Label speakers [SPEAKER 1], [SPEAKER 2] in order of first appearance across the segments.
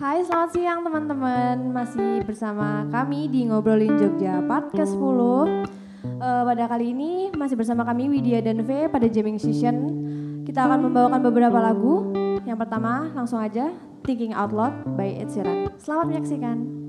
[SPEAKER 1] Hai selamat siang teman-teman. Masih bersama kami di Ngobrolin Jogja Part ke-10 uh, Pada kali ini masih bersama kami Widya dan V pada jamming session. Kita akan membawakan beberapa lagu. Yang pertama langsung aja Thinking Out Loud by Ed Sheeran. Selamat menyaksikan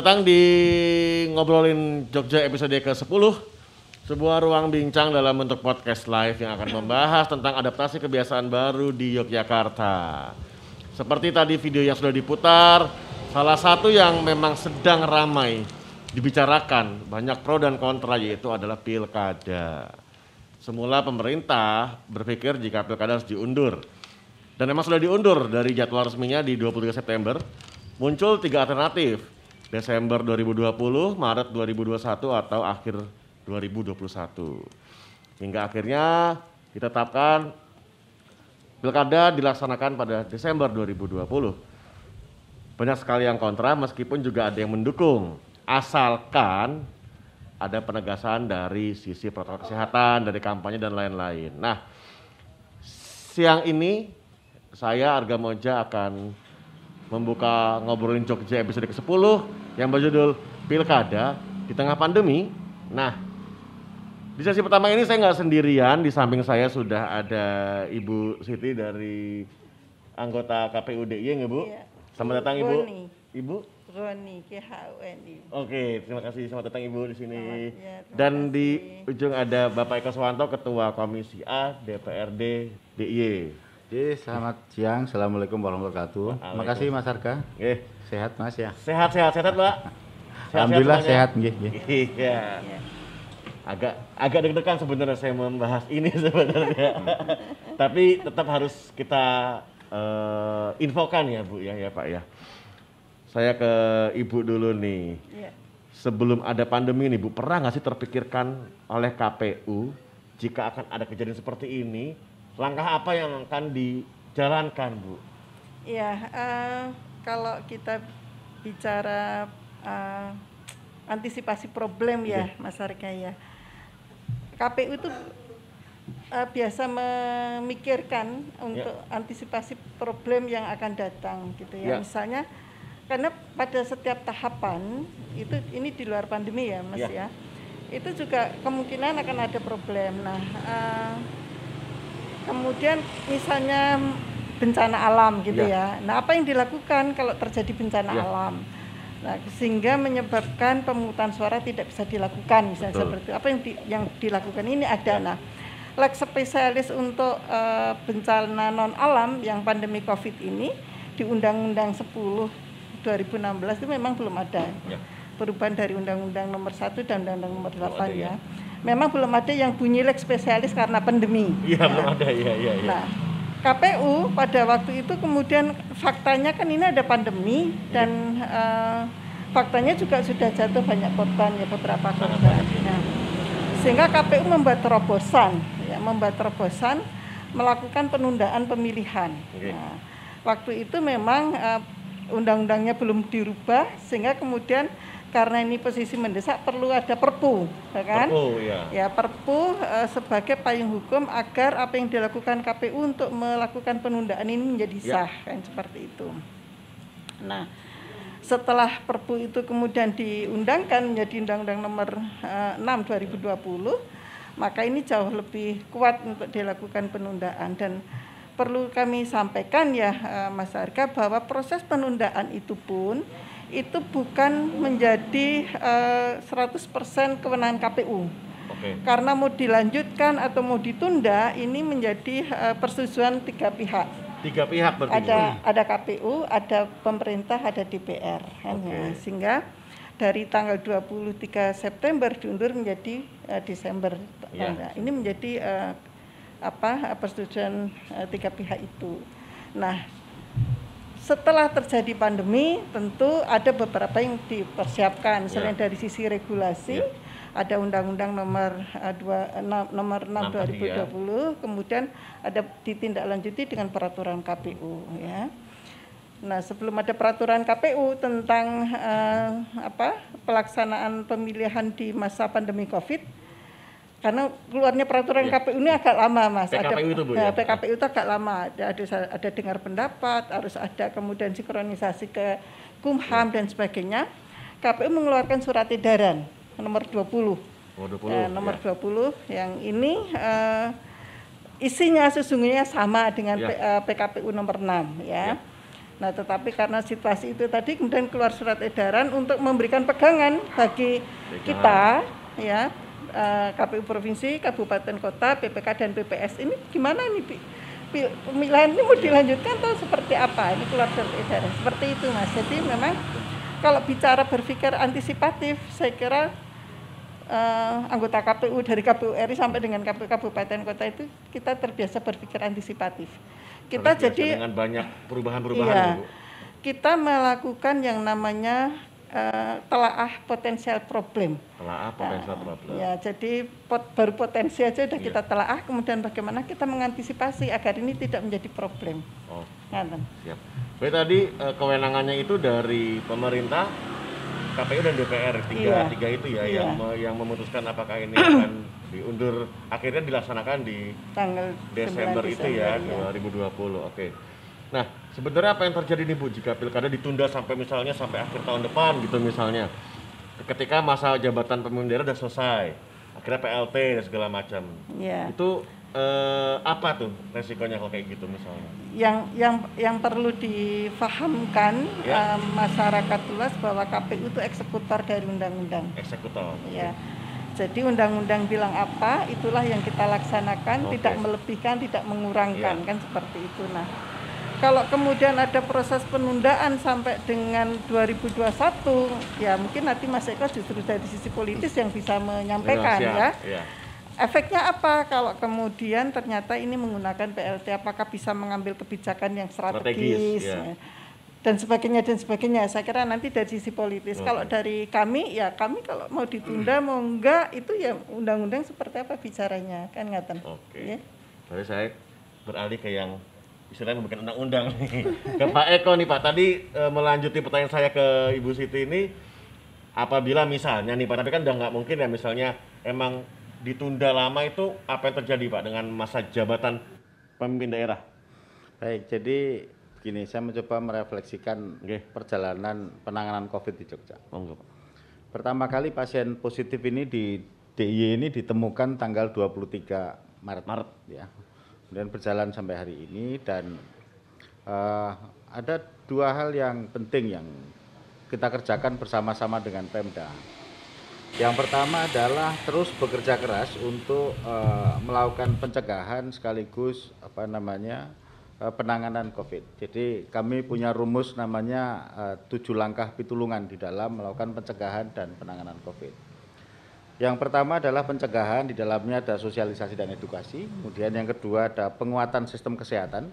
[SPEAKER 2] Datang di Ngobrolin Jogja episode ke-10 Sebuah ruang bincang dalam bentuk podcast live yang akan membahas tentang adaptasi kebiasaan baru di Yogyakarta. Seperti tadi video yang sudah diputar Salah satu yang memang sedang ramai dibicarakan Banyak pro dan kontra yaitu adalah pilkada. Semula pemerintah berpikir jika pilkada harus diundur. Dan memang sudah diundur dari jadwal resminya di 23 September muncul tiga alternatif Desember 2020, Maret 2021 atau akhir 2021. Hingga akhirnya ditetapkan pilkada dilaksanakan pada Desember 2020. Banyak sekali yang kontra meskipun juga ada yang mendukung. Asalkan ada penegasan dari sisi protokol kesehatan, dari kampanye dan lain-lain. Nah, siang ini saya Arga Moja akan membuka ngobrolin Jogja episode ke-10 yang berjudul Pilkada di tengah pandemi. Nah, di sesi pertama ini saya nggak sendirian, di samping saya sudah ada Ibu Siti dari anggota KPU DIY, Bu? Iya. Selamat datang Ibu. Roni. Ibu?
[SPEAKER 3] Roni, KHUNI.
[SPEAKER 2] Oke, terima kasih. Selamat datang Ibu di sini. Ya, Dan kasih. di ujung ada Bapak Eko Swanto, Ketua Komisi A DPRD DIY.
[SPEAKER 4] Oke, selamat siang. Assalamualaikum warahmatullahi wabarakatuh. Terima kasih Mas Arka.
[SPEAKER 2] Eh,
[SPEAKER 4] Sehat Mas ya.
[SPEAKER 2] Sehat sehat sehat, Mbak.
[SPEAKER 4] Alhamdulillah sehat,
[SPEAKER 2] nggih, Iya. Agak agak deg-degan sebenarnya saya membahas ini sebenarnya. Tapi tetap harus kita uh, infokan ya Bu ya ya Pak ya. Saya ke Ibu dulu nih.
[SPEAKER 3] Ya.
[SPEAKER 2] Sebelum ada pandemi nih Bu, pernah nggak sih terpikirkan oleh KPU jika akan ada kejadian seperti ini, langkah apa yang akan dijalankan Bu?
[SPEAKER 3] Ya, eh, kalau kita bicara eh, antisipasi problem ya, Mas Arga ya. KPU itu eh, biasa memikirkan untuk antisipasi problem yang akan datang gitu
[SPEAKER 2] Ya.
[SPEAKER 3] ya. Misalnya karena pada setiap tahapan itu ini di luar pandemi ya, Mas
[SPEAKER 2] Ya.
[SPEAKER 3] ya. Itu juga kemungkinan akan ada problem. Nah, eh, kemudian misalnya bencana alam gitu
[SPEAKER 2] Ya.
[SPEAKER 3] ya. Nah, apa yang dilakukan kalau terjadi bencana
[SPEAKER 2] Ya.
[SPEAKER 3] alam? Nah, sehingga menyebabkan pemungutan suara tidak bisa dilakukan misalnya
[SPEAKER 2] Betul.
[SPEAKER 3] seperti itu. Apa yang di- yang dilakukan ini ada nah leg spesialis untuk eh, bencana non alam yang pandemi Covid ini di Undang-Undang 10 2016 itu memang belum ada.
[SPEAKER 2] Ya.
[SPEAKER 3] Perubahan dari Undang-Undang Nomor 1 dan Undang-Undang Nomor 8
[SPEAKER 2] ada ya.
[SPEAKER 3] ya. Memang belum ada yang bunyi leg spesialis karena pandemi.
[SPEAKER 2] Iya belum ada ya ya ya.
[SPEAKER 3] Nah, KPU pada waktu itu kemudian faktanya kan ini ada pandemi dan eh, faktanya juga sudah jatuh banyak korban ya beberapa korban. Nah, sehingga KPU membuat terobosan, ya, membuat terobosan melakukan penundaan pemilihan. Nah, waktu itu memang eh, undang-undangnya belum dirubah sehingga kemudian karena ini posisi mendesak perlu ada perpu, ya kan?
[SPEAKER 2] Oh ya.
[SPEAKER 3] Ya, Perpu eh, sebagai payung hukum agar apa yang dilakukan KPU untuk melakukan penundaan ini menjadi
[SPEAKER 2] Ya.
[SPEAKER 3] sah, kan seperti itu. Nah, setelah Perpu itu kemudian diundangkan menjadi Undang-Undang Nomor eh, 6 2020, maka ini jauh lebih kuat untuk dilakukan penundaan dan perlu kami sampaikan ya eh, Mas Arga bahwa proses penundaan itu pun itu bukan menjadi eh, 100% kewenangan KPU.
[SPEAKER 2] Oke.
[SPEAKER 3] Karena mau dilanjutkan atau mau ditunda ini menjadi eh, persetujuan tiga pihak.
[SPEAKER 2] Tiga pihak berarti.
[SPEAKER 3] Ada ada KPU, ada pemerintah, ada DPR. ya. Sehingga dari tanggal 23 September diundur menjadi eh, Desember.
[SPEAKER 2] Ya.
[SPEAKER 3] Nah, Ini menjadi eh, apa persetujuan eh, tiga pihak itu. Nah, setelah terjadi pandemi tentu ada beberapa yang dipersiapkan selain
[SPEAKER 2] Ya.
[SPEAKER 3] dari sisi regulasi
[SPEAKER 2] Ya.
[SPEAKER 3] ada undang-undang nomor eh, dua, enam, nomor 6
[SPEAKER 2] Enam tadi ya.
[SPEAKER 3] 2020 kemudian ada ditindaklanjuti dengan peraturan KPU ya. Nah, sebelum ada peraturan KPU tentang eh, apa pelaksanaan pemilihan di masa pandemi Covid karena keluarnya peraturan
[SPEAKER 2] Ya.
[SPEAKER 3] KPU ini agak lama, Mas.
[SPEAKER 2] PKPU itu, Bu,
[SPEAKER 3] eh,
[SPEAKER 2] ya?
[SPEAKER 3] PKPU itu agak lama. Ada, ada ada dengar pendapat, harus ada kemudian sinkronisasi ke Kumham
[SPEAKER 2] Ya.
[SPEAKER 3] dan sebagainya. KPU mengeluarkan surat edaran nomor 20.
[SPEAKER 2] Oh, 20.
[SPEAKER 3] Eh, nomor
[SPEAKER 2] ya.
[SPEAKER 3] 20 yang ini eh, isinya sesungguhnya sama dengan
[SPEAKER 2] Ya.
[SPEAKER 3] P- eh, PKPU nomor 6
[SPEAKER 2] Ya.
[SPEAKER 3] ya. Nah, tetapi karena situasi itu tadi kemudian keluar surat edaran untuk memberikan pegangan bagi
[SPEAKER 2] Pegangan.
[SPEAKER 3] kita ya eh, KPU provinsi, kabupaten kota, PPK dan PPS ini gimana nih pemilihan ini mau dilanjutkan atau seperti apa? Ini keluar surat edaran. Seperti itu Mas. Jadi memang kalau bicara berpikir antisipatif, saya kira eh, anggota KPU dari KPU RI sampai dengan KPU kabupaten kota itu kita terbiasa berpikir antisipatif. Kita
[SPEAKER 2] Terbiasa
[SPEAKER 3] jadi
[SPEAKER 2] dengan banyak perubahan-perubahan
[SPEAKER 3] iya,
[SPEAKER 2] ya, Bu.
[SPEAKER 3] kita melakukan yang namanya eh, telaah potensial problem.
[SPEAKER 2] Telaah potensial problem.
[SPEAKER 3] Ya, jadi pot- baru potensi aja udah
[SPEAKER 2] Iya.
[SPEAKER 3] kita telaah, kemudian bagaimana kita mengantisipasi agar ini tidak menjadi problem.
[SPEAKER 2] Oh,
[SPEAKER 3] Ngaten.
[SPEAKER 2] siap. Jadi tadi eh, kewenangannya itu dari pemerintah, KPU dan DPR tiga
[SPEAKER 3] Iya.
[SPEAKER 2] tiga itu ya
[SPEAKER 3] Iya.
[SPEAKER 2] yang me- yang memutuskan apakah ini akan diundur akhirnya dilaksanakan di
[SPEAKER 3] Tanggal
[SPEAKER 2] Desember
[SPEAKER 3] 9
[SPEAKER 2] itu ya
[SPEAKER 3] Desember,
[SPEAKER 2] 2020. Oke. Nah, sebenarnya apa yang terjadi nih Bu jika pilkada ditunda sampai misalnya sampai akhir tahun depan gitu misalnya. Ketika masa jabatan pemimpin daerah udah selesai, akhirnya PLT dan segala macam.
[SPEAKER 3] Ya.
[SPEAKER 2] Itu eh, apa tuh resikonya kalau kayak gitu misalnya?
[SPEAKER 3] Yang yang yang perlu difahamkan
[SPEAKER 2] Ya.
[SPEAKER 3] eh, masyarakat luas bahwa KPU itu eksekutor dari undang-undang.
[SPEAKER 2] Eksekutor.
[SPEAKER 3] Ya. Jadi undang-undang bilang apa, itulah yang kita laksanakan,
[SPEAKER 2] Oke.
[SPEAKER 3] tidak melebihkan, tidak mengurangkan,
[SPEAKER 2] Iya.
[SPEAKER 3] kan seperti itu. Nah, kalau kemudian ada proses penundaan sampai dengan 2021, ya mungkin nanti Mas Eko justru dari sisi politis yang bisa menyampaikan ya.
[SPEAKER 2] Iya.
[SPEAKER 3] efeknya apa kalau kemudian ternyata ini menggunakan PLT apakah bisa mengambil kebijakan yang strategis,
[SPEAKER 2] Strategis, ya.
[SPEAKER 3] dan sebagainya dan sebagainya saya kira nanti dari sisi politis
[SPEAKER 2] Oke.
[SPEAKER 3] kalau dari kami ya kami kalau mau ditunda mau enggak itu ya undang-undang seperti apa bicaranya kan ngaten
[SPEAKER 2] Oke.
[SPEAKER 3] ya.
[SPEAKER 2] Jadi saya beralih ke yang istilahnya bukan undang-undang nih. ke Pak Eko nih Pak. Tadi eh, melanjuti pertanyaan saya ke Ibu Siti ini, apabila misalnya nih Pak, tapi kan udah nggak mungkin ya misalnya emang ditunda lama itu apa yang terjadi Pak dengan masa jabatan pemimpin daerah?
[SPEAKER 4] Baik, jadi begini, saya mencoba merefleksikan
[SPEAKER 2] Oke.
[SPEAKER 4] perjalanan penanganan COVID di Jogja.
[SPEAKER 2] Monggo Pak.
[SPEAKER 4] Pertama kali pasien positif ini di DIY ini ditemukan tanggal 23 Maret.
[SPEAKER 2] Maret.
[SPEAKER 4] Ya. Kemudian berjalan sampai hari ini dan eh, ada dua hal yang penting yang kita kerjakan bersama-sama dengan Pemda. Yang pertama adalah terus bekerja keras untuk eh, melakukan pencegahan sekaligus apa namanya eh, penanganan COVID. Jadi kami punya rumus namanya eh, tujuh langkah pitulungan di dalam melakukan pencegahan dan penanganan COVID. Yang pertama adalah pencegahan, di dalamnya ada sosialisasi dan edukasi. Kemudian yang kedua ada penguatan sistem kesehatan.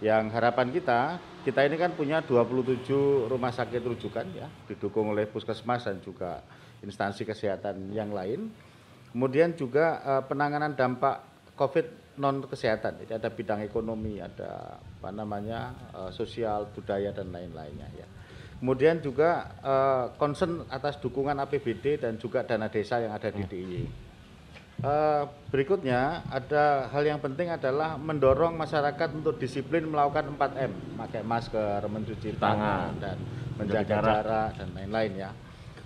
[SPEAKER 4] Yang harapan kita, kita ini kan punya 27 rumah sakit rujukan ya, didukung oleh puskesmas dan juga instansi kesehatan yang lain. Kemudian juga eh, penanganan dampak COVID non kesehatan. Jadi ada bidang ekonomi, ada apa namanya eh, sosial, budaya dan lain-lainnya ya. Kemudian juga eh, concern atas dukungan APBD dan juga dana desa yang ada di DIY. Eh, berikutnya ada hal yang penting adalah mendorong masyarakat untuk disiplin melakukan 4M, pakai masker, mencuci tangan, dan menjaga
[SPEAKER 2] jarak.
[SPEAKER 4] jarak dan lain-lain ya.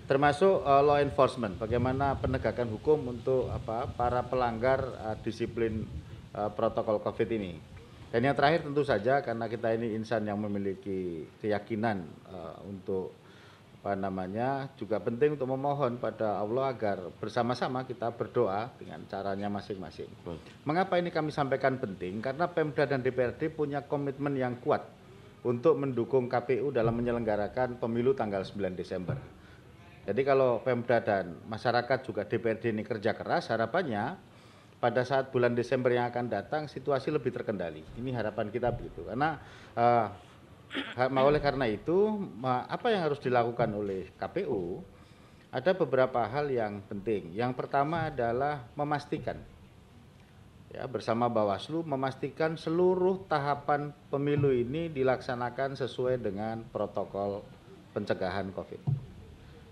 [SPEAKER 4] Termasuk eh, law enforcement, bagaimana penegakan hukum untuk apa para pelanggar eh, disiplin eh, protokol Covid ini. Dan yang terakhir tentu saja karena kita ini insan yang memiliki keyakinan eh, untuk apa namanya juga penting untuk memohon pada Allah agar bersama-sama kita berdoa dengan caranya masing-masing. Mengapa ini kami sampaikan penting? Karena Pemda dan DPRD punya komitmen yang kuat untuk mendukung KPU dalam menyelenggarakan pemilu tanggal 9 Desember. Jadi kalau Pemda dan masyarakat juga DPRD ini kerja keras, harapannya pada saat bulan Desember yang akan datang situasi lebih terkendali. Ini harapan kita begitu. Karena ha- oleh karena itu apa yang harus dilakukan oleh KPU ada beberapa hal yang penting. Yang pertama adalah memastikan ya bersama Bawaslu memastikan seluruh tahapan pemilu ini dilaksanakan sesuai dengan protokol pencegahan Covid.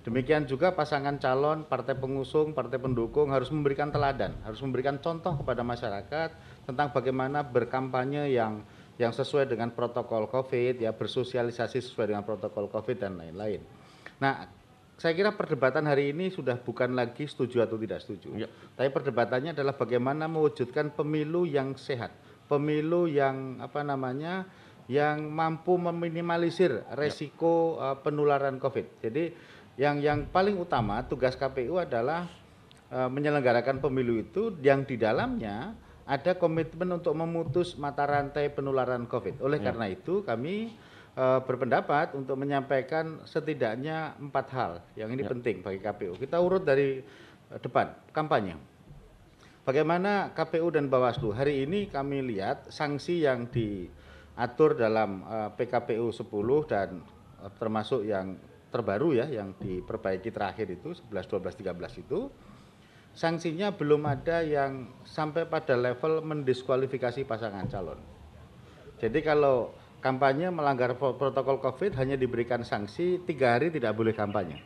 [SPEAKER 4] Demikian juga pasangan calon, partai pengusung, partai pendukung harus memberikan teladan, harus memberikan contoh kepada masyarakat tentang bagaimana berkampanye yang yang sesuai dengan protokol Covid, ya bersosialisasi sesuai dengan protokol Covid dan lain-lain. Nah, saya kira perdebatan hari ini sudah bukan lagi setuju atau tidak setuju.
[SPEAKER 2] Ya.
[SPEAKER 4] Tapi perdebatannya adalah bagaimana mewujudkan pemilu yang sehat, pemilu yang apa namanya, yang mampu meminimalisir resiko eh, penularan COVID. Jadi yang yang paling utama tugas KPU adalah eh, menyelenggarakan pemilu itu yang di dalamnya ada komitmen untuk memutus mata rantai penularan COVID. Oleh
[SPEAKER 2] Ya.
[SPEAKER 4] karena itu kami eh, berpendapat untuk menyampaikan setidaknya empat hal yang ini
[SPEAKER 2] Ya.
[SPEAKER 4] penting bagi KPU. Kita urut dari eh, depan kampanye. Bagaimana KPU dan Bawaslu hari ini kami lihat sanksi yang diatur dalam eh, PKPU 10 dan eh, termasuk yang terbaru ya yang diperbaiki terakhir itu 11 12 13 itu sanksinya belum ada yang sampai pada level mendiskualifikasi pasangan calon. Jadi kalau kampanye melanggar pro- protokol COVID hanya diberikan sanksi tiga hari tidak boleh kampanye.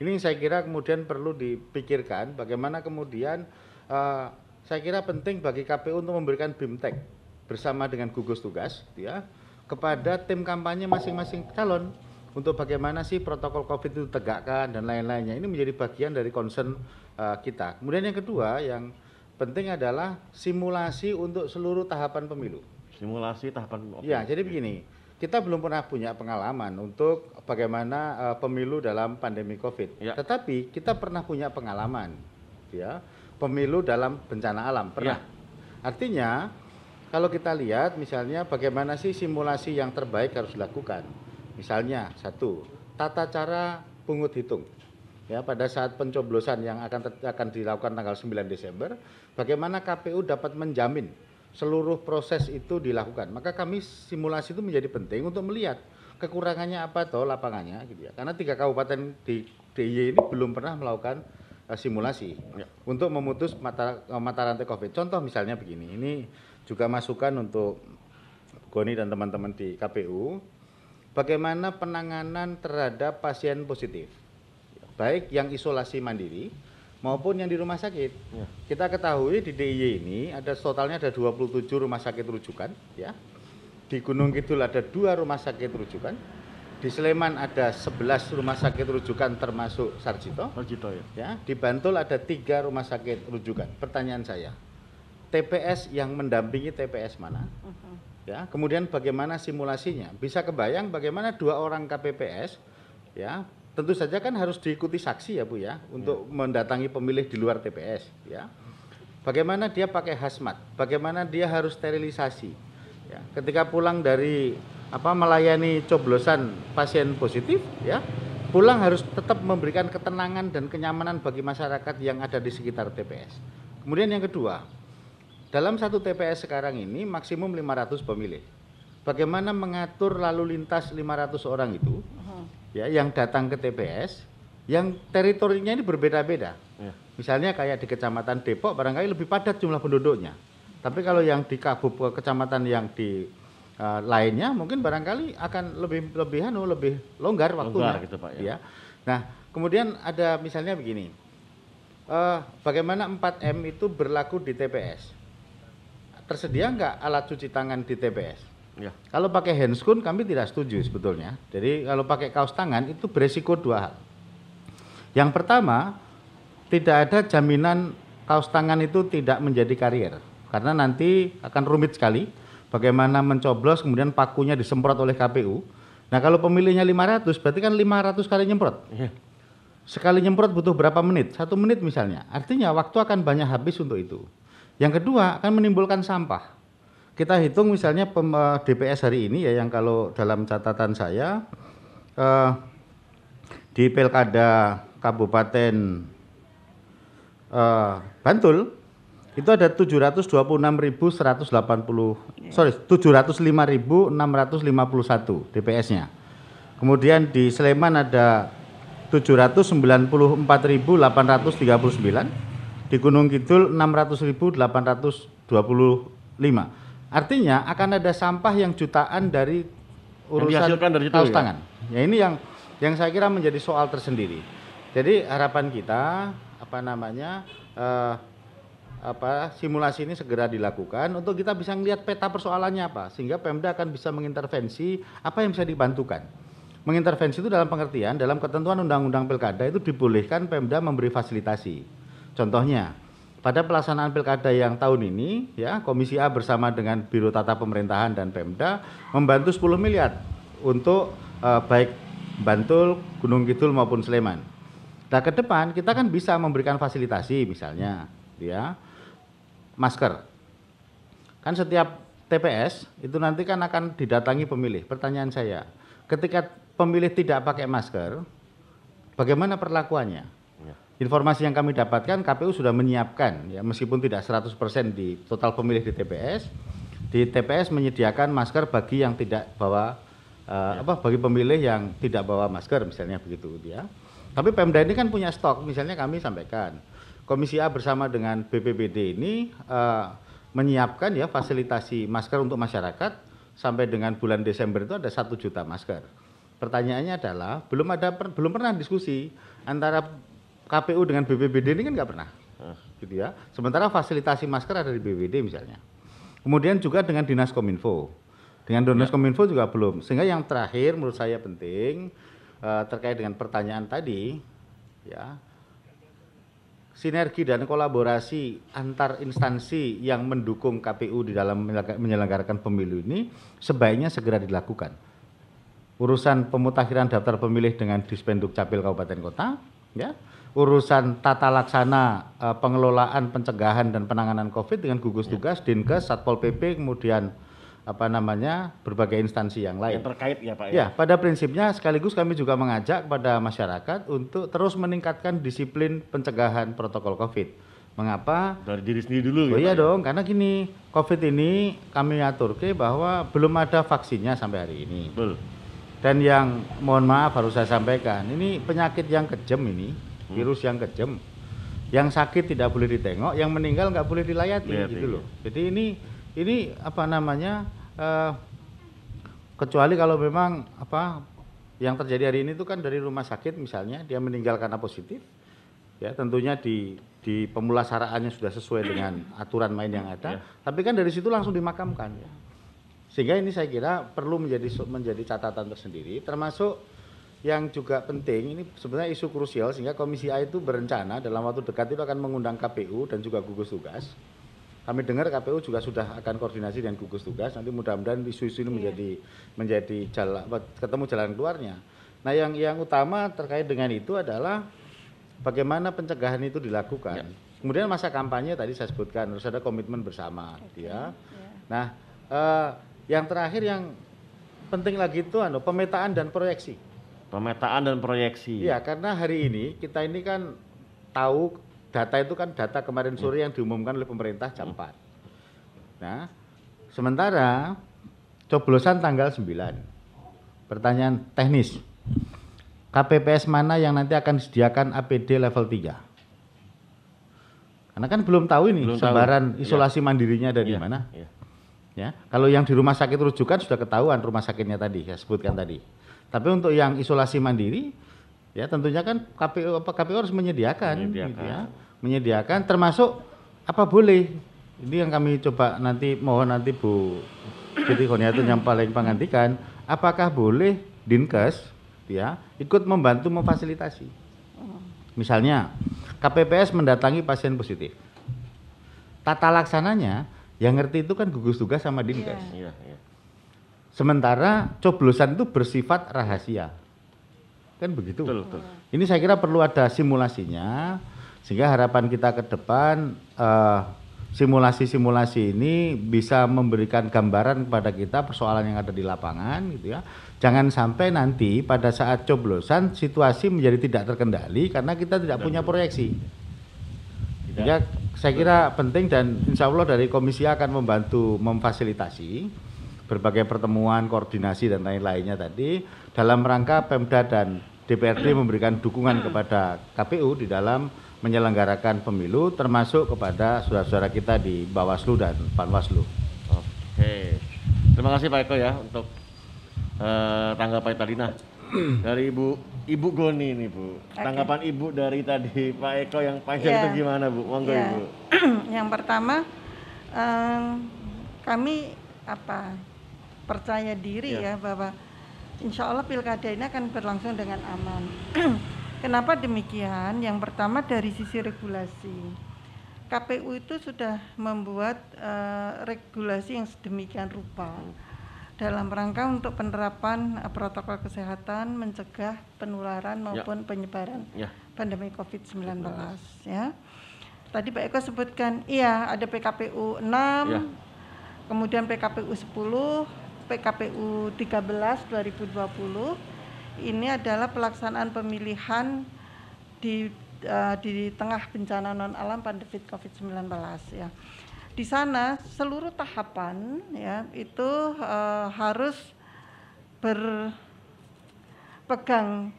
[SPEAKER 4] Ini saya kira kemudian perlu dipikirkan bagaimana kemudian eh, saya kira penting bagi KPU untuk memberikan BIMTEK bersama dengan gugus tugas ya kepada tim kampanye masing-masing calon untuk bagaimana sih protokol COVID itu tegakkan dan lain-lainnya. Ini menjadi bagian dari concern eh, kita. Kemudian yang kedua yang penting adalah simulasi untuk seluruh tahapan pemilu.
[SPEAKER 2] Simulasi tahapan oke.
[SPEAKER 4] Ya, jadi begini, kita belum pernah punya pengalaman untuk bagaimana eh, pemilu dalam pandemi COVID.
[SPEAKER 2] Ya.
[SPEAKER 4] Tetapi kita pernah punya pengalaman, ya, pemilu dalam bencana alam pernah.
[SPEAKER 2] Ya.
[SPEAKER 4] Artinya, kalau kita lihat misalnya bagaimana sih simulasi yang terbaik harus dilakukan. Misalnya satu, tata cara pungut hitung. ya pada saat pencoblosan yang akan akan dilakukan tanggal 9 Desember, bagaimana KPU dapat menjamin seluruh proses itu dilakukan. Maka kami simulasi itu menjadi penting untuk melihat kekurangannya apa toh lapangannya gitu ya. Karena tiga kabupaten di DIY ini belum pernah melakukan eh, simulasi
[SPEAKER 2] Ya.
[SPEAKER 4] untuk memutus mata eh, mata rantai Covid. Contoh misalnya begini, ini juga masukan untuk Goni dan teman-teman di KPU, bagaimana penanganan terhadap pasien positif, baik yang isolasi mandiri maupun yang di rumah sakit.
[SPEAKER 2] Ya.
[SPEAKER 4] Kita ketahui di DIY ini ada totalnya ada 27 rumah sakit rujukan, ya. Di Gunung Kidul ada dua rumah sakit rujukan. Di Sleman ada 11 rumah sakit rujukan termasuk Sarjito.
[SPEAKER 2] Sarjito ya.
[SPEAKER 4] Ya, di Bantul ada tiga rumah sakit rujukan. Pertanyaan saya, TPS yang mendampingi TPS mana? Ya, kemudian bagaimana simulasinya? Bisa kebayang bagaimana dua orang KPPS, ya, tentu saja kan harus diikuti saksi ya bu ya, untuk mendatangi pemilih di luar TPS, ya. Bagaimana dia pakai hazmat? Bagaimana dia harus sterilisasi? Ya, ketika pulang dari apa melayani coblosan pasien positif, ya, pulang harus tetap memberikan ketenangan dan kenyamanan bagi masyarakat yang ada di sekitar TPS. Kemudian yang kedua, dalam satu TPS sekarang ini maksimum 500 pemilih. Bagaimana mengatur lalu lintas 500 orang itu, ya, yang datang ke TPS, yang teritorinya ini berbeda-beda.
[SPEAKER 2] Ya.
[SPEAKER 4] Misalnya kayak di Kecamatan Depok barangkali lebih padat jumlah penduduknya. Tapi kalau yang di kabupaten kecamatan yang di eh, lainnya mungkin barangkali akan lebih lebih anu lebih longgar waktunya.
[SPEAKER 2] Longgar gitu, Pak, ya.
[SPEAKER 4] Nah, kemudian ada misalnya begini. Eh, bagaimana 4M itu berlaku di TPS? Tersedia nggak alat cuci tangan di TPS?
[SPEAKER 2] Ya.
[SPEAKER 4] Kalau pakai handscoon kami tidak setuju sebetulnya. Jadi kalau pakai kaos tangan itu beresiko dua hal. Yang pertama, tidak ada jaminan kaos tangan itu tidak menjadi karier. Karena nanti akan rumit sekali bagaimana mencoblos kemudian pakunya disemprot oleh KPU. Nah kalau pemilihnya 500 berarti kan 500 kali nyemprot.
[SPEAKER 2] Iya.
[SPEAKER 4] Sekali nyemprot butuh berapa menit? Satu menit misalnya. Artinya waktu akan banyak habis untuk itu. Yang kedua akan menimbulkan sampah. Kita hitung misalnya pem- eh, DPS hari ini ya yang kalau dalam catatan saya eh, di Pilkada Kabupaten eh, Bantul itu ada 726.180 sorry 705.651 DPS-nya. Kemudian di Sleman ada 794.839, di Gunung Kidul 600.825. Artinya akan ada sampah yang jutaan dari urusan
[SPEAKER 2] dihasilkan dari situ
[SPEAKER 4] kaos
[SPEAKER 2] ya?
[SPEAKER 4] tangan. Ya ini yang yang saya kira menjadi soal tersendiri. Jadi harapan kita apa namanya eh, apa simulasi ini segera dilakukan untuk kita bisa melihat peta persoalannya apa sehingga Pemda akan bisa mengintervensi apa yang bisa dibantukan. Mengintervensi itu dalam pengertian dalam ketentuan Undang-Undang Pilkada itu dibolehkan Pemda memberi fasilitasi. Contohnya pada pelaksanaan pilkada yang tahun ini ya Komisi A bersama dengan Biro Tata Pemerintahan dan Pemda membantu 10 miliar untuk eh, baik Bantul, Gunung Kidul maupun Sleman. Nah, ke depan kita kan bisa memberikan fasilitasi misalnya ya masker. Kan setiap TPS itu nanti kan akan didatangi pemilih. Pertanyaan saya, ketika pemilih tidak pakai masker, bagaimana perlakuannya?
[SPEAKER 2] Ya.
[SPEAKER 4] Informasi yang kami dapatkan KPU sudah menyiapkan ya meskipun tidak 100% di total pemilih di TPS, di TPS menyediakan masker bagi yang tidak bawa eh, apa bagi pemilih yang tidak bawa masker misalnya begitu ya. Tapi Pemda ini kan punya stok, misalnya kami sampaikan Komisi A bersama dengan BPBD ini eh, menyiapkan ya fasilitasi masker untuk masyarakat sampai dengan bulan Desember itu ada satu juta masker. Pertanyaannya adalah belum ada per- belum pernah diskusi antara KPU dengan BPBD ini kan nggak pernah, gitu ya. Sementara fasilitasi masker ada di BPBD misalnya. Kemudian juga dengan Dinas Kominfo. Dengan Dinas Kominfo juga belum. Sehingga yang terakhir menurut saya penting eh, terkait dengan pertanyaan tadi, ya sinergi dan kolaborasi antar instansi yang mendukung KPU di dalam menyelenggar- menyelenggarakan pemilu ini sebaiknya segera dilakukan. Urusan pemutakhiran daftar pemilih dengan Dispenduk Capil Kabupaten Kota, ya. Urusan tata laksana eh, pengelolaan pencegahan dan penanganan Covid dengan gugus tugas Dinkes, Satpol PP, kemudian apa namanya berbagai instansi yang lain.
[SPEAKER 2] Yang terkait ya Pak
[SPEAKER 4] Ya, pada prinsipnya sekaligus kami juga mengajak kepada masyarakat untuk terus meningkatkan disiplin pencegahan protokol COVID. Mengapa?
[SPEAKER 2] Dari diri sendiri dulu
[SPEAKER 4] Oh
[SPEAKER 2] ya,
[SPEAKER 4] iya
[SPEAKER 2] Pak, ya?
[SPEAKER 4] dong, karena gini, COVID ini kami atur ke bahwa belum ada vaksinnya sampai hari ini.
[SPEAKER 2] Betul.
[SPEAKER 4] Dan yang mohon maaf harus saya sampaikan, ini penyakit yang kejam ini, virus yang kejam. Yang sakit tidak boleh ditengok, yang meninggal nggak boleh dilayati
[SPEAKER 2] Lihat,
[SPEAKER 4] gitu loh. Jadi ini ini apa namanya? eh, kecuali kalau memang apa yang terjadi hari ini itu kan dari rumah sakit misalnya dia meninggal karena positif, ya tentunya di di pemulasaraannya sudah sesuai dengan aturan main yang ada,
[SPEAKER 2] Ya.
[SPEAKER 4] tapi kan dari situ langsung dimakamkan ya. Sehingga ini saya kira perlu menjadi menjadi catatan tersendiri termasuk yang juga penting ini sebenarnya isu krusial sehingga Komisi A itu berencana dalam waktu dekat itu akan mengundang KPU dan juga gugus tugas. Kami dengar KPU juga sudah akan koordinasi dengan gugus tugas. Nanti mudah-mudahan isu-isu ini menjadi menjadi jalan ketemu jalan keluarnya. Nah, yang yang utama terkait dengan itu adalah bagaimana pencegahan itu dilakukan. Kemudian masa kampanye tadi saya sebutkan harus ada komitmen bersama, gitu ya. Nah, eh, yang terakhir yang penting lagi itu anu pemetaan dan proyeksi.
[SPEAKER 2] Pemetaan dan proyeksi.
[SPEAKER 4] Iya, karena hari ini kita ini kan tahu data itu kan data kemarin sore yang diumumkan oleh pemerintah jam 4. Nah, sementara coblosan tanggal 9. Pertanyaan teknis. KPPS mana yang nanti akan disediakan APD level 3? Karena kan belum tahu ini
[SPEAKER 2] Belum tahu.
[SPEAKER 4] sebaran
[SPEAKER 2] Iya.
[SPEAKER 4] isolasi mandirinya dari
[SPEAKER 2] Iya,
[SPEAKER 4] mana.
[SPEAKER 2] iya.
[SPEAKER 4] Ya, kalau yang di rumah sakit rujukan sudah ketahuan rumah sakitnya tadi, saya sebutkan tadi. Tapi untuk yang isolasi mandiri, ya tentunya kan KPU apa KPU harus menyediakan,
[SPEAKER 2] Menyediakan.
[SPEAKER 4] gitu ya. menyediakan termasuk apa boleh. Ini yang kami coba nanti mohon nanti Bu Siti Khoniatun yang paling pengantikan, apakah boleh Dinkes ya ikut membantu memfasilitasi. Misalnya KPPS mendatangi pasien positif. Tata laksananya yang ngerti itu kan gugus tugas sama Dinkes.
[SPEAKER 2] Iya, iya.
[SPEAKER 4] Sementara coblosan itu bersifat rahasia. Kan begitu.
[SPEAKER 2] Betul, betul.
[SPEAKER 4] Ini saya kira perlu ada simulasinya sehingga harapan kita ke depan eh, simulasi-simulasi ini bisa memberikan gambaran kepada kita persoalan yang ada di lapangan gitu ya. Jangan sampai nanti pada saat coblosan situasi menjadi tidak terkendali karena kita tidak punya proyeksi.
[SPEAKER 2] Tidak.
[SPEAKER 4] Ya, saya kira penting dan insya Allah dari komisi akan membantu memfasilitasi berbagai pertemuan, koordinasi dan lain-lainnya tadi dalam rangka Pemda dan DPRD memberikan dukungan kepada KPU di dalam menyelenggarakan pemilu termasuk kepada saudara-saudara kita di Bawaslu dan Panwaslu.
[SPEAKER 2] Oke. Terima kasih Pak Eko ya untuk eh, tanggapan tadi. Nah, dari Ibu Ibu Goni nih Bu. Tanggapan Ibu dari tadi Pak Eko yang panjang
[SPEAKER 3] Iya.
[SPEAKER 2] itu gimana Bu? Monggo
[SPEAKER 3] Ya.
[SPEAKER 2] Ibu.
[SPEAKER 3] yang pertama em, kami apa percaya diri
[SPEAKER 2] Ya.
[SPEAKER 3] ya bahwa insya Allah pilkada ini akan berlangsung dengan aman. Kenapa demikian? Yang pertama dari sisi regulasi. KPU itu sudah membuat eh, regulasi yang sedemikian rupa dalam rangka untuk penerapan eh, protokol kesehatan mencegah penularan maupun penyebaran
[SPEAKER 2] Ya.
[SPEAKER 3] pandemi COVID-19 ya. Tadi Pak Eko sebutkan iya ada PKPU 6,
[SPEAKER 2] Ya.
[SPEAKER 3] kemudian PKPU 10, PKPU 13 2020. Ini adalah pelaksanaan pemilihan di eh, di tengah bencana non alam pandemi COVID-19 ya. Di sana seluruh tahapan ya itu eh, harus berpegang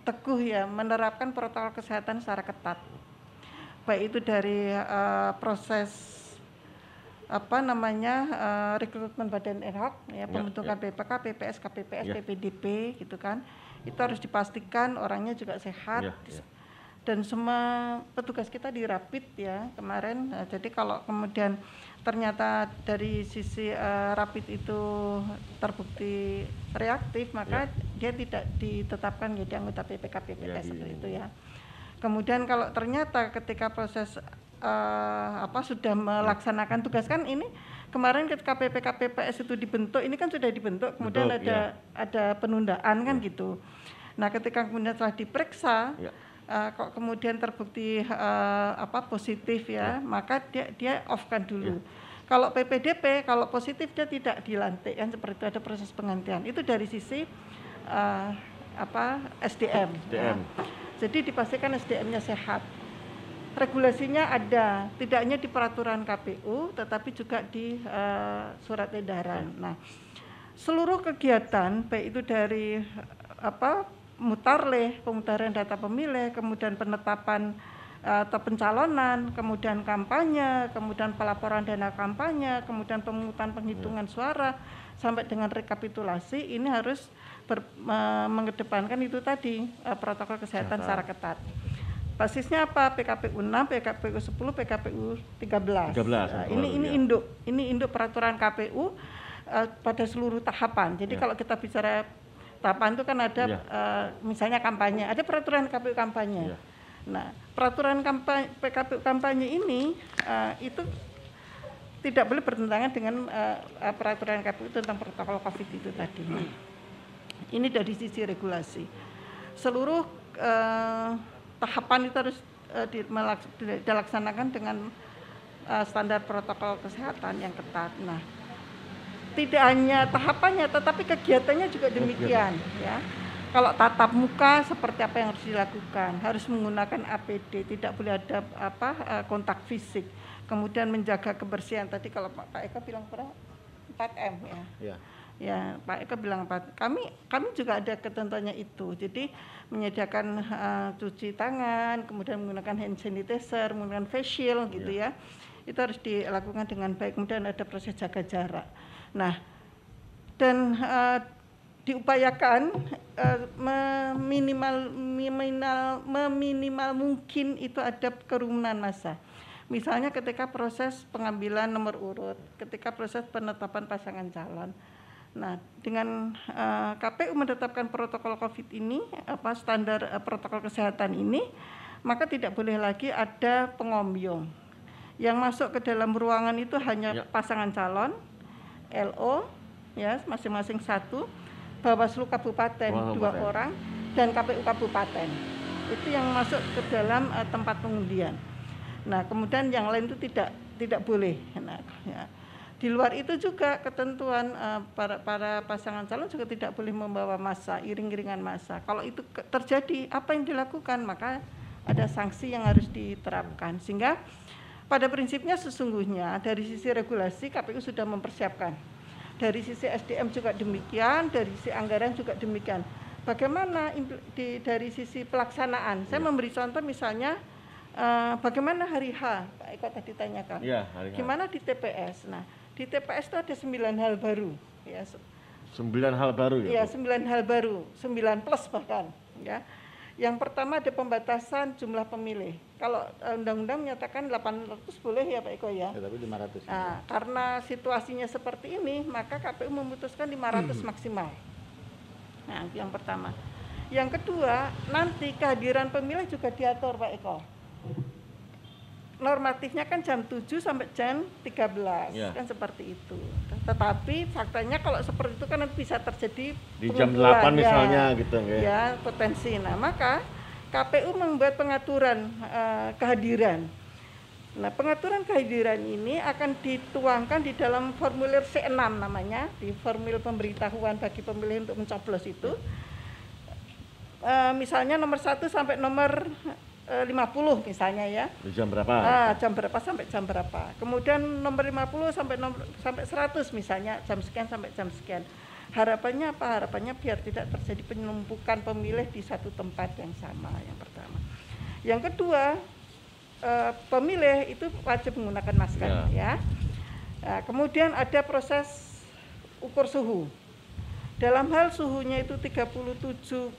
[SPEAKER 3] teguh ya menerapkan protokol kesehatan secara ketat baik itu dari eh, proses apa namanya eh, rekrutmen badan ad hoc ya pembentukan BPK, PPS, KPPS,
[SPEAKER 2] Ya.
[SPEAKER 3] PPDP gitu kan. Itu harus dipastikan orangnya juga sehat.
[SPEAKER 2] Ya, ya.
[SPEAKER 3] dan semua petugas kita dirapit ya kemarin. Nah, jadi kalau kemudian ternyata dari sisi eh, rapid itu terbukti reaktif maka dia tidak ditetapkan jadi anggota PPK PPS
[SPEAKER 2] Ya,
[SPEAKER 3] seperti itu ya. Kemudian kalau ternyata ketika proses eh, apa sudah melaksanakan tugas kan ini kemarin ketika PPK PPS itu dibentuk ini kan sudah dibentuk kemudian
[SPEAKER 2] Betul,
[SPEAKER 3] ada
[SPEAKER 2] ya.
[SPEAKER 3] ada penundaan kan gitu nah ketika kemudian setelah diperiksa
[SPEAKER 2] Ya.
[SPEAKER 3] Eh, kok kemudian terbukti eh, apa positif ya,
[SPEAKER 2] Ya.
[SPEAKER 3] maka dia dia off kan dulu. Kalau PPDP, kalau positif dia tidak dilantik, kan seperti itu ada proses penggantian. Itu dari sisi uh, apa SDM.
[SPEAKER 2] SDM.
[SPEAKER 3] Ya. Jadi dipastikan SDM-nya sehat. Regulasinya ada, tidak hanya di peraturan KPU, tetapi juga di uh, surat edaran. Nah, seluruh kegiatan baik itu dari apa mutarleh, pemutaran data pemilih, kemudian penetapan atau pencalonan, kemudian kampanye, kemudian pelaporan dana kampanye, kemudian pemungutan penghitungan ya. suara sampai dengan rekapitulasi ini harus ber, me, mengedepankan itu tadi uh, protokol kesehatan secara ketat. Basisnya apa? PKPU 6, PKPU 10, PKPU 13. 13. Nah, ini ini ya. induk, ini induk peraturan KPU uh, pada seluruh tahapan. Jadi ya. kalau kita bicara tahapan itu kan ada ya. uh, misalnya kampanye, ada peraturan KPU kampanye. Ya Nah, peraturan kampanye PKP kampanye ini uh, itu tidak boleh bertentangan dengan uh, peraturan KPU tentang protokol COVID itu tadi. Ini dari sisi regulasi. Seluruh uh, tahapan itu harus uh, dilaksanakan dengan uh, standar protokol kesehatan yang ketat. Nah, tidak hanya tahapannya, tetapi kegiatannya juga demikian, ya. Kalau tatap muka seperti apa yang harus dilakukan? Harus menggunakan APD tidak boleh ada apa eh, kontak fisik. Kemudian menjaga kebersihan. Tadi kalau Pak Eka bilang berapa? 4 M ya. Ya, ya Pak Eka bilang apa kami kami juga ada ketentuannya itu jadi menyediakan uh, cuci tangan kemudian menggunakan hand sanitizer menggunakan facial gitu ya. ya itu harus dilakukan dengan baik kemudian ada proses jaga jarak nah dan uh, diupayakan uh, meminimal minimal meminimal mungkin itu ada kerumunan massa. Misalnya ketika proses pengambilan nomor urut, ketika proses penetapan pasangan calon. Nah, dengan uh, KPU menetapkan protokol Covid ini, apa standar uh, protokol kesehatan ini, maka tidak boleh lagi ada pengombyong. Yang masuk ke dalam ruangan itu hanya ya. pasangan calon, LO, ya masing-masing satu, Bawaslu Kabupaten dua okay. orang dan KPU Kabupaten itu yang masuk ke dalam uh, tempat pengundian. Nah kemudian yang lain itu tidak tidak boleh. Nah, ya. Di luar itu juga ketentuan uh, para para pasangan calon juga tidak boleh membawa masa iring-iringan masa. Kalau itu terjadi apa yang dilakukan maka ada sanksi yang harus diterapkan sehingga pada prinsipnya sesungguhnya dari sisi regulasi KPU sudah mempersiapkan dari sisi SDM juga demikian, dari sisi anggaran juga demikian. Bagaimana di, dari sisi pelaksanaan? Saya ya. memberi contoh misalnya uh, bagaimana hari H, Pak Eko tadi tanyakan. Ya, hari H. Gimana di TPS? Nah, di TPS itu ada sembilan hal baru. Ya,
[SPEAKER 2] sembilan hal baru
[SPEAKER 3] ya? Iya, sembilan hal baru, sembilan plus bahkan. Ya, yang pertama ada pembatasan jumlah pemilih. Kalau eh, undang-undang menyatakan 800 boleh ya Pak Eko ya. ya tapi 500. Nah, karena situasinya seperti ini, maka KPU memutuskan 500 hmm. maksimal. Nah, itu yang pertama. Yang kedua, nanti kehadiran pemilih juga diatur Pak Eko normatifnya kan jam 7 sampai jam 13 ya. kan seperti itu. Tetapi faktanya kalau seperti itu kan bisa terjadi
[SPEAKER 2] di jam 8 ya, misalnya gitu
[SPEAKER 3] ya. Ya, potensi. Nah, maka KPU membuat pengaturan uh, kehadiran. Nah, pengaturan kehadiran ini akan dituangkan di dalam formulir C6 namanya, di formulir pemberitahuan bagi pemilih untuk mencoblos itu. Uh, misalnya nomor 1 sampai nomor 50 eh, misalnya ya.
[SPEAKER 2] Jam berapa?
[SPEAKER 3] Ah, jam berapa sampai jam berapa. Kemudian nomor 50 sampai nomor sampai 100 misalnya jam sekian sampai jam sekian. Harapannya apa? Harapannya biar tidak terjadi penumpukan pemilih di satu tempat yang sama yang pertama. Yang kedua, eh, pemilih itu wajib menggunakan masker ya. ya. Nah, kemudian ada proses ukur suhu. Dalam hal suhunya itu 37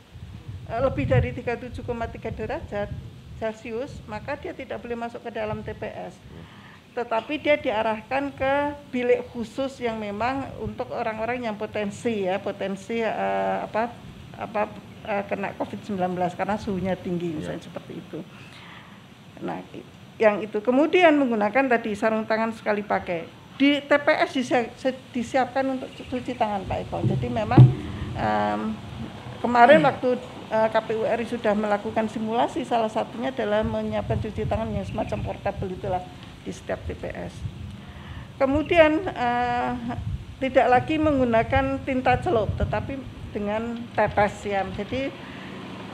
[SPEAKER 3] eh, lebih dari 37,3 derajat Celcius, maka dia tidak boleh masuk ke dalam TPS. Tetapi dia diarahkan ke bilik khusus yang memang untuk orang-orang yang potensi ya, potensi uh, apa apa uh, kena COVID-19 karena suhunya tinggi misalnya ya. seperti itu. Nah, yang itu kemudian menggunakan tadi sarung tangan sekali pakai. Di TPS disiapkan untuk cuci tangan Pak Eko. Jadi memang um, kemarin hmm. waktu KPU RI sudah melakukan simulasi salah satunya adalah menyiapkan cuci tangan yang semacam portable itulah di setiap TPS. Kemudian eh, tidak lagi menggunakan tinta celup, tetapi dengan tetes ya. Jadi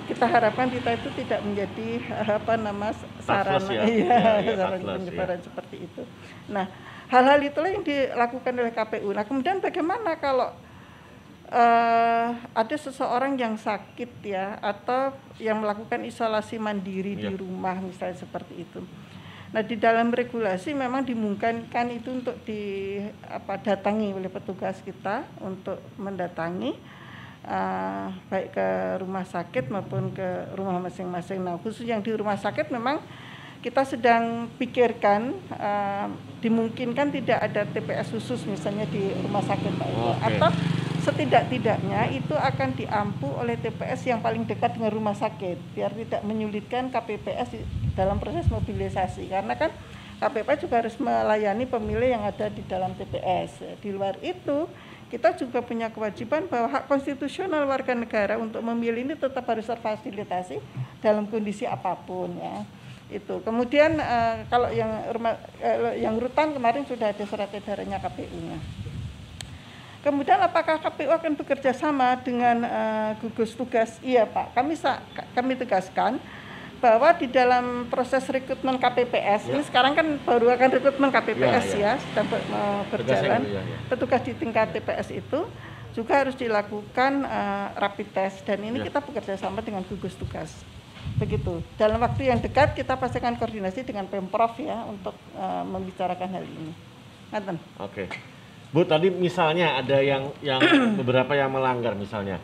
[SPEAKER 3] kita harapkan tinta itu tidak menjadi eh, apa nama sarana
[SPEAKER 2] ya.
[SPEAKER 3] iya,
[SPEAKER 2] Ya, ya,
[SPEAKER 3] sarana
[SPEAKER 2] touchless,
[SPEAKER 3] penyebaran seperti itu. Nah, hal-hal itulah yang dilakukan oleh KPU. Nah, kemudian bagaimana kalau eh, ada seseorang yang sakit ya atau yang melakukan isolasi mandiri di
[SPEAKER 2] Iya.
[SPEAKER 3] rumah misalnya seperti itu. Nah, di dalam regulasi memang dimungkinkan itu untuk di apa datangi oleh petugas kita untuk mendatangi eh, baik ke rumah sakit maupun ke rumah masing-masing. Nah, khusus yang di rumah sakit memang kita sedang pikirkan eh, dimungkinkan tidak ada TPS khusus misalnya di rumah sakit Pak.
[SPEAKER 2] Oke.
[SPEAKER 3] atau setidak-tidaknya itu akan diampu oleh TPS yang paling dekat dengan rumah sakit biar tidak menyulitkan KPPS dalam proses mobilisasi. Karena kan KPPS juga harus melayani pemilih yang ada di dalam TPS. Di luar itu kita juga punya kewajiban bahwa hak konstitusional warga negara untuk memilih ini tetap harus terfasilitasi dalam kondisi apa pun ya. Itu. Kemudian eh, kalau yang rumah eh, yang rutan kemarin sudah ada surat edarannya KPU-nya Kemudian apakah KPU akan bekerja sama dengan eh, gugus tugas? Iya Pak, kami kami tegaskan bahwa di dalam proses rekrutmen KPPS ini sekarang kan baru akan rekrutmen KPPS
[SPEAKER 2] Ya,
[SPEAKER 3] ya, sedang ber- eh, berjalan.
[SPEAKER 2] Ya, ya.
[SPEAKER 3] Petugas di tingkat TPS itu juga harus dilakukan eh, rapid test dan ini
[SPEAKER 2] Ya.
[SPEAKER 3] kita bekerja sama dengan gugus tugas. Begitu. Dalam waktu yang dekat kita pastikan koordinasi dengan Pemprov ya untuk eh, membicarakan hal ini.
[SPEAKER 2] Oke. Bu, tadi misalnya ada yang yang beberapa yang melanggar misalnya.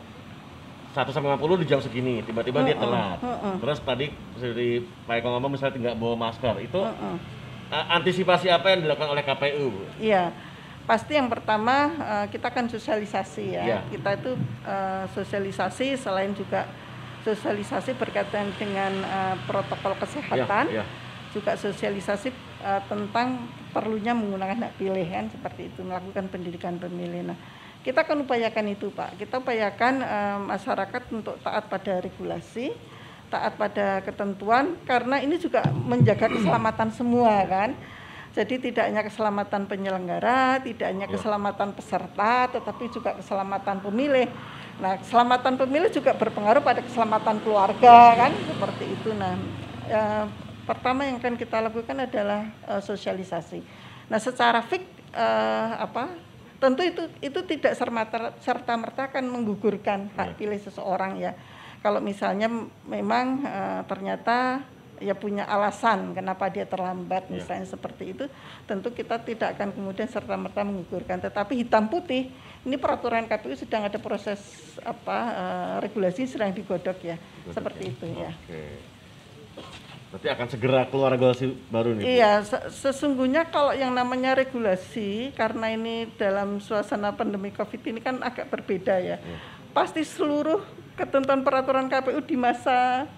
[SPEAKER 2] 1 sampai 50 di jam segini, tiba-tiba dia
[SPEAKER 3] Mm-mm,
[SPEAKER 2] telat.
[SPEAKER 3] mm-mm.
[SPEAKER 2] Terus tadi seperti Pak Eko ngomong misalnya tidak bawa masker. Itu
[SPEAKER 3] Mm-mm.
[SPEAKER 2] a- antisipasi apa yang dilakukan oleh KPU? Bu?
[SPEAKER 3] Iya, pasti yang pertama eh, kita akan sosialisasi ya.
[SPEAKER 2] Iya.
[SPEAKER 3] Kita itu eh, sosialisasi selain juga sosialisasi berkaitan dengan eh, protokol kesehatan,
[SPEAKER 2] Iya, iya.
[SPEAKER 3] juga sosialisasi eh, tentang perlunya menggunakan hak pilih kan seperti itu melakukan pendidikan pemilih. Nah, kita akan upayakan itu Pak. Kita upayakan eh, masyarakat untuk taat pada regulasi, taat pada ketentuan karena ini juga menjaga keselamatan semua kan. Jadi tidak hanya keselamatan penyelenggara, tidak hanya keselamatan peserta, tetapi juga keselamatan pemilih. Nah, keselamatan pemilih juga berpengaruh pada keselamatan keluarga kan, seperti itu. Nah, eh, pertama yang akan kita lakukan adalah eh, sosialisasi. Nah, secara fik eh, apa? Tentu itu itu tidak serta merta akan menggugurkan hak pilih seseorang ya. Kalau misalnya memang eh, ternyata ya punya alasan kenapa dia terlambat misalnya seperti itu tentu kita tidak akan kemudian serta merta menggugurkan tetapi hitam putih ini peraturan KPU sedang ada proses apa eh, regulasi sedang digodok ya seperti itu ya
[SPEAKER 2] Oke. Berarti akan segera keluar regulasi baru nih.
[SPEAKER 3] Iya, se- sesungguhnya kalau yang namanya regulasi karena ini dalam suasana pandemi Covid ini kan agak berbeda ya. Pasti seluruh ketentuan peraturan KPU di masa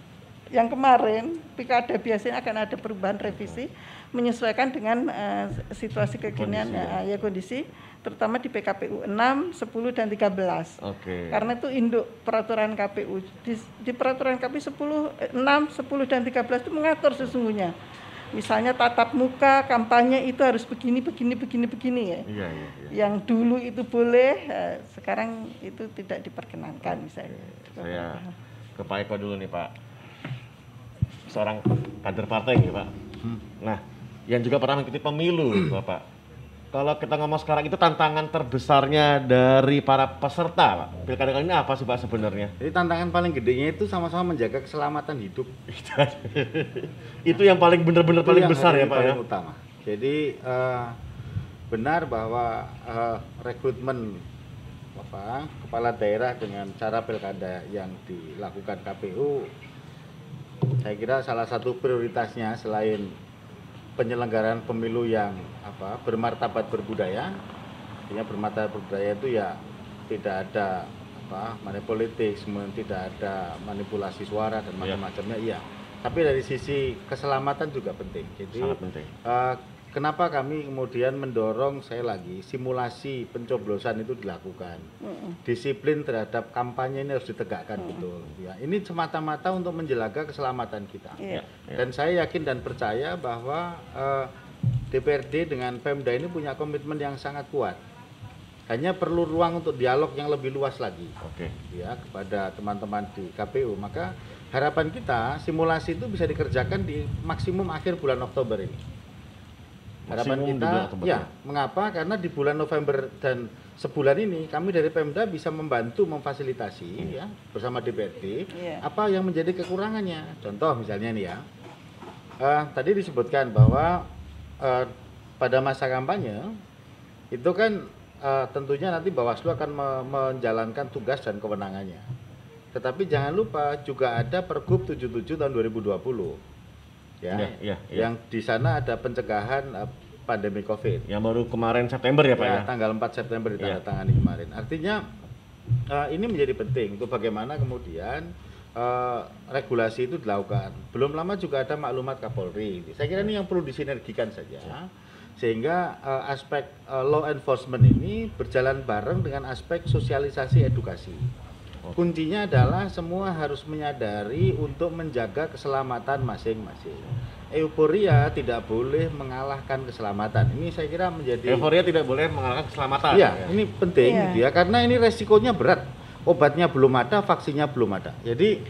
[SPEAKER 3] yang kemarin pilkada biasanya akan ada perubahan revisi menyesuaikan dengan eh, situasi kekinian
[SPEAKER 2] Kondisi,
[SPEAKER 3] ya, ya kondisi terutama di PKPU 6, 10 dan 13.
[SPEAKER 2] Oke.
[SPEAKER 3] Karena itu induk peraturan KPU. Di, di peraturan KPU 10, eh, 6, 10 dan 13 itu mengatur sesungguhnya. Misalnya tatap muka, kampanye itu harus begini, begini, begini, begini ya.
[SPEAKER 2] Iya, iya, iya.
[SPEAKER 3] Yang dulu itu boleh, eh, sekarang itu tidak diperkenankan misalnya.
[SPEAKER 2] Saya ke Pak Eko dulu nih Pak. Seorang kader partai nih Pak. Nah, yang juga pernah mengikuti pemilu Bapak. Kalau kita ngomong sekarang itu tantangan terbesarnya dari para peserta Pak. Pilkada kali ini apa sih Pak sebenarnya?
[SPEAKER 4] Jadi tantangan paling gedenya itu sama-sama menjaga keselamatan hidup.
[SPEAKER 2] itu yang paling benar-benar paling besar ya Pak ya.
[SPEAKER 4] paling utama. Jadi eh, benar bahwa eh, rekrutmen apa kepala daerah dengan cara pilkada yang dilakukan KPU saya kira salah satu prioritasnya selain penyelenggaraan pemilu yang apa bermartabat berbudaya. Artinya bermartabat berbudaya itu ya tidak ada apa manipolitik kemudian tidak ada manipulasi suara dan macam-macamnya iya. Tapi dari sisi keselamatan juga penting. Jadi
[SPEAKER 2] Sangat penting.
[SPEAKER 4] Eh, kenapa kami kemudian mendorong saya lagi simulasi pencoblosan itu dilakukan. Disiplin terhadap kampanye ini harus ditegakkan betul. Ya, ini semata-mata untuk menjaga keselamatan kita.
[SPEAKER 3] Iya.
[SPEAKER 2] Ya.
[SPEAKER 4] Dan saya yakin dan percaya bahwa eh, DPRD dengan Pemda ini punya komitmen yang sangat kuat. Hanya perlu ruang untuk dialog yang lebih luas lagi
[SPEAKER 2] Oke.
[SPEAKER 4] ya kepada teman-teman di KPU. Maka harapan kita simulasi itu bisa dikerjakan di maksimum akhir bulan Oktober ini. Harapan
[SPEAKER 2] Maksimum
[SPEAKER 4] kita, ya, mengapa? Karena di bulan November dan sebulan ini kami dari Pemda bisa membantu memfasilitasi ya bersama DPRD
[SPEAKER 3] Iya.
[SPEAKER 4] apa yang menjadi kekurangannya. Contoh misalnya nih ya, eh, tadi disebutkan bahwa eh, pada masa kampanye itu kan eh, tentunya nanti Bawaslu akan me- menjalankan tugas dan kewenangannya. Tetapi jangan lupa juga ada Pergub 77 tahun 2020. Ya.
[SPEAKER 2] Iya, iya, iya.
[SPEAKER 4] Yang di sana ada pencegahan eh, pandemi Covid.
[SPEAKER 2] Yang baru kemarin September ya Pak ya?
[SPEAKER 4] Ya, tanggal 4 September ditandatangani kemarin. Artinya eh, ini menjadi penting untuk bagaimana kemudian eh, regulasi itu dilakukan. Belum lama juga ada maklumat Kapolri. Saya kira ini yang perlu disinergikan saja sehingga eh, aspek eh, law enforcement ini berjalan bareng dengan aspek sosialisasi edukasi. Kuncinya adalah semua harus menyadari untuk menjaga keselamatan masing-masing. Euforia tidak boleh mengalahkan keselamatan. Ini saya kira menjadi
[SPEAKER 2] Euforia tidak boleh mengalahkan keselamatan.
[SPEAKER 4] Iya,
[SPEAKER 2] ya.
[SPEAKER 4] ini penting
[SPEAKER 3] Iya.
[SPEAKER 4] gitu ya karena ini resikonya berat. Obatnya belum ada, vaksinnya belum ada. Jadi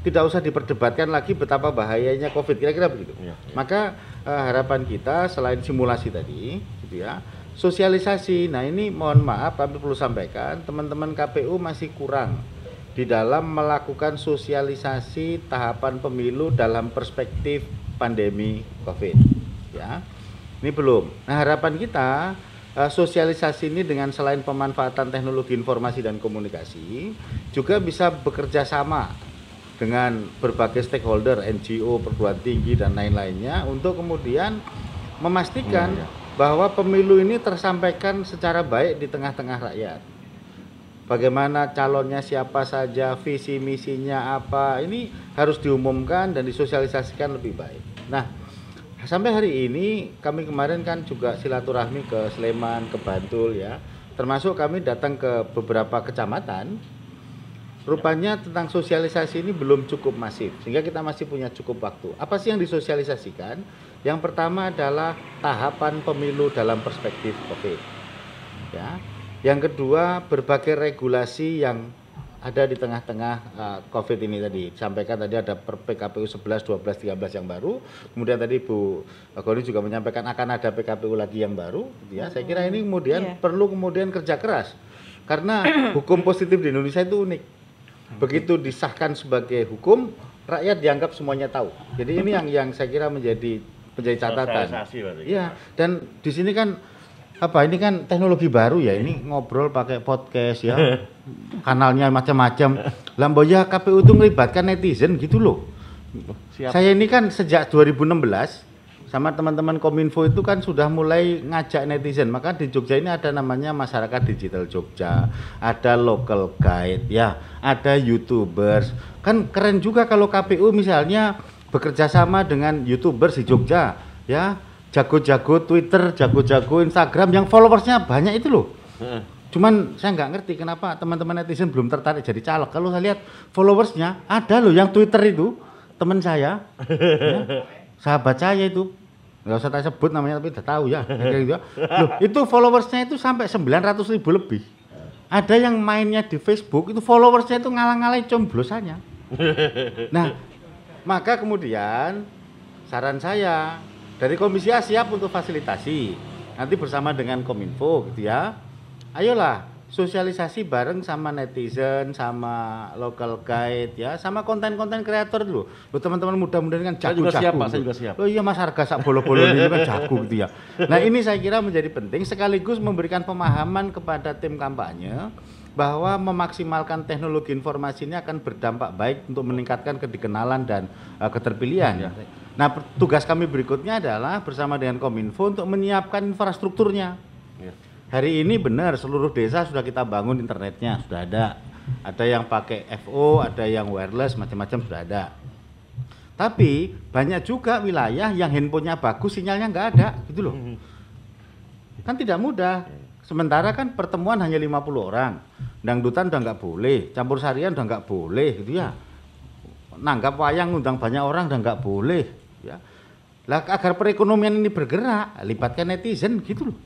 [SPEAKER 4] tidak usah diperdebatkan lagi betapa bahayanya Covid. Kira-kira begitu.
[SPEAKER 2] Iya, iya.
[SPEAKER 4] Maka eh, harapan kita selain simulasi tadi, gitu ya, sosialisasi. Nah ini mohon maaf kami perlu sampaikan teman-teman KPU masih kurang di dalam melakukan sosialisasi tahapan pemilu dalam perspektif pandemi Covid. Ya, ini belum. Nah harapan kita eh, sosialisasi ini dengan selain pemanfaatan teknologi informasi dan komunikasi juga bisa bekerja sama dengan berbagai stakeholder, NGO, perguruan tinggi dan lain-lainnya untuk kemudian memastikan
[SPEAKER 2] Iya, iya.
[SPEAKER 4] bahwa pemilu ini tersampaikan secara baik di tengah-tengah rakyat. Bagaimana calonnya siapa saja, visi misinya apa, ini harus diumumkan dan disosialisasikan lebih baik. Nah, sampai hari ini kami kemarin kan juga silaturahmi ke Sleman, ke Bantul ya. Termasuk kami datang ke beberapa kecamatan. Rupanya tentang sosialisasi ini belum cukup masif sehingga kita masih punya cukup waktu. Apa sih yang disosialisasikan? Yang pertama adalah tahapan pemilu dalam perspektif Covid. Ya. Yang kedua, berbagai regulasi yang ada di tengah-tengah uh, Covid ini tadi. Sampaikan tadi ada per PKPU 11, 12, 13 yang baru. Kemudian tadi Bu Goni juga menyampaikan akan ada PKPU lagi yang baru. gitu Ya, saya kira ini kemudian
[SPEAKER 3] Iya.
[SPEAKER 4] perlu kemudian kerja keras. Karena hukum positif di Indonesia itu unik. Begitu disahkan sebagai hukum, rakyat dianggap semuanya tahu. Jadi ini yang yang saya kira menjadi menjadi catatan. Iya, dan di sini kan apa ini kan teknologi baru ya ini ngobrol pakai podcast ya. Kanalnya macam-macam. Lamboya KPU itu melibatkan netizen gitu loh.
[SPEAKER 2] Siap.
[SPEAKER 4] saya ini kan sejak 2016 sama teman-teman Kominfo itu kan sudah mulai ngajak netizen. Maka di Jogja ini ada namanya masyarakat digital Jogja ada local guide ya ada youtubers. Kan keren juga kalau KPU misalnya bekerja sama dengan youtubers di Jogja ya jago-jago Twitter jago-jago Instagram yang followersnya banyak itu loh. Cuman saya nggak ngerti kenapa teman-teman netizen belum tertarik jadi caleg. Kalau saya lihat followersnya ada loh yang Twitter itu teman saya, ya, sahabat saya itu nggak usah saya sebut namanya tapi udah tahu ya. Gitu. Loh, itu followersnya itu sampai 900 ribu lebih. Ada yang mainnya di Facebook itu followersnya itu ngalang-ngalai comblosannya. Nah, maka kemudian saran saya dari Komisi A siap untuk fasilitasi. Nanti bersama dengan Kominfo gitu ya. Ayolah sosialisasi bareng sama netizen, sama local guide ya, sama konten-konten kreator dulu. Lo teman-teman muda-muda kan
[SPEAKER 2] Saya
[SPEAKER 4] jago
[SPEAKER 2] juga siap, Pak, saya juga siap.
[SPEAKER 4] Oh iya Mas Harga sak bolo-bolo ini kan jago gitu ya. Nah, ini saya kira menjadi penting sekaligus memberikan pemahaman kepada tim kampanye bahwa memaksimalkan teknologi informasi ini akan berdampak baik untuk meningkatkan kedikenalan dan uh, keterpilihan.
[SPEAKER 2] Ya.
[SPEAKER 4] Nah, tugas kami berikutnya adalah bersama dengan Kominfo untuk menyiapkan infrastrukturnya.
[SPEAKER 2] Iya.
[SPEAKER 4] Hari ini benar seluruh desa sudah kita bangun internetnya, sudah ada. Ada yang pakai FO, ada yang wireless, macam-macam sudah ada. Tapi banyak juga wilayah yang handphonenya bagus, sinyalnya nggak ada, gitu loh. Kan tidak mudah. Sementara kan pertemuan hanya 50 orang. Dangdutan udah nggak boleh, campur sarian udah nggak boleh gitu ya. Nanggap wayang ngundang banyak orang udah nggak boleh ya. Lah agar perekonomian ini bergerak, libatkan netizen gitu loh.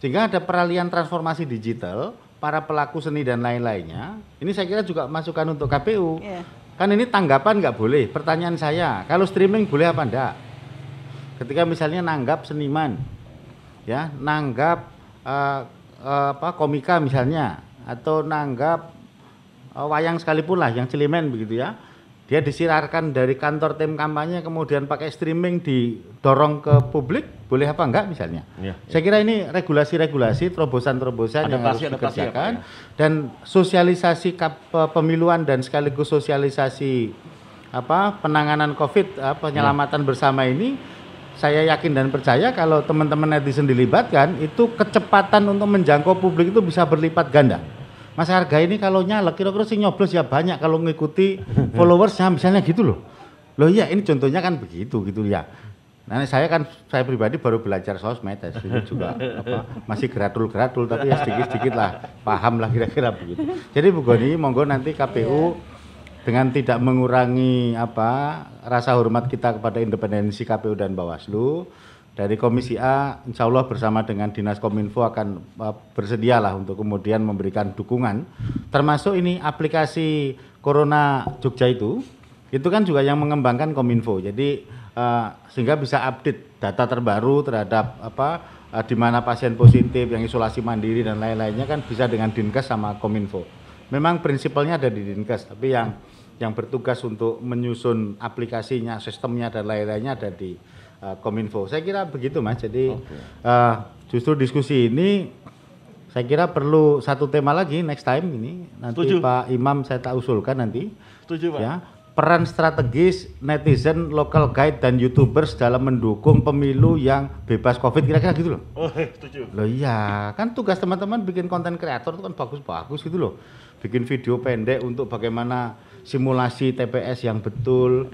[SPEAKER 4] Sehingga ada peralihan transformasi digital, para pelaku seni dan lain-lainnya. Ini saya kira juga masukan untuk KPU.
[SPEAKER 3] Iya.
[SPEAKER 4] Kan ini tanggapan nggak boleh. Pertanyaan saya, kalau streaming boleh apa enggak? Ketika misalnya nanggap seniman, ya nanggap eh, eh, apa komika misalnya, atau nanggap eh, wayang sekalipun lah, yang cilimen begitu ya. Dia disirarkan dari kantor tim kampanye kemudian pakai streaming didorong ke publik, boleh apa enggak misalnya?
[SPEAKER 2] Iya,
[SPEAKER 4] Saya kira ini regulasi-regulasi, terobosan-terobosan yang harus
[SPEAKER 2] ya,
[SPEAKER 4] dikerjakan
[SPEAKER 2] ya?
[SPEAKER 4] dan sosialisasi kap- pe- pemiluan dan sekaligus sosialisasi apa penanganan Covid, eh, penyelamatan bersama ini saya yakin dan percaya kalau teman-teman netizen dilibatkan itu kecepatan untuk menjangkau publik itu bisa berlipat ganda. Mas harga ini kalau nyalek kira-kira sih nyoblos ya banyak kalau mengikuti followersnya misalnya gitu loh. Loh iya ini contohnya kan begitu gitu ya. Nah saya kan saya pribadi baru belajar sosmed ya, ini juga apa, masih geratul-geratul tapi ya sedikit-sedikit lah paham lah kira-kira begitu. Jadi Bu Goni monggo nanti KPU dengan tidak mengurangi apa rasa hormat kita kepada independensi KPU dan Bawaslu dari Komisi A insya Allah bersama dengan Dinas Kominfo akan uh, bersedialah untuk kemudian memberikan dukungan. Termasuk ini aplikasi Corona Jogja itu itu kan juga yang mengembangkan Kominfo. Jadi uh, sehingga bisa update data terbaru terhadap apa uh, di mana pasien positif yang isolasi mandiri dan lain-lainnya kan bisa dengan Dinkes sama Kominfo. Memang prinsipalnya ada di Dinkes tapi yang yang bertugas untuk menyusun aplikasinya sistemnya dan lain-lainnya ada di uh, Kominfo. Saya kira begitu Mas. Jadi uh, justru diskusi ini saya kira perlu satu tema lagi next time ini nanti
[SPEAKER 2] Setuju.
[SPEAKER 4] Pak Imam saya tak usulkan nanti
[SPEAKER 2] Setuju Pak.
[SPEAKER 4] ya peran strategis netizen, local guide dan youtubers dalam mendukung pemilu yang bebas covid kira-kira gitu loh.
[SPEAKER 2] Oh, setuju.
[SPEAKER 4] Loh iya, kan tugas teman-teman bikin konten kreator itu kan bagus-bagus gitu loh. Bikin video pendek untuk bagaimana simulasi TPS yang betul.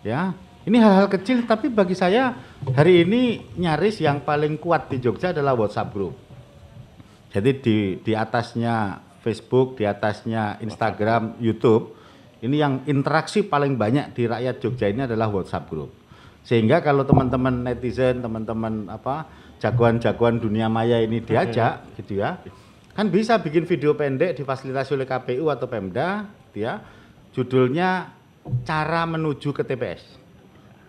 [SPEAKER 4] ya, ini hal-hal kecil tapi bagi saya hari ini nyaris yang paling kuat di Jogja adalah WhatsApp group. Jadi di di atasnya Facebook, di atasnya Instagram, YouTube, ini yang interaksi paling banyak di rakyat Jogja ini adalah WhatsApp group. Sehingga kalau teman-teman netizen, teman-teman apa jagoan-jagoan dunia maya ini diajak gitu ya, kan bisa bikin video pendek difasilitasi oleh KPU atau Pemda, gitu ya. Judulnya cara menuju ke TPS.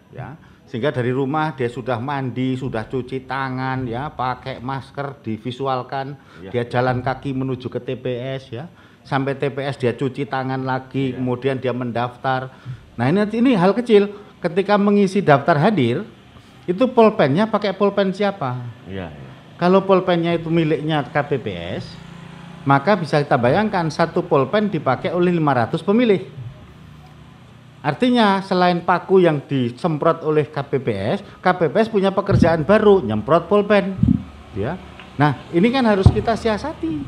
[SPEAKER 4] Ya, sehingga dari rumah dia sudah mandi, sudah cuci tangan, ya, pakai masker, divisualkan,
[SPEAKER 2] Ya.
[SPEAKER 4] dia jalan kaki menuju ke TPS, ya, sampai TPS dia cuci tangan lagi, kemudian dia mendaftar. Nah ini ini hal kecil. Ketika mengisi daftar hadir, itu pulpennya pakai pulpen siapa?
[SPEAKER 2] Iya, iya.
[SPEAKER 4] Kalau pulpennya itu miliknya KPPS, maka bisa kita bayangkan satu pulpen dipakai oleh 500 pemilih. Artinya selain paku yang disemprot oleh KPPS, KPPS punya pekerjaan baru, nyemprot pulpen. Ya. Nah, ini kan harus kita siasati.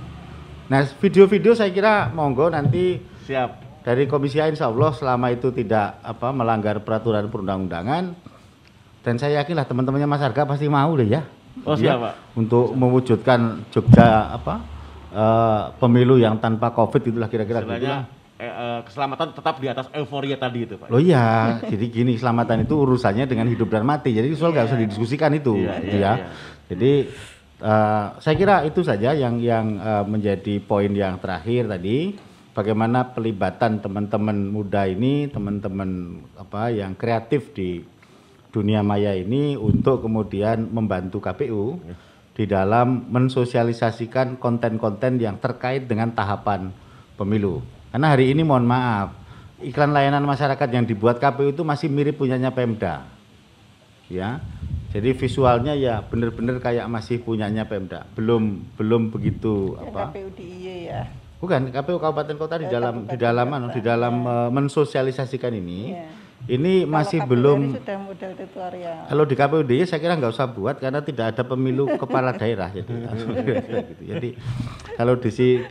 [SPEAKER 4] Nah, video-video saya kira monggo nanti
[SPEAKER 2] Siap.
[SPEAKER 4] dari Komisi A insya Allah selama itu tidak apa melanggar peraturan perundang-undangan dan saya yakinlah teman-temannya Mas Harga pasti mau deh ya.
[SPEAKER 2] Oh,
[SPEAKER 4] Ya,
[SPEAKER 2] siap, Pak.
[SPEAKER 4] Untuk mewujudkan Jogja apa eh, pemilu yang tanpa Covid itulah kira-kira gitu
[SPEAKER 2] Istilahnya eh, eh, keselamatan tetap di atas euforia tadi itu Pak.
[SPEAKER 4] Loh iya, jadi gini keselamatan itu urusannya dengan hidup dan mati. Jadi soal nggak usah didiskusikan itu,
[SPEAKER 2] Iya,
[SPEAKER 4] gitu
[SPEAKER 2] iya,
[SPEAKER 4] ya.
[SPEAKER 2] iya.
[SPEAKER 4] Jadi eh, saya kira itu saja yang yang eh, menjadi poin yang terakhir tadi. Bagaimana pelibatan teman-teman muda ini, teman-teman apa yang kreatif di dunia maya ini untuk kemudian membantu KPU di dalam mensosialisasikan konten-konten yang terkait dengan tahapan pemilu. Karena hari ini mohon maaf, iklan layanan masyarakat yang dibuat KPU itu masih mirip punyanya Pemda. Ya. Jadi visualnya ya benar-benar kayak masih punyanya Pemda. Belum belum begitu
[SPEAKER 3] Ya,
[SPEAKER 4] apa?
[SPEAKER 3] KPU DIY ya.
[SPEAKER 4] Bukan, KPU kabupaten kota di
[SPEAKER 3] Eh,
[SPEAKER 4] dalam di
[SPEAKER 3] kabupaten
[SPEAKER 4] dalam
[SPEAKER 3] kota,
[SPEAKER 4] anu, di dalam
[SPEAKER 3] ya.
[SPEAKER 4] eh, mensosialisasikan ini.
[SPEAKER 3] Iya.
[SPEAKER 4] Ini masih
[SPEAKER 3] Kalau
[SPEAKER 4] belum
[SPEAKER 3] KPU sudah model tutorial.
[SPEAKER 4] kalau di KPUD saya kira nggak usah buat karena tidak ada pemilu kepala daerah jadi gitu. Jadi kalau di si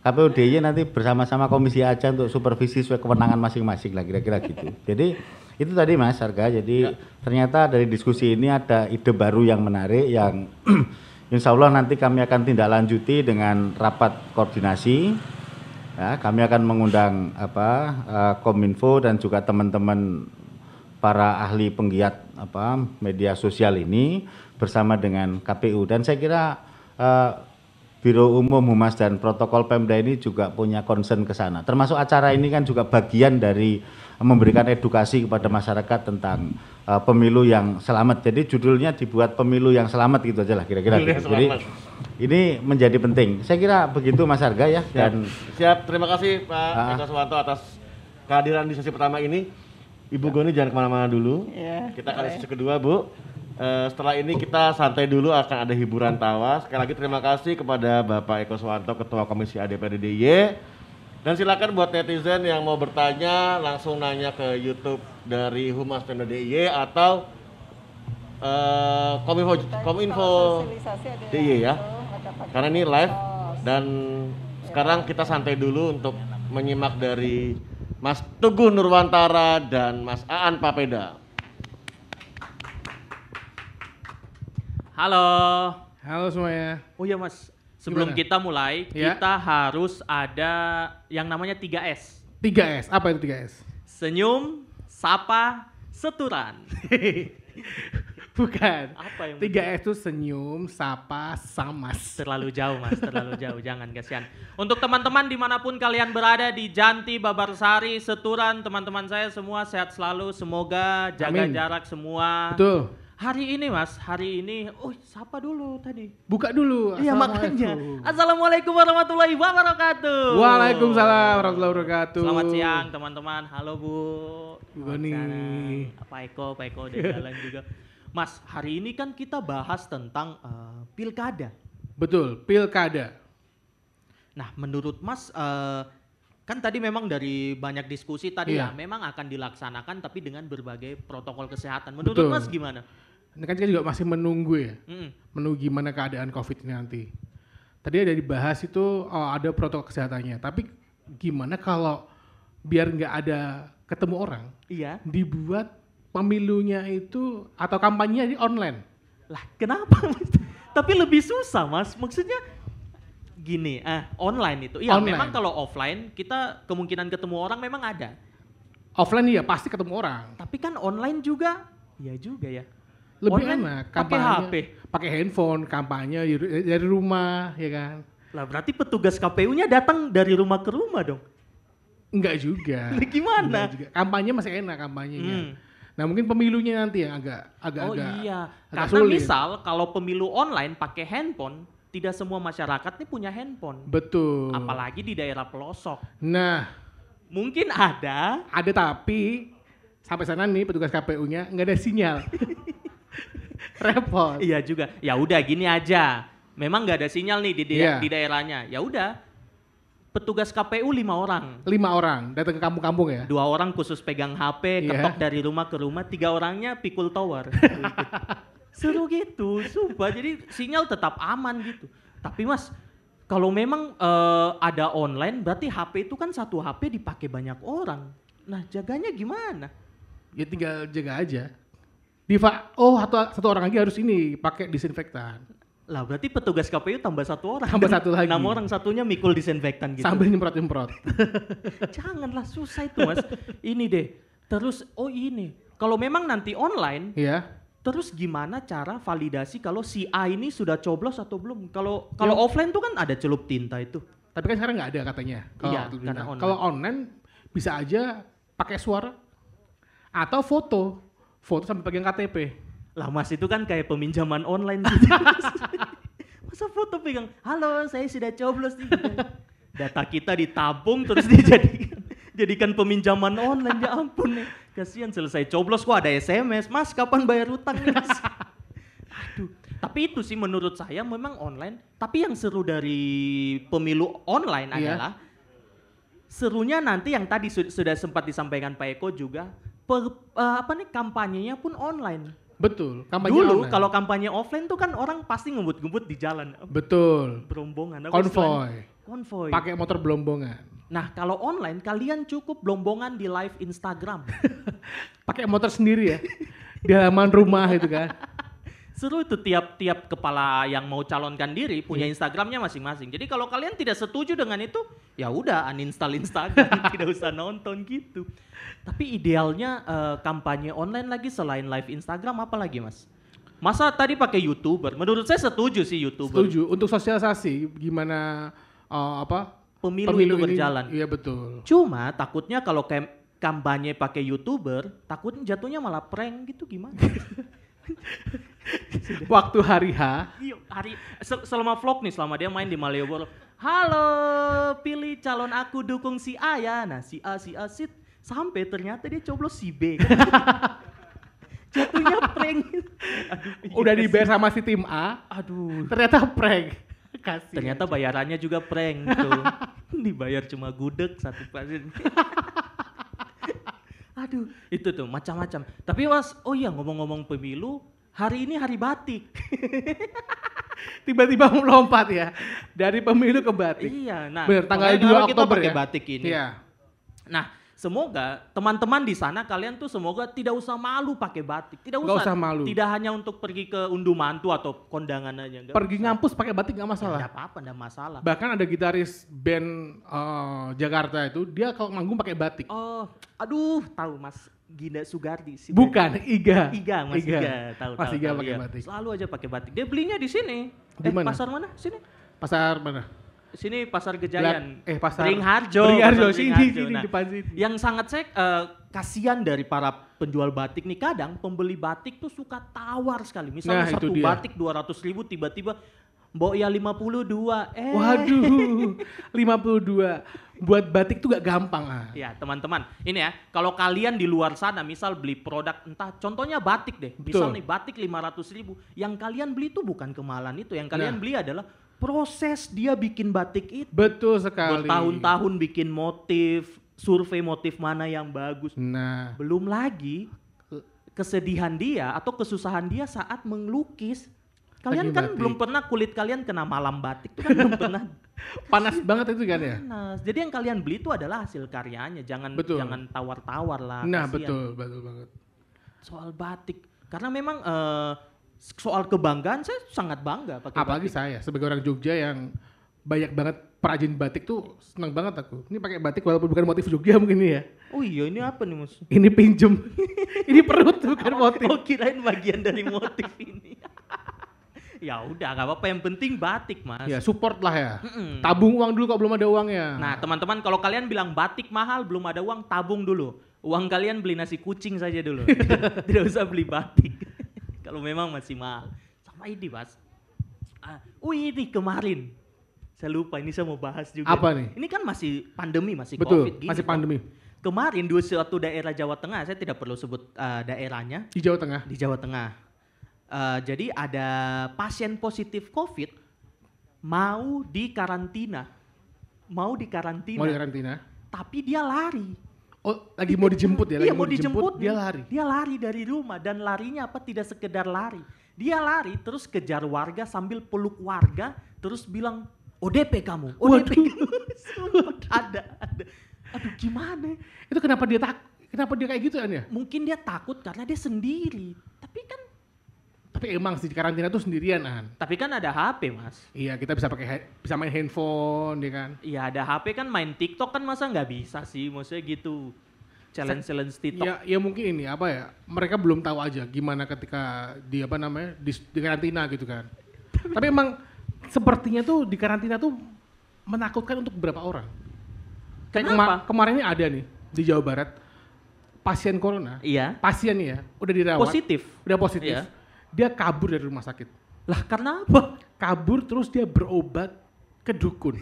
[SPEAKER 4] KPUD nanti bersama-sama komisi aja untuk supervisi sesuai kewenangan masing-masing lah kira-kira gitu. Jadi itu tadi Mas Harga. Jadi ternyata dari diskusi ini ada ide baru yang menarik yang Insya Allah nanti kami akan tindak lanjuti dengan rapat koordinasi. Ya, kami akan mengundang apa eh, Kominfo dan juga teman-teman para ahli penggiat apa media sosial ini bersama dengan KPU dan saya kira eh, Biro Umum Humas dan Protokol Pemda ini juga punya concern ke sana. Termasuk acara ini kan juga bagian dari memberikan edukasi kepada masyarakat tentang uh, pemilu yang selamat. Jadi judulnya dibuat pemilu yang selamat gitu aja lah kira-kira. Gitu. Jadi ini menjadi penting. Saya kira begitu Mas Harga ya
[SPEAKER 2] Siap.
[SPEAKER 4] dan
[SPEAKER 2] Siap, terima kasih Pak
[SPEAKER 4] Ah.
[SPEAKER 2] Eko Suwanto atas kehadiran di sesi pertama ini. Ibu Goni jangan ke mana-mana dulu.
[SPEAKER 3] Ya,
[SPEAKER 2] Kita akan sesi kedua, Bu. Eh, setelah ini kita santai dulu akan ada hiburan tawa. Sekali lagi terima kasih kepada Bapak Eko Suwanto, Ketua Komisi ADPD DIY. Dan silakan buat netizen yang mau bertanya langsung nanya ke YouTube dari Humas Pemda DIY atau eh, Kominfo Kominfo DIY ya. Karena ini live dan sekarang kita santai dulu untuk menyimak dari Mas Teguh Nurwantara dan Mas Aan Papeda.
[SPEAKER 5] Halo.
[SPEAKER 6] Halo semuanya.
[SPEAKER 5] Oh ya Mas, sebelum
[SPEAKER 6] Gimana?
[SPEAKER 5] kita mulai,
[SPEAKER 6] Ya.
[SPEAKER 5] kita harus ada yang namanya 3S.
[SPEAKER 6] 3S. Apa itu 3S?
[SPEAKER 5] Senyum, sapa, seturan.
[SPEAKER 6] Bukan.
[SPEAKER 5] Apa yang
[SPEAKER 6] 3S itu senyum, sapa, samas.
[SPEAKER 5] Terlalu jauh Mas, terlalu jauh. Jangan kasihan. Untuk teman-teman di mana pun kalian berada di Janti, Babarsari, Seturan, teman-teman saya semua sehat selalu. Semoga jaga
[SPEAKER 6] Amin.
[SPEAKER 5] jarak semua.
[SPEAKER 6] Betul.
[SPEAKER 5] Hari ini Mas, hari ini, oh sapa dulu tadi.
[SPEAKER 6] Buka dulu.
[SPEAKER 5] Iya makanya.
[SPEAKER 6] Assalamualaikum.
[SPEAKER 5] Warahmatullahi wabarakatuh.
[SPEAKER 6] Waalaikumsalam warahmatullahi wabarakatuh.
[SPEAKER 5] Selamat siang teman-teman. Halo Bu.
[SPEAKER 6] Bu Goni.
[SPEAKER 5] Pak Eko, Pak Eko udah jalan juga. Mas, hari ini kan kita bahas tentang eh, pilkada.
[SPEAKER 6] Betul, pilkada.
[SPEAKER 5] Nah, menurut Mas eh, kan tadi memang dari banyak diskusi tadi
[SPEAKER 6] Iya.
[SPEAKER 5] ya, memang akan dilaksanakan tapi dengan berbagai protokol kesehatan. Menurut
[SPEAKER 6] Betul.
[SPEAKER 5] Mas gimana?
[SPEAKER 6] Ini kan kita juga masih menunggu ya.
[SPEAKER 5] Mm-mm.
[SPEAKER 6] Menunggu gimana keadaan COVID ini nanti. Tadi ada dibahas itu oh, ada protokol kesehatannya. Tapi gimana kalau biar nggak ada ketemu orang,
[SPEAKER 5] Iya.
[SPEAKER 6] dibuat pemilunya itu atau kampanye di online.
[SPEAKER 5] Lah, kenapa? Tapi lebih susah, Mas. Maksudnya gini, ah online itu. Iya,
[SPEAKER 6] Online.
[SPEAKER 5] memang kalau offline kita kemungkinan ketemu orang memang ada.
[SPEAKER 6] Offline ya pasti ketemu orang.
[SPEAKER 5] Tapi kan online juga, ya juga ya.
[SPEAKER 6] Lebih
[SPEAKER 5] Online
[SPEAKER 6] enak
[SPEAKER 5] pakai. HP.
[SPEAKER 6] Pakai handphone, kampanye dari rumah ya kan.
[SPEAKER 5] Lah berarti petugas KPU-nya datang dari rumah ke rumah dong.
[SPEAKER 6] Enggak juga.
[SPEAKER 5] Lah, gimana?
[SPEAKER 6] Enggak juga. Kampanye masih enak kampanyenya.
[SPEAKER 5] Hmm.
[SPEAKER 6] Nah, mungkin pemilunya nanti yang agak agak
[SPEAKER 5] Oh
[SPEAKER 6] agak
[SPEAKER 5] iya,
[SPEAKER 6] agak
[SPEAKER 5] karena
[SPEAKER 6] sulit.
[SPEAKER 5] misal kalau pemilu online pakai handphone, tidak semua masyarakat nih punya handphone.
[SPEAKER 6] Betul.
[SPEAKER 5] Apalagi di daerah pelosok.
[SPEAKER 6] Nah,
[SPEAKER 5] Mungkin ada,
[SPEAKER 6] ada tapi sampai sana nih petugas KPU-nya nggak ada sinyal. Repot.
[SPEAKER 5] Iya juga. Ya udah gini aja. Memang nggak ada sinyal nih di, di,
[SPEAKER 6] Iya.
[SPEAKER 5] di daerahnya. Ya udah. Petugas KPU lima orang.
[SPEAKER 6] Lima orang datang ke kampung-kampung ya.
[SPEAKER 5] Dua orang khusus pegang HP,
[SPEAKER 6] Iya.
[SPEAKER 5] ketok dari rumah ke rumah. Tiga orangnya pikul tower. Seru gitu, sumpah. Jadi sinyal tetap aman gitu. Tapi mas, kalau memang eh, ada online, berarti HP itu kan satu HP dipakai banyak orang. Nah jaganya gimana?
[SPEAKER 6] Ya tinggal jaga aja. Diva, oh satu, satu orang lagi harus ini pakai disinfektan.
[SPEAKER 5] Lah berarti petugas KPU tambah satu orang.
[SPEAKER 6] Tambah satu lagi.
[SPEAKER 5] Enam orang satunya mikul disinfektan gitu.
[SPEAKER 6] Sambil nyemprot-nyemprot.
[SPEAKER 5] Janganlah susah itu mas. ini deh. Terus oh ini. Kalau memang nanti online,
[SPEAKER 6] Iya.
[SPEAKER 5] terus gimana cara validasi kalau si A ini sudah coblos atau belum? Kalau kalau
[SPEAKER 6] Ya.
[SPEAKER 5] offline tuh kan ada celup tinta itu.
[SPEAKER 6] Tapi kan sekarang nggak ada katanya. Kalau
[SPEAKER 5] Iya,
[SPEAKER 6] online.
[SPEAKER 5] karena online.
[SPEAKER 6] Kalau online bisa aja pakai suara atau foto, foto sampai pegang KTP.
[SPEAKER 5] Lah mas itu kan kayak peminjaman online gitu. Masa foto pegang, halo saya sudah coblos nih. Data kita ditampung terus dijadikan jadikan peminjaman online ya ampun nih. Kasihan selesai coblos kok ada SMS, Mas kapan bayar utang Mas? Aduh, tapi itu sih menurut saya memang online. Tapi yang seru dari pemilu online
[SPEAKER 6] Iya.
[SPEAKER 5] adalah serunya nanti yang tadi su- sudah sempat disampaikan Pak Eko juga per- eh, apa nih kampanyenya pun online.
[SPEAKER 6] Betul. Kampanye
[SPEAKER 5] Dulu
[SPEAKER 6] online.
[SPEAKER 5] kalau kampanye offline tuh kan orang pasti ngebut-ngebut di jalan.
[SPEAKER 6] betul.
[SPEAKER 5] Berombongan.
[SPEAKER 6] Konvoy.
[SPEAKER 5] Konvoy.
[SPEAKER 6] Pakai motor belombongan.
[SPEAKER 5] Nah kalau online kalian cukup belombongan di live Instagram.
[SPEAKER 6] Pakai motor sendiri ya. Di halaman rumah itu kan.
[SPEAKER 5] Seru itu tiap-tiap kepala yang mau calonkan diri punya Instagramnya masing-masing. Jadi kalau kalian tidak setuju dengan itu, ya udah uninstall Instagram, tidak usah nonton gitu. Tapi idealnya eh, kampanye online lagi selain live Instagram apa lagi mas? Masa tadi pakai youtuber? Menurut saya setuju sih youtuber.
[SPEAKER 6] Setuju. Untuk sosialisasi gimana eh, apa
[SPEAKER 5] Pemilu, itu
[SPEAKER 6] ini-
[SPEAKER 5] berjalan.
[SPEAKER 6] Iya betul.
[SPEAKER 5] Cuma takutnya kalau kampanye pakai youtuber, takutnya jatuhnya malah prank gitu gimana?
[SPEAKER 6] Waktu hari H,
[SPEAKER 5] Iya, hari sel- selama vlog nih, selama dia main di Malioboro. Halo, pilih calon aku dukung si A ya. Nah, si A si A sit sampai ternyata dia coblos si B. Jatuhnya prank. Aduh, iya
[SPEAKER 6] udah
[SPEAKER 5] kasihan.
[SPEAKER 6] dibayar sama si tim A,
[SPEAKER 5] Aduh.
[SPEAKER 6] ternyata prank. Kasih.
[SPEAKER 5] Ternyata bayarannya juga prank tuh. Dibayar cuma gudeg satu pasien. Aduh, itu tuh macam-macam. Tapi was, oh iya ngomong-ngomong pemilu, hari ini hari batik.
[SPEAKER 6] tiba-tiba melompat ya dari pemilu ke batik.
[SPEAKER 5] Iya, nah
[SPEAKER 6] Bener, tanggal
[SPEAKER 5] makanya
[SPEAKER 6] 2
[SPEAKER 5] kenapa kita
[SPEAKER 6] Oktober
[SPEAKER 5] pakai
[SPEAKER 6] ya?
[SPEAKER 5] batik ini.
[SPEAKER 6] Iya.
[SPEAKER 5] Nah, semoga teman-teman di sana kalian tuh semoga tidak usah malu pakai batik. Tidak usah,
[SPEAKER 6] usah malu.
[SPEAKER 5] Tidak hanya untuk pergi ke unduh mantu atau kondangan aja. Nggak
[SPEAKER 6] Pergi
[SPEAKER 5] usah.
[SPEAKER 6] ngampus pakai batik nggak masalah.
[SPEAKER 5] Nggak apa-apa, nggak masalah.
[SPEAKER 6] Bahkan ada gitaris band eh, Jakarta itu dia kalau manggung pakai batik.
[SPEAKER 5] Oh, aduh, tahu Mas Ginda Sugardi sih.
[SPEAKER 6] Bukan, Iga.
[SPEAKER 5] Iga, Mas Iga, tahu
[SPEAKER 6] Mas
[SPEAKER 5] tahu.
[SPEAKER 6] Iga pakai
[SPEAKER 5] iya.
[SPEAKER 6] batik.
[SPEAKER 5] Selalu aja pakai batik. Dia belinya di sini.
[SPEAKER 6] Di
[SPEAKER 5] eh,
[SPEAKER 6] mana?
[SPEAKER 5] pasar mana? Sini.
[SPEAKER 6] Pasar mana?
[SPEAKER 5] Sini Pasar Gejayan.
[SPEAKER 6] Eh, pasar-
[SPEAKER 5] Ringharjo.
[SPEAKER 6] Ringharjo, sini,
[SPEAKER 5] Ringharjo.
[SPEAKER 6] sini, depan sini.
[SPEAKER 5] Yang sangat saya eh, kasihan dari para penjual batik nih kadang pembeli batik tuh suka tawar sekali. Misalnya
[SPEAKER 6] Nah,
[SPEAKER 5] satu
[SPEAKER 6] dia.
[SPEAKER 5] batik 200 ribu tiba-tiba Mbok ya 52. Eh.
[SPEAKER 6] Waduh, 52. Buat batik tuh gak gampang ah.
[SPEAKER 5] Ya teman-teman, ini ya kalau kalian di luar sana misal beli produk entah contohnya batik deh, misal
[SPEAKER 6] Betul.
[SPEAKER 5] nih batik 500 ribu, yang kalian beli itu bukan kemahalan itu, yang kalian
[SPEAKER 6] Nah.
[SPEAKER 5] beli adalah proses dia bikin batik itu.
[SPEAKER 6] Betul sekali.
[SPEAKER 5] Bertahun-tahun bikin motif, survei motif mana yang bagus.
[SPEAKER 6] Nah,
[SPEAKER 5] Belum lagi ke- kesedihan dia atau kesusahan dia saat melukis. Kalian
[SPEAKER 6] Lagi
[SPEAKER 5] kan
[SPEAKER 6] batik.
[SPEAKER 5] belum pernah kulit kalian kena malam batik itu kan belum pernah
[SPEAKER 6] panas banget itu kan ya.
[SPEAKER 5] panas. Jadi yang kalian beli itu adalah hasil karyanya, jangan
[SPEAKER 6] Betul.
[SPEAKER 5] jangan tawar-tawar lah.
[SPEAKER 6] Nah,
[SPEAKER 5] kasihan.
[SPEAKER 6] betul, betul banget.
[SPEAKER 5] Soal batik, karena memang eh, soal kebanggaan saya sangat bangga pakai
[SPEAKER 6] Apalagi
[SPEAKER 5] batik.
[SPEAKER 6] saya sebagai orang Jogja yang banyak banget perajin batik tuh senang banget aku. Ini pakai batik walaupun bukan motif Jogja mungkin ini ya.
[SPEAKER 5] Oh iya, ini apa nih mas?
[SPEAKER 6] Ini pinjem. ini perut bukan motif.
[SPEAKER 5] Oh kirain bagian dari motif ini. ya udah, nggak apa-apa. Yang penting batik mas.
[SPEAKER 6] Ya support lah ya.
[SPEAKER 5] Mm-mm.
[SPEAKER 6] Tabung uang dulu kok belum ada uangnya.
[SPEAKER 5] Nah teman-teman kalau kalian bilang batik mahal belum ada uang tabung dulu. Uang kalian beli nasi kucing saja dulu. Tidak usah beli batik. Kalau memang masih mahal. Sama ini mas. Ah, oh ini kemarin. Saya lupa ini saya mau bahas juga.
[SPEAKER 6] Apa nih?
[SPEAKER 5] Ini kan masih pandemi, masih
[SPEAKER 6] Betul,
[SPEAKER 5] covid gini.
[SPEAKER 6] masih
[SPEAKER 5] kan.
[SPEAKER 6] pandemi.
[SPEAKER 5] Kemarin di suatu daerah Jawa Tengah, saya tidak perlu sebut eh, daerahnya,
[SPEAKER 6] Di Jawa Tengah.
[SPEAKER 5] di Jawa Tengah. Eh, jadi ada pasien positif COVID mau di karantina, mau di karantina,
[SPEAKER 6] Mau di karantina.
[SPEAKER 5] tapi dia lari.
[SPEAKER 6] Oh, lagi mau dijemput ya?
[SPEAKER 5] Iya
[SPEAKER 6] lagi
[SPEAKER 5] mau dijemput,
[SPEAKER 6] dia
[SPEAKER 5] nih.
[SPEAKER 6] lari.
[SPEAKER 5] Dia lari dari rumah dan larinya apa? Tidak sekedar lari. Dia lari terus kejar warga sambil peluk warga terus bilang ODP kamu, ODP. Sumpah, ada, ada. Aduh gimana?
[SPEAKER 6] Itu kenapa dia tak kenapa dia kayak gitu ya?
[SPEAKER 5] Mungkin dia takut karena dia sendiri. Tapi kan
[SPEAKER 6] Tapi emang sih di karantina tuh sendirian kan.
[SPEAKER 5] tapi kan ada HP, Mas.
[SPEAKER 6] Iya, kita bisa pakai bisa main handphone ya kan.
[SPEAKER 5] Iya ada HP kan main TikTok kan masa nggak bisa sih, maksudnya gitu. Challenge-challenge TikTok.
[SPEAKER 6] Ya, ya mungkin ini apa ya? Mereka belum tahu aja gimana ketika di apa namanya di, di karantina gitu kan. Tapi emang sepertinya tuh di karantina tuh menakutkan untuk beberapa orang. Kayak
[SPEAKER 5] Kenapa?
[SPEAKER 6] kema- kemarin ini ada nih di Jawa Barat pasien corona,
[SPEAKER 5] Iya.
[SPEAKER 6] pasien ya, udah dirawat,
[SPEAKER 5] Positif.
[SPEAKER 6] udah positif,
[SPEAKER 5] Iya.
[SPEAKER 6] Dia kabur dari rumah sakit,
[SPEAKER 5] Lah karena apa?
[SPEAKER 6] kabur terus dia berobat ke dukun.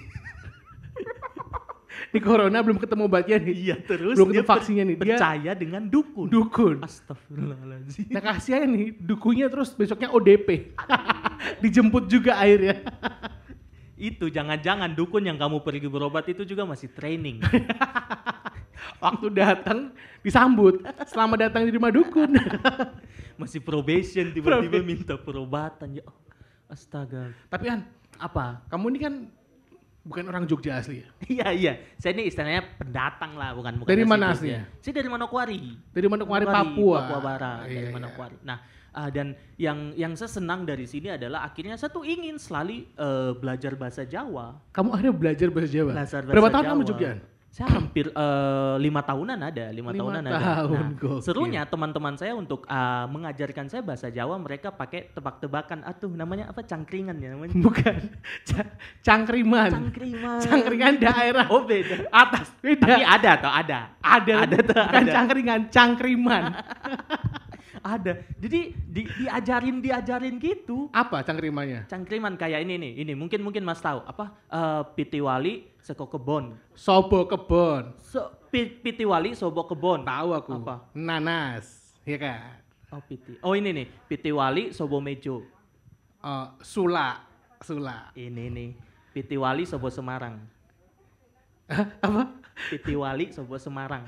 [SPEAKER 6] di corona belum ketemu obatnya nih,
[SPEAKER 5] Iya terus
[SPEAKER 6] belum
[SPEAKER 5] dia
[SPEAKER 6] ketemu vaksinnya nih, dia
[SPEAKER 5] percaya dengan dukun.
[SPEAKER 6] dukun.
[SPEAKER 5] Astagfirullahaladzim.
[SPEAKER 6] Nah kasihan nih, dukunya terus besoknya ODP. Dijemput juga airnya.
[SPEAKER 5] Itu jangan-jangan dukun yang kamu pergi berobat itu juga masih training.
[SPEAKER 6] Waktu datang disambut, selamat datang di rumah dukun.
[SPEAKER 5] Masih probation tiba-tiba minta perobatan ya. Astaga.
[SPEAKER 6] Tapi An,
[SPEAKER 5] Apa?
[SPEAKER 6] kamu ini kan bukan orang Jogja asli ya?
[SPEAKER 5] Iya iya. Saya ini istilahnya pendatang lah, bukan bukan
[SPEAKER 6] Dari
[SPEAKER 5] asli
[SPEAKER 6] mana aslinya?
[SPEAKER 5] Saya dari Manokwari.
[SPEAKER 6] Dari Manokwari, Papua.
[SPEAKER 5] Papua Barat,
[SPEAKER 6] Iya,
[SPEAKER 5] dari
[SPEAKER 6] iya.
[SPEAKER 5] Manokwari. Nah, Ah, dan yang yang saya senang dari sini adalah akhirnya saya tuh ingin selalu eh, belajar bahasa Jawa.
[SPEAKER 6] Kamu akhirnya belajar bahasa Jawa.
[SPEAKER 5] Belajar bahasa
[SPEAKER 6] Berapa tahun
[SPEAKER 5] Jawa.
[SPEAKER 6] kamu Jogjaan?
[SPEAKER 5] Saya hampir eh, lima tahunan ada, lima,
[SPEAKER 6] Lima
[SPEAKER 5] tahunan ada.
[SPEAKER 6] tahun,
[SPEAKER 5] Nah,
[SPEAKER 6] gokil.
[SPEAKER 5] serunya teman-teman saya untuk ah, mengajarkan saya bahasa Jawa, mereka pakai tebak-tebakan. Atuh namanya apa? Cangkringan ya namanya.
[SPEAKER 6] Bukan. Ca- cangkriman.
[SPEAKER 5] Cangkringan.
[SPEAKER 6] Cangkringan daerah.
[SPEAKER 5] Oh beda.
[SPEAKER 6] Atas beda.
[SPEAKER 5] Tapi ada atau ada?
[SPEAKER 6] ada.
[SPEAKER 5] ada tuh,
[SPEAKER 6] Bukan
[SPEAKER 5] ada.
[SPEAKER 6] cangkringan, cangkriman.
[SPEAKER 5] Ada. Jadi di, diajarin diajarin gitu.
[SPEAKER 6] Apa cangkrimannya?
[SPEAKER 5] Cangkriman kayak ini nih, ini mungkin mungkin Mas tahu apa? Eh Pitiwali seko kebon.
[SPEAKER 6] Sobo kebon.
[SPEAKER 5] So, pi, Pitiwali sobo kebon.
[SPEAKER 6] Tahu aku.
[SPEAKER 5] Apa?
[SPEAKER 6] Nanas. Ya kan?
[SPEAKER 5] Oh Piti. Oh ini nih, Pitiwali sobo mejo.
[SPEAKER 6] Eh, sula. Sula.
[SPEAKER 5] Ini nih, Pitiwali sobo Semarang.
[SPEAKER 6] Apa?
[SPEAKER 5] Pitiwali sobo Semarang.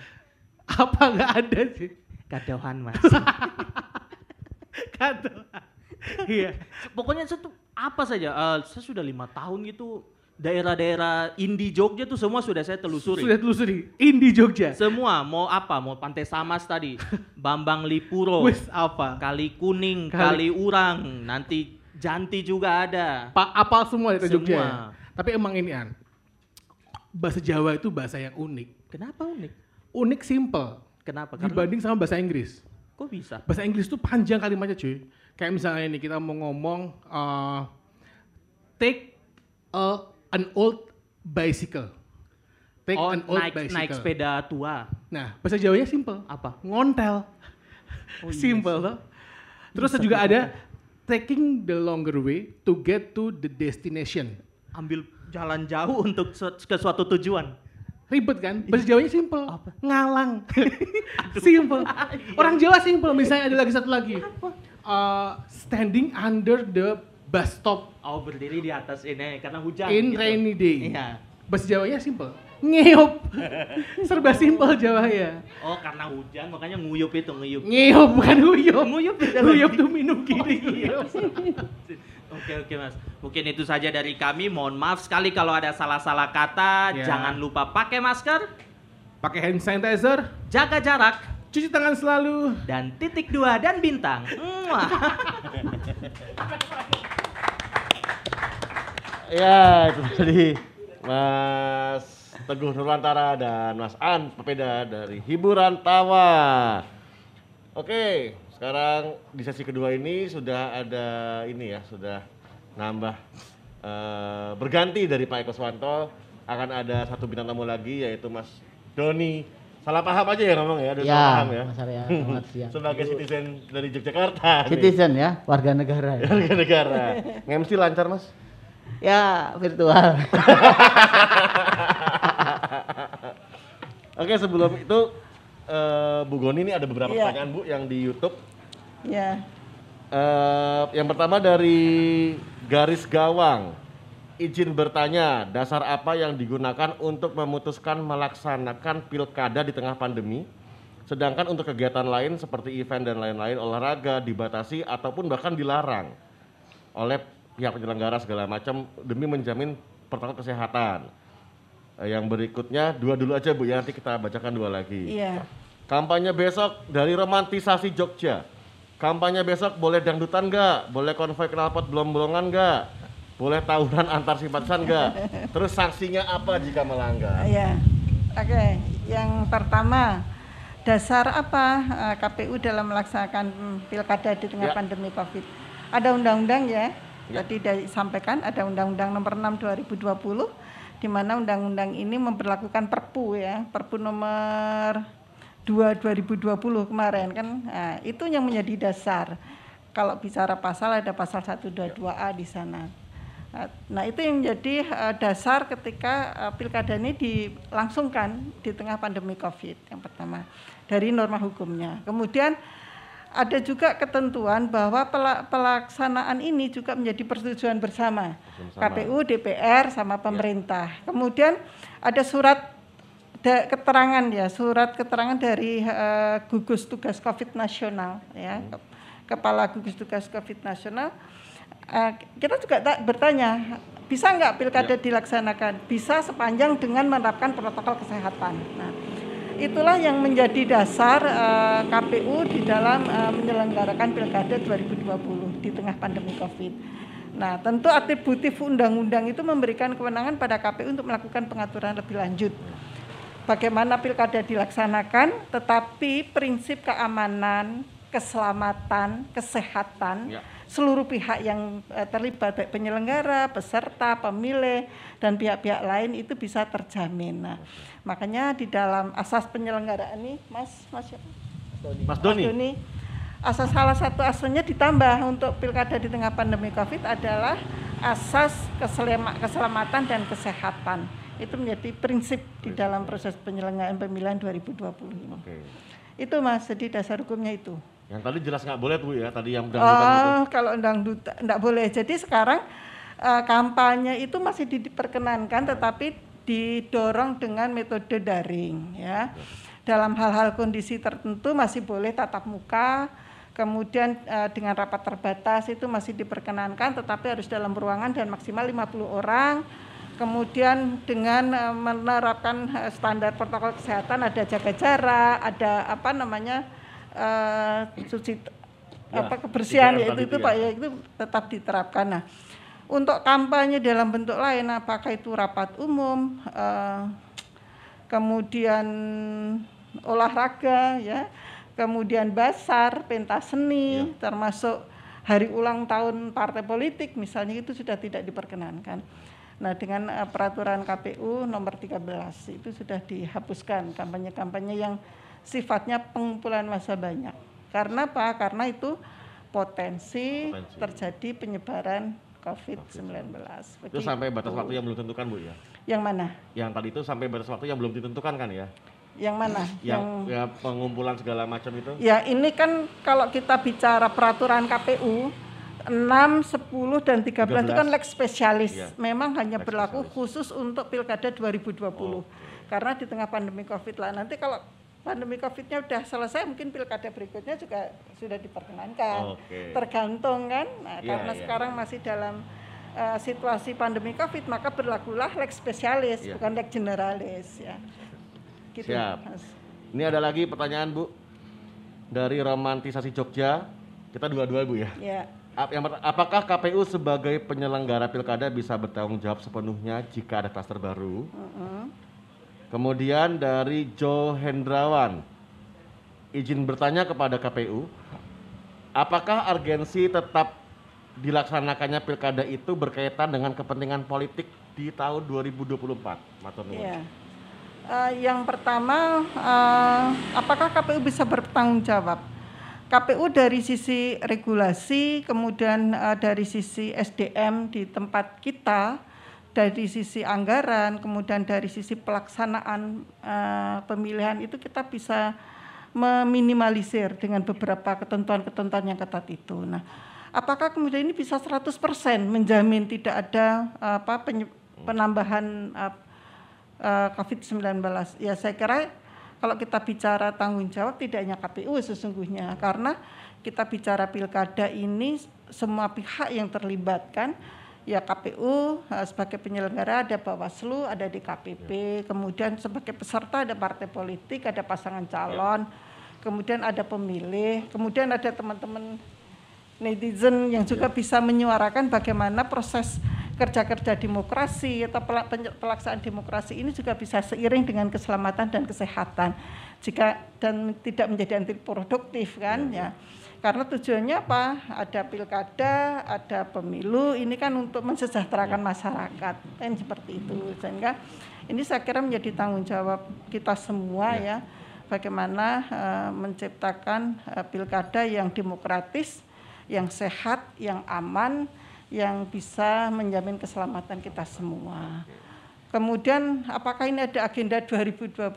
[SPEAKER 6] Apa nggak ada sih?
[SPEAKER 5] Kadohan Mas.
[SPEAKER 6] Kata. Iya.
[SPEAKER 5] Pokoknya saya tuh apa saja, eh, saya sudah lima tahun gitu daerah-daerah indie Jogja tuh semua sudah saya telusuri.
[SPEAKER 6] Sudah telusuri. Indi Jogja.
[SPEAKER 5] Semua mau apa? Mau Pantai Samas tadi, Bambang Lipuro,
[SPEAKER 6] Wis apa?
[SPEAKER 5] Kali Kuning,
[SPEAKER 6] Kali-
[SPEAKER 5] Kali, Urang, nanti Janti juga ada.
[SPEAKER 6] Pak apal semua di Jogja.
[SPEAKER 5] Semua.
[SPEAKER 6] Tapi emang ini an. Bahasa Jawa itu bahasa yang unik.
[SPEAKER 5] Kenapa unik?
[SPEAKER 6] Unik simple
[SPEAKER 5] Kenapa? Karena
[SPEAKER 6] dibanding sama bahasa Inggris.
[SPEAKER 5] kok bisa?
[SPEAKER 6] Bahasa Inggris itu panjang kalimatnya cuy. Kayak misalnya ini kita mau ngomong uh, take a, an old bicycle. Take
[SPEAKER 5] oh,
[SPEAKER 6] an old
[SPEAKER 5] naik
[SPEAKER 6] bicycle.
[SPEAKER 5] naik sepeda tua.
[SPEAKER 6] Nah, bahasa Jawanya simple.
[SPEAKER 5] Apa?
[SPEAKER 6] Ngontel.
[SPEAKER 5] Oh, iya
[SPEAKER 6] simple. Terus juga ada taking the longer way to get to the destination.
[SPEAKER 5] Ambil jalan jauh untuk su- ke suatu tujuan.
[SPEAKER 6] Ribet kan? Bahasa Jawanya simple.
[SPEAKER 5] Apa?
[SPEAKER 6] Ngalang. simple. Orang Jawa simple. Misalnya ada lagi satu lagi. Uh, standing under the bus stop
[SPEAKER 5] Oh, berdiri di atas ini karena hujan.
[SPEAKER 6] in
[SPEAKER 5] gitu.
[SPEAKER 6] rainy day.
[SPEAKER 5] Iya.
[SPEAKER 6] Bahasa Jawanya simple. Ngeyup. Serba simple Jawanya.
[SPEAKER 5] Oh, karena hujan makanya nguyup itu, nguyup.
[SPEAKER 6] Ngeyup bukan nguyup.
[SPEAKER 5] Nguyup
[SPEAKER 6] Nguyup tuh minum gini.
[SPEAKER 5] iya. Oke oke mas, mungkin itu saja dari kami. Mohon maaf sekali kalau ada salah-salah kata.
[SPEAKER 6] Ya.
[SPEAKER 5] Jangan lupa pakai masker,
[SPEAKER 6] Pakai hand sanitizer,
[SPEAKER 5] jaga jarak,
[SPEAKER 6] cuci tangan selalu.
[SPEAKER 5] dan titik dua dan bintang.
[SPEAKER 2] Ya, itu tadi Mas Teguh Nurwantara dan Mas An Pepeda dari Hiburan Tawa. Oke, sekarang di sesi kedua ini sudah ada ini ya, sudah nambah eh, berganti dari Pak Eko Swanto akan ada satu bintang tamu lagi yaitu Mas Doni. Salah paham aja ya ngomong ya, ada salah
[SPEAKER 7] Ya,
[SPEAKER 2] paham ya.
[SPEAKER 7] Mas Arya, selamat siang.
[SPEAKER 2] Sebagai citizen dari Yogyakarta. nih.
[SPEAKER 7] Citizen ya, warga negara. Ya,
[SPEAKER 2] Warga negara. Nge-MC lancar, Mas?
[SPEAKER 7] ya virtual.
[SPEAKER 2] Oke sebelum itu eh, Bu Goni ini ada beberapa
[SPEAKER 3] Iya.
[SPEAKER 2] pertanyaan Bu yang di YouTube.
[SPEAKER 3] Ya,
[SPEAKER 2] Eh, yang pertama dari garis gawang. Izin bertanya, dasar apa yang digunakan untuk memutuskan melaksanakan pilkada di tengah pandemi? Sedangkan untuk kegiatan lain seperti event dan lain-lain olahraga dibatasi ataupun bahkan dilarang oleh pihak penyelenggara segala macam demi menjamin protokol kesehatan. Eh, yang berikutnya dua dulu aja Bu ya nanti kita bacakan dua lagi.
[SPEAKER 3] iya.
[SPEAKER 2] Kampanye besok dari romantisasi Jogja. Kampanye besok boleh dangdutan nggak? Boleh konvoy knalpot belum-belongan nggak? Boleh tawuran antar simpatisan nggak? Terus sanksinya apa jika melanggar?
[SPEAKER 3] Ya, oke. Yang pertama, dasar apa eh, KPU dalam melaksanakan pilkada di tengah
[SPEAKER 2] Ya.
[SPEAKER 3] pandemi COVID? Ada undang-undang ya,
[SPEAKER 2] Ya.
[SPEAKER 3] tadi disampaikan ada Undang-Undang Nomor 6 2020, di mana undang-undang ini memperlakukan Perpu ya, Perpu Nomor 2 2020 kemarin kan, nah, itu yang menjadi dasar. Kalau bicara pasal ada pasal 122A di sana. Nah, itu yang menjadi eh, dasar ketika eh, pilkada ini dilangsungkan di tengah pandemi Covid yang pertama dari norma hukumnya. Kemudian ada juga ketentuan bahwa pela- pelaksanaan ini juga menjadi persetujuan bersama KPU, DPR sama pemerintah. Kemudian ada surat da- keterangan ya, surat keterangan dari eh, gugus tugas Covid nasional ya, kepala gugus tugas Covid nasional. Eh, kita juga tak bertanya, bisa nggak pilkada dilaksanakan? Bisa sepanjang dengan menerapkan protokol kesehatan. Nah, itulah yang menjadi dasar eh, KPU di dalam eh, menyelenggarakan Pilkada 2020 di tengah pandemi Covid. Nah, tentu atributif undang-undang itu memberikan kewenangan pada KPU untuk melakukan pengaturan lebih lanjut. Bagaimana pilkada dilaksanakan, tetapi prinsip keamanan, keselamatan, kesehatan,
[SPEAKER 2] Ya.
[SPEAKER 3] seluruh pihak yang eh, terlibat baik penyelenggara, peserta, pemilih dan pihak-pihak lain itu bisa terjamin. Nah, makanya di dalam asas penyelenggaraan ini, Mas, Mas siapa?
[SPEAKER 2] Mas Doni.
[SPEAKER 3] asas salah satu asasnya ditambah untuk pilkada di tengah pandemi Covid adalah asas keselamatan dan kesehatan. Itu menjadi prinsip di dalam proses penyelenggaraan pemilihan 2020 ini.
[SPEAKER 2] Oke.
[SPEAKER 3] Itu Mas, jadi dasar hukumnya itu.
[SPEAKER 2] Yang tadi jelas nggak boleh tuh ya, tadi yang dangdutan itu.
[SPEAKER 3] Oh, kalau dangdut enggak boleh. Jadi sekarang eh, kampanye itu masih diperkenankan tetapi didorong dengan metode daring ya. Dalam hal-hal kondisi tertentu masih boleh tatap muka. Kemudian eh, dengan rapat terbatas itu masih diperkenankan tetapi harus dalam ruangan dan maksimal 50 orang. Kemudian dengan eh, menerapkan eh, standar protokol kesehatan ada jaga jarak, ada apa namanya eh, cuci
[SPEAKER 2] Ya,
[SPEAKER 3] apa kebersihan
[SPEAKER 2] 3M
[SPEAKER 3] ya itu
[SPEAKER 2] ya.
[SPEAKER 3] Pak ya itu tetap diterapkan. Nah, untuk kampanye dalam bentuk lain apakah itu rapat umum eh, kemudian olahraga ya, kemudian basar, pentas seni termasuk hari ulang tahun partai politik misalnya itu sudah tidak diperkenankan. Nah, dengan eh, peraturan KPU nomor 13 itu sudah dihapuskan kampanye-kampanye yang sifatnya pengumpulan massa banyak. Karena apa? Karena itu potensi,
[SPEAKER 2] Potensi.
[SPEAKER 3] terjadi penyebaran COVID-19.
[SPEAKER 2] Itu sampai batas waktu yang belum ditentukan Bu ya.
[SPEAKER 3] Yang mana?
[SPEAKER 2] Yang tadi itu sampai batas waktu yang belum ditentukan kan ya.
[SPEAKER 3] Yang mana?
[SPEAKER 2] Yang ya, pengumpulan segala macam itu.
[SPEAKER 3] Ya ini kan kalau kita bicara peraturan KPU 6, 10 dan 13, itu kan
[SPEAKER 2] 13.
[SPEAKER 3] lex spesialis.
[SPEAKER 2] Iya.
[SPEAKER 3] Memang hanya
[SPEAKER 2] Lex
[SPEAKER 3] berlaku
[SPEAKER 2] spesialis.
[SPEAKER 3] khusus untuk Pilkada 2020. Karena di tengah pandemi Covid lah. Nanti kalau pandemi Covid-nya udah selesai mungkin Pilkada berikutnya juga sudah diperkenankan.
[SPEAKER 2] Oke.
[SPEAKER 3] Tergantung kan. Nah,
[SPEAKER 2] Iya,
[SPEAKER 3] karena
[SPEAKER 2] iya,
[SPEAKER 3] sekarang
[SPEAKER 2] iya.
[SPEAKER 3] masih dalam eh, situasi pandemi Covid maka berlakulah lex spesialis
[SPEAKER 2] Iya.
[SPEAKER 3] bukan lex generalis ya. Gitu,
[SPEAKER 2] Siap.
[SPEAKER 3] Mas.
[SPEAKER 2] Ini ada lagi pertanyaan Bu dari romantisasi Jogja. Kita dua-dua Bu ya.
[SPEAKER 3] Ya.
[SPEAKER 2] Yang apakah KPU sebagai penyelenggara pilkada bisa bertanggung jawab sepenuhnya jika ada klaster baru? Kemudian dari Jo Hendrawan, izin bertanya kepada KPU, apakah urgensi tetap dilaksanakannya pilkada itu berkaitan dengan kepentingan politik di tahun 2024? Matur nuwun.
[SPEAKER 3] Iya. Eh, yang pertama, eh, apakah KPU bisa bertanggung jawab? KPU dari sisi regulasi, kemudian eh, dari sisi SDM di tempat kita, dari sisi anggaran, kemudian dari sisi pelaksanaan eh, pemilihan itu kita bisa meminimalisir dengan beberapa ketentuan-ketentuan yang ketat itu. Nah, apakah kemudian ini bisa 100% menjamin tidak ada apa penambahan eh, eh, COVID-19. Ya saya kira kalau kita bicara tanggung jawab tidak hanya KPU sesungguhnya. Karena kita bicara pilkada ini semua pihak yang terlibat kan ya KPU eh, sebagai penyelenggara ada Bawaslu, ada DKPP, kemudian sebagai peserta ada partai politik, ada pasangan calon, kemudian ada pemilih, kemudian ada teman-teman netizen yang juga bisa menyuarakan bagaimana proses kerja-kerja demokrasi atau pelaksanaan demokrasi ini juga bisa seiring dengan keselamatan dan kesehatan. Jika dan tidak menjadi anti produktif kan ya. Karena tujuannya apa? Ada pilkada ada pemilu ini kan untuk mensejahterakan masyarakat. Kan seperti itu. Sehingga ini saya kira menjadi tanggung jawab kita semua ya bagaimana eh, menciptakan eh, pilkada yang demokratis yang sehat, yang aman, yang bisa menjamin keselamatan kita semua. Kemudian apakah ini ada agenda 2024?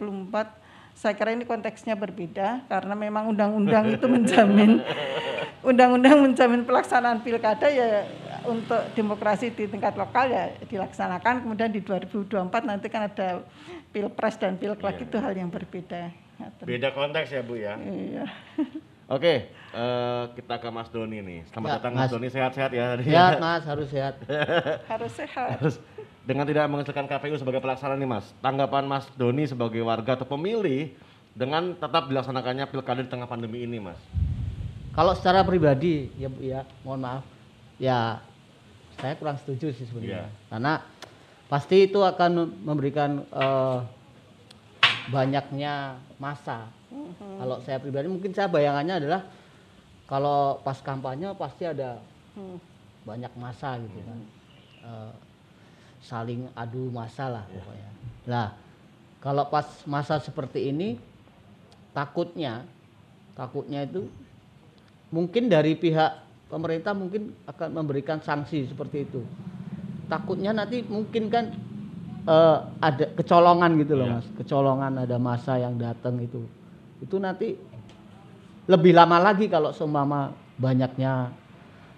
[SPEAKER 3] Saya kira ini konteksnya berbeda karena memang undang-undang itu menjamin undang-undang menjamin pelaksanaan pilkada ya untuk demokrasi di tingkat lokal ya dilaksanakan kemudian di 2024 nanti kan ada pilpres dan pilek itu hal yang berbeda.
[SPEAKER 2] Beda konteks ya Bu ya.
[SPEAKER 3] Iya.
[SPEAKER 2] Oke, eh, kita ke Mas Doni nih. Selamat
[SPEAKER 7] Ya,
[SPEAKER 2] datang Mas,
[SPEAKER 7] Mas.
[SPEAKER 2] Doni, sehat-sehat ya.
[SPEAKER 7] Sehat mas, harus sehat.
[SPEAKER 3] Harus sehat.
[SPEAKER 2] Terus dengan tidak mengesahkan KPU sebagai pelaksana nih Mas, tanggapan Mas Doni sebagai warga atau pemilih dengan tetap dilaksanakannya pilkada di tengah pandemi ini, Mas?
[SPEAKER 7] Kalau secara pribadi ya Bu ya, mohon maaf. Ya saya kurang setuju sih sebenarnya.
[SPEAKER 2] Iya.
[SPEAKER 7] Karena pasti itu akan mem- memberikan eh, banyaknya masa. Kalau saya pribadi mungkin saya bayangannya adalah kalau pas kampanye pasti ada banyak masa gitu kan. Eh, saling adu masa lah pokoknya. Nah, kalau pas masa seperti ini takutnya takutnya itu mungkin dari pihak pemerintah mungkin akan memberikan sanksi seperti itu. Takutnya nanti mungkin kan eh, ada kecolongan gitu loh
[SPEAKER 2] Iya.
[SPEAKER 7] mas, kecolongan ada masa yang datang itu, itu nanti lebih lama lagi kalau seumpama banyaknya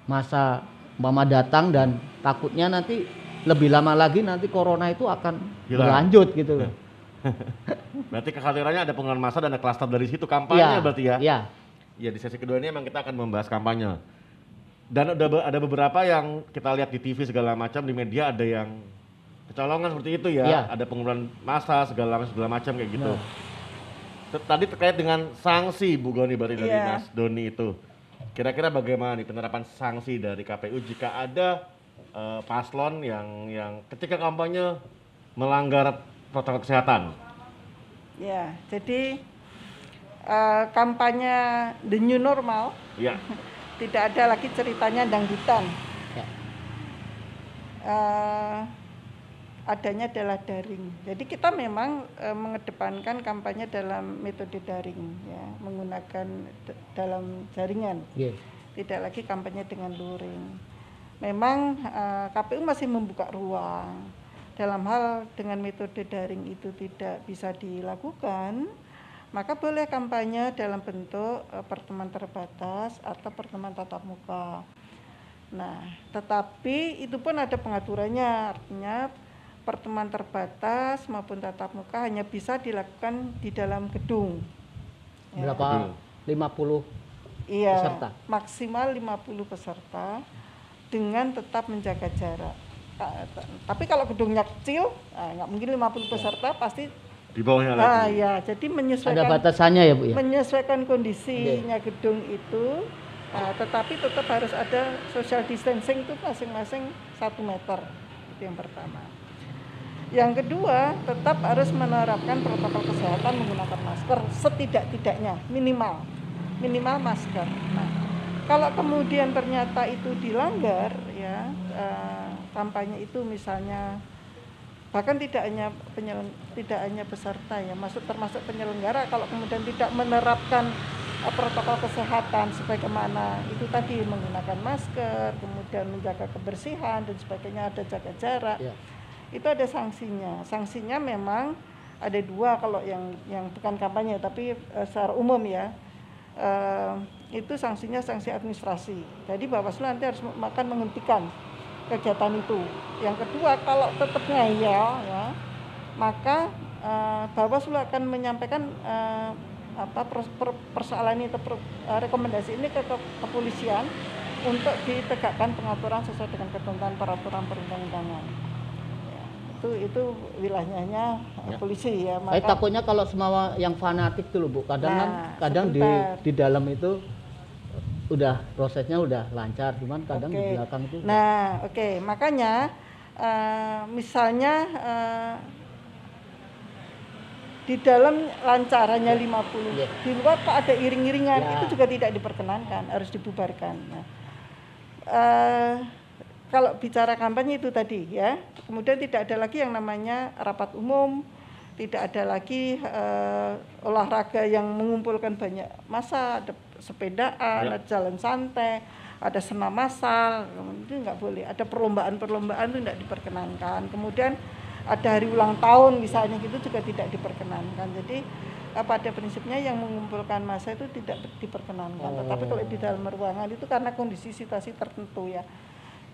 [SPEAKER 7] masa mama datang dan takutnya nanti lebih lama lagi nanti corona itu akan
[SPEAKER 2] Hilang.
[SPEAKER 7] berlanjut gitu loh.
[SPEAKER 2] Berarti kekhawatirannya ada penggunaan massa dan ada klaster dari situ kampanye
[SPEAKER 7] Iya,
[SPEAKER 2] berarti ya?
[SPEAKER 7] Iya.
[SPEAKER 2] Ya di sesi kedua ini memang kita akan membahas kampanye. Dan ada ada beberapa yang kita lihat di TV segala macam di media ada yang kecolongan seperti itu ya.
[SPEAKER 7] Iya.
[SPEAKER 2] Ada penggunaan massa segala segala macam kayak gitu.
[SPEAKER 7] Nah.
[SPEAKER 2] Tadi terkait dengan sanksi Bu Goni berarti dari
[SPEAKER 3] Iya.
[SPEAKER 2] Mas Doni itu. Kira-kira bagaimana nih penerapan sanksi dari KPU jika ada eh, paslon yang yang ketika kampanye melanggar protokol kesehatan?
[SPEAKER 3] Ya, jadi eh, kampanye the new normal
[SPEAKER 2] Ya.
[SPEAKER 3] tidak ada lagi ceritanya dangdutan.
[SPEAKER 7] Ya.
[SPEAKER 3] Eh, adanya adalah daring. Jadi kita memang eh, mengedepankan kampanye dalam metode daring, ya, menggunakan dalam jaringan.
[SPEAKER 7] Iya.
[SPEAKER 3] Tidak lagi kampanye dengan luring. Memang eh, KPU masih membuka ruang dalam hal dengan metode daring itu tidak bisa dilakukan, maka boleh kampanye dalam bentuk eh, pertemuan terbatas atau pertemuan tatap muka. Nah, tetapi itu pun ada pengaturannya, artinya pertemuan terbatas maupun tatap muka hanya bisa dilakukan di dalam gedung. Ya.
[SPEAKER 7] Berapa? 50
[SPEAKER 3] Iya,
[SPEAKER 7] peserta?
[SPEAKER 3] maksimal 50 peserta dengan tetap menjaga jarak. Tapi kalau gedungnya kecil, ah, nggak mungkin 50 peserta pasti.
[SPEAKER 2] Di bawahnya lagi.
[SPEAKER 3] Nah, ya, jadi
[SPEAKER 7] ada
[SPEAKER 3] menyesuaikan
[SPEAKER 7] batasannya ya Bu ya?
[SPEAKER 3] menyesuaikan kondisinya gedung itu, ah, tetapi tetap harus ada social distancing itu masing-masing satu meter. Itu yang pertama. Yang kedua, tetap harus menerapkan protokol kesehatan menggunakan masker setidak-tidaknya minimal minimal masker. Nah, kalau kemudian ternyata itu dilanggar, ya eh, kampanye itu misalnya bahkan tidak hanya penyeleng, tidak hanya peserta ya, masuk termasuk penyelenggara kalau kemudian tidak menerapkan eh, protokol kesehatan sebagaimana itu tadi menggunakan masker, kemudian menjaga kebersihan dan sebagainya ada jaga jarak
[SPEAKER 7] Ya.
[SPEAKER 3] Itu ada sanksinya. Sanksinya memang ada dua kalau yang yang bukan kampanye tapi eh, secara umum ya. Eh, itu sanksinya sanksi administrasi. Jadi Bawaslu nanti harus akan menghentikan kegiatan itu. Yang kedua kalau tetap ngeyel ya, maka eh, Bawaslu akan menyampaikan eh, apa pers- per- persoalan itu per- rekomendasi ini ke, ke kepolisian untuk ditegakkan pengaturan sesuai dengan ketentuan peraturan perundang-undangan itu itu wilayahnya eh,
[SPEAKER 2] Ya.
[SPEAKER 3] polisi ya
[SPEAKER 7] Saya takutnya kalau semua yang fanatik tuh loh Bu, kadang kan
[SPEAKER 3] Nah,
[SPEAKER 7] kadang di
[SPEAKER 3] sebentar.
[SPEAKER 7] di dalam itu udah prosesnya udah lancar, cuman kadang di
[SPEAKER 3] Oke.
[SPEAKER 7] belakang itu
[SPEAKER 3] nah oke makanya eh, misalnya eh, di dalam lancar hanya 50
[SPEAKER 7] Iya.
[SPEAKER 3] di luar kok ada iring-iringan
[SPEAKER 7] Ya.
[SPEAKER 3] itu juga tidak diperkenankan harus dibubarkan nah, eh, kalau bicara kampanye itu tadi ya. Kemudian tidak ada lagi yang namanya rapat umum tidak ada lagi eh, olahraga yang mengumpulkan banyak massa ada sepedaan
[SPEAKER 2] Ya.
[SPEAKER 3] ada jalan santai ada senam massal itu nggak boleh. Ada perlombaan-perlombaan itu tidak diperkenankan. Kemudian ada hari ulang tahun misalnya gitu juga tidak diperkenankan. Jadi eh, pada prinsipnya yang mengumpulkan massa itu tidak diperkenankan. Tetapi kalau di dalam ruangan itu karena kondisi situasi tertentu ya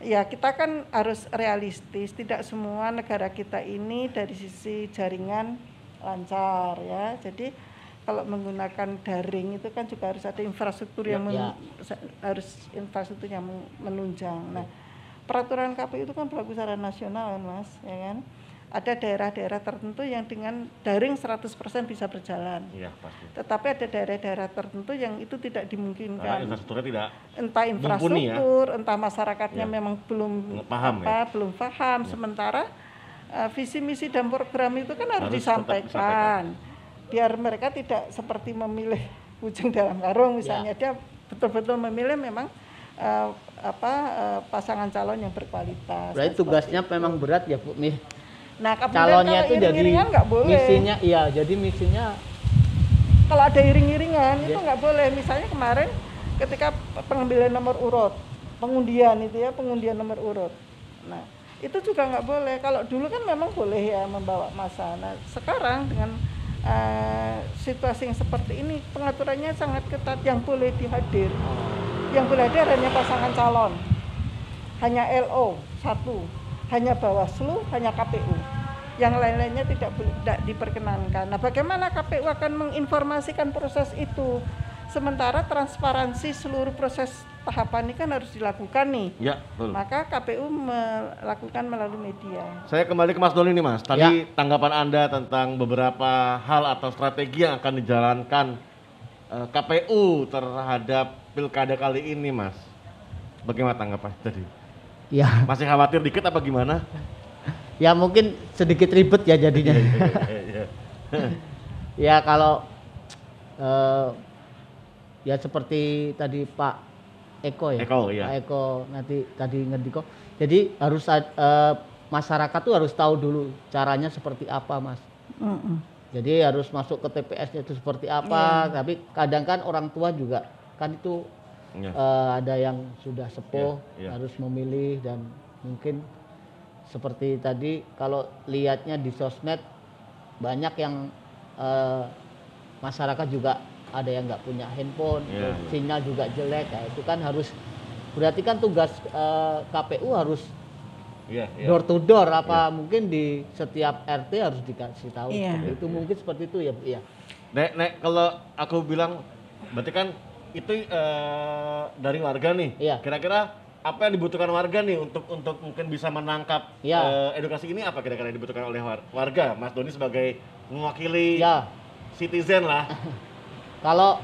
[SPEAKER 3] ya kita kan harus realistis. Tidak semua negara kita ini dari sisi jaringan lancar ya. Jadi kalau menggunakan daring itu kan juga harus ada infrastruktur yang
[SPEAKER 7] Ya,
[SPEAKER 3] sa- harus infrastruktur yang men- menunjang. Nah peraturan KPU itu kan berlaku secara nasional kan mas ya kan ada daerah-daerah tertentu yang dengan daring 100% bisa berjalan.
[SPEAKER 2] Iya, pasti.
[SPEAKER 3] Tetapi ada daerah-daerah tertentu yang itu tidak
[SPEAKER 2] Karena
[SPEAKER 3] dimungkinkan.
[SPEAKER 2] infrastrukturnya tidak
[SPEAKER 3] Entah
[SPEAKER 2] ya.
[SPEAKER 3] infrastruktur, entah masyarakatnya
[SPEAKER 2] Ya.
[SPEAKER 3] memang belum
[SPEAKER 2] paham ya.
[SPEAKER 3] apa, belum paham. Sementara uh, visi misi dan program itu kan harus,
[SPEAKER 2] Harus
[SPEAKER 3] disampaikan. Biar mereka tidak seperti memilih ujung dalam karung misalnya dia betul-betul memilih memang uh, apa uh, pasangan calon yang berkualitas.
[SPEAKER 7] Berarti tugasnya memang berat ya Bu. Mi.
[SPEAKER 3] Nah, kemudian
[SPEAKER 7] Calonnya
[SPEAKER 3] kalau
[SPEAKER 7] itu jadi
[SPEAKER 3] iring-iringan nggak boleh.
[SPEAKER 7] misinya iya, jadi misinya
[SPEAKER 3] Kalau ada iring-iringan itu
[SPEAKER 7] Ya.
[SPEAKER 3] nggak boleh. Misalnya kemarin ketika pengambilan nomor urut, pengundian itu ya, pengundian nomor urut. Nah, itu juga nggak boleh. Kalau dulu kan memang boleh ya membawa masa. Nah, sekarang dengan eh, situasi yang seperti ini, pengaturannya sangat ketat. Yang boleh dihadir, yang boleh hadir hanya pasangan calon, hanya LO satu, hanya Bawaslu, hanya KPU. Yang lain-lainnya tidak tidak diperkenankan. Nah, bagaimana KPU akan menginformasikan proses itu? Sementara transparansi seluruh proses tahapan ini kan harus dilakukan nih.
[SPEAKER 2] Ya, betul.
[SPEAKER 3] Maka KPU melakukan melalui media.
[SPEAKER 2] Saya kembali ke Mas Doli nih Mas.
[SPEAKER 7] Ya.
[SPEAKER 2] Tadi tanggapan Anda tentang beberapa hal atau strategi yang akan dijalankan eh, KPU terhadap pilkada kali ini Mas. Bagaimana tanggapan tadi?
[SPEAKER 7] Ya
[SPEAKER 2] Masih khawatir dikit apa gimana?
[SPEAKER 7] ya mungkin sedikit ribet ya jadinya.
[SPEAKER 2] Iya.
[SPEAKER 7] ya kalau eh, ya seperti tadi Pak Eko ya.
[SPEAKER 2] Eko, iya.
[SPEAKER 7] Pak Eko nanti tadi ngendiko. Jadi harus eh, masyarakat tuh harus tahu dulu caranya seperti apa, Mas. Jadi harus masuk ke TPS-nya itu seperti apa. Tapi kadang kan orang tua juga kan itu
[SPEAKER 2] Iya.
[SPEAKER 7] eh, ada yang sudah sepuh
[SPEAKER 2] Iya, iya.
[SPEAKER 7] harus memilih dan mungkin seperti tadi kalau lihatnya di sosmed banyak yang eh, masyarakat juga ada yang nggak punya handphone, terus
[SPEAKER 2] iya.
[SPEAKER 7] sinyal juga jelek, nah, itu kan harus berarti kan tugas eh, KPU harus
[SPEAKER 2] Iya, iya.
[SPEAKER 7] door to door apa mungkin di setiap RT harus dikasih tahu seperti itu mungkin seperti itu ya Bu ya.
[SPEAKER 2] Nek, nek kalau aku bilang berarti kan itu eh, dari warga nih.
[SPEAKER 7] Iya.
[SPEAKER 2] Kira-kira apa yang dibutuhkan warga nih untuk untuk mungkin bisa menangkap
[SPEAKER 7] Iya.
[SPEAKER 2] eh, edukasi ini apa kira-kira yang dibutuhkan oleh war- warga? Mas Doni sebagai mewakili
[SPEAKER 7] Ya
[SPEAKER 2] citizen lah.
[SPEAKER 7] kalau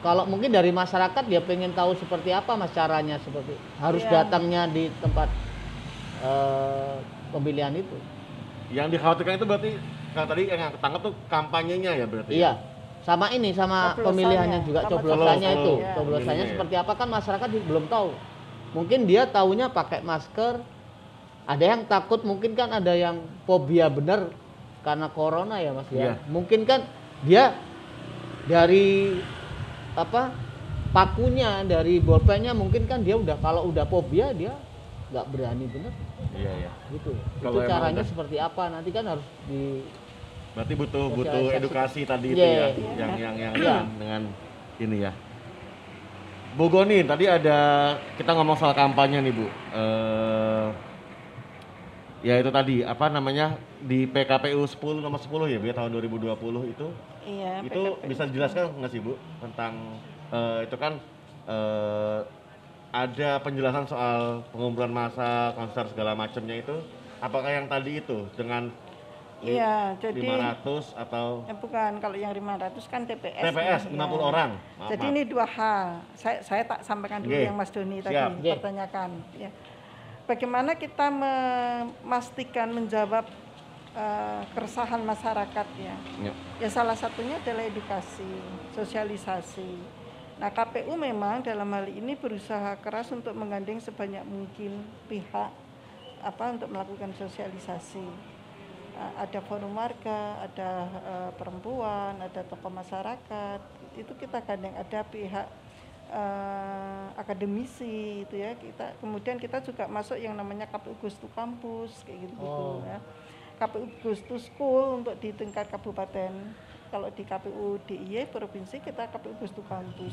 [SPEAKER 7] kalau mungkin dari masyarakat dia pengen tahu seperti apa mas caranya seperti harus
[SPEAKER 3] Iya.
[SPEAKER 7] datangnya di tempat eh, pemilihan itu.
[SPEAKER 2] Yang dikhawatirkan itu berarti kalau tadi yang ketangkap tuh kampanyenya ya berarti.
[SPEAKER 7] Iya. Sama ini sama
[SPEAKER 3] Coblosannya,
[SPEAKER 7] pemilihannya juga
[SPEAKER 3] sama
[SPEAKER 7] coblosannya
[SPEAKER 2] coblos,
[SPEAKER 7] itu.
[SPEAKER 2] oh,
[SPEAKER 7] Coblosannya
[SPEAKER 2] iya.
[SPEAKER 7] seperti apa kan masyarakat belum tahu. Mungkin dia taunya pakai masker. Ada yang takut mungkin kan ada yang fobia bener karena corona ya Mas
[SPEAKER 2] Iya.
[SPEAKER 7] ya. Mungkin kan dia dari apa pakunya dari bolpennya mungkin kan dia udah kalau udah fobia dia nggak berani bener
[SPEAKER 2] Iya, iya.
[SPEAKER 7] gitu.
[SPEAKER 2] Kalau
[SPEAKER 7] itu caranya
[SPEAKER 2] udah-
[SPEAKER 7] seperti apa nanti kan harus di
[SPEAKER 2] Berarti butuh butuh edukasi tadi itu
[SPEAKER 7] Iya,
[SPEAKER 2] ya,
[SPEAKER 7] iya.
[SPEAKER 2] yang yang yang
[SPEAKER 7] Iya.
[SPEAKER 2] dengan, dengan ini ya. Bu Goni, tadi ada kita ngomong soal kampanye nih Bu. Eh ya itu tadi apa namanya di PKPU 10 nomor 10 ya Bu ya tahun 2020 itu
[SPEAKER 3] Iya.
[SPEAKER 2] itu
[SPEAKER 3] PKP.
[SPEAKER 2] bisa dijelaskan nggak sih Bu tentang eh, itu kan eh, ada penjelasan soal pengumpulan massa, konser segala macamnya itu apakah yang tadi itu dengan
[SPEAKER 3] Iya, jadi
[SPEAKER 2] 500 atau
[SPEAKER 3] Eh, bukan, kalau yang 500 kan TPS.
[SPEAKER 2] TPS
[SPEAKER 3] nih,
[SPEAKER 2] 60
[SPEAKER 3] ya.
[SPEAKER 2] orang. Maaf,
[SPEAKER 3] Jadi
[SPEAKER 2] maaf.
[SPEAKER 3] ini dua hal. Saya saya tak sampaikan dulu yang Mas Doni tadi pertanyakan. Ya. Bagaimana kita memastikan menjawab eh, keresahan masyarakat ya?
[SPEAKER 2] Ya.
[SPEAKER 3] Ya salah satunya adalah edukasi, sosialisasi. Nah KPU memang dalam hal ini berusaha keras untuk menggandeng sebanyak mungkin pihak apa untuk melakukan sosialisasi. Ada forum warga, ada uh, perempuan, ada tokoh masyarakat. Itu kita gandeng ada pihak uh, akademisi itu ya. Kita kemudian kita juga masuk yang namanya KPU Gustu Kampus kayak gitu-gitu
[SPEAKER 7] Oh.
[SPEAKER 3] ya. KPU Gustu School untuk di tingkat kabupaten. Kalau di KPU DIY provinsi kita KPU Gustu Kampus.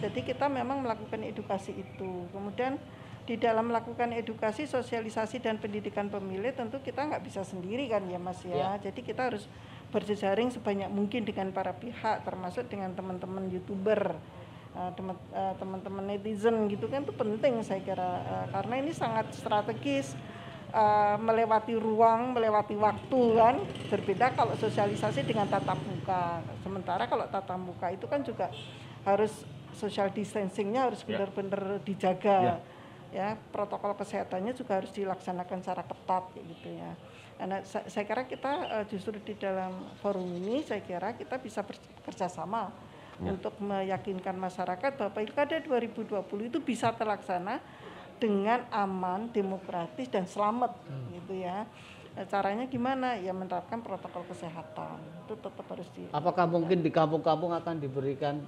[SPEAKER 3] Jadi kita memang melakukan edukasi itu. Kemudian di dalam melakukan edukasi, sosialisasi dan pendidikan pemilih tentu kita nggak bisa sendiri kan ya Mas ya. Jadi kita harus berjejaring sebanyak mungkin dengan para pihak termasuk dengan teman-teman youtuber eh, eh, teman-teman netizen gitu kan itu penting saya kira Eh, karena ini sangat strategis melewati ruang, melewati waktu kan berbeda kalau sosialisasi dengan tatap muka. Sementara kalau tatap muka itu kan juga harus social distancingnya harus
[SPEAKER 2] Ya.
[SPEAKER 3] benar-benar dijaga. Ya, protokol kesehatannya juga harus dilaksanakan secara ketat gitu ya. Nah, sa- saya kira kita eh, justru di dalam forum ini saya kira kita bisa bekerja sama untuk meyakinkan masyarakat bahwa Pilkada 2020 itu bisa terlaksana dengan aman, demokratis dan selamat gitu ya. Nah, caranya gimana? Ya menerapkan protokol kesehatan. Itu tetap harus di
[SPEAKER 7] Apakah mungkin di kampung-kampung akan diberikan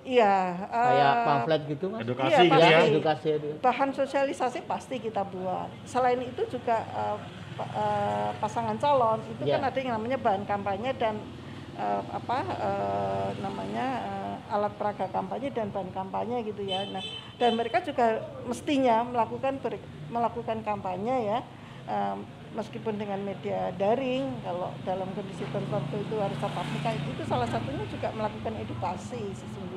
[SPEAKER 3] Iya,
[SPEAKER 7] kayak
[SPEAKER 3] eh,
[SPEAKER 7] pamflet gitu mas?
[SPEAKER 2] Edukasi
[SPEAKER 3] Iya,
[SPEAKER 2] gitu
[SPEAKER 3] pasti.
[SPEAKER 2] ya.
[SPEAKER 7] Edukasi itu.
[SPEAKER 3] bahan sosialisasi pasti kita buat. Selain itu juga eh, pa- eh, pasangan calon itu
[SPEAKER 7] Ya.
[SPEAKER 3] kan ada yang namanya bahan kampanye dan eh, apa eh, namanya eh, alat peraga kampanye dan bahan kampanye gitu ya. Nah, dan mereka juga mestinya melakukan ber- melakukan kampanye ya. eh, meskipun dengan media daring, kalau dalam kondisi tertentu itu harus tatap muka itu, itu salah satunya juga melakukan edukasi sesungguhnya.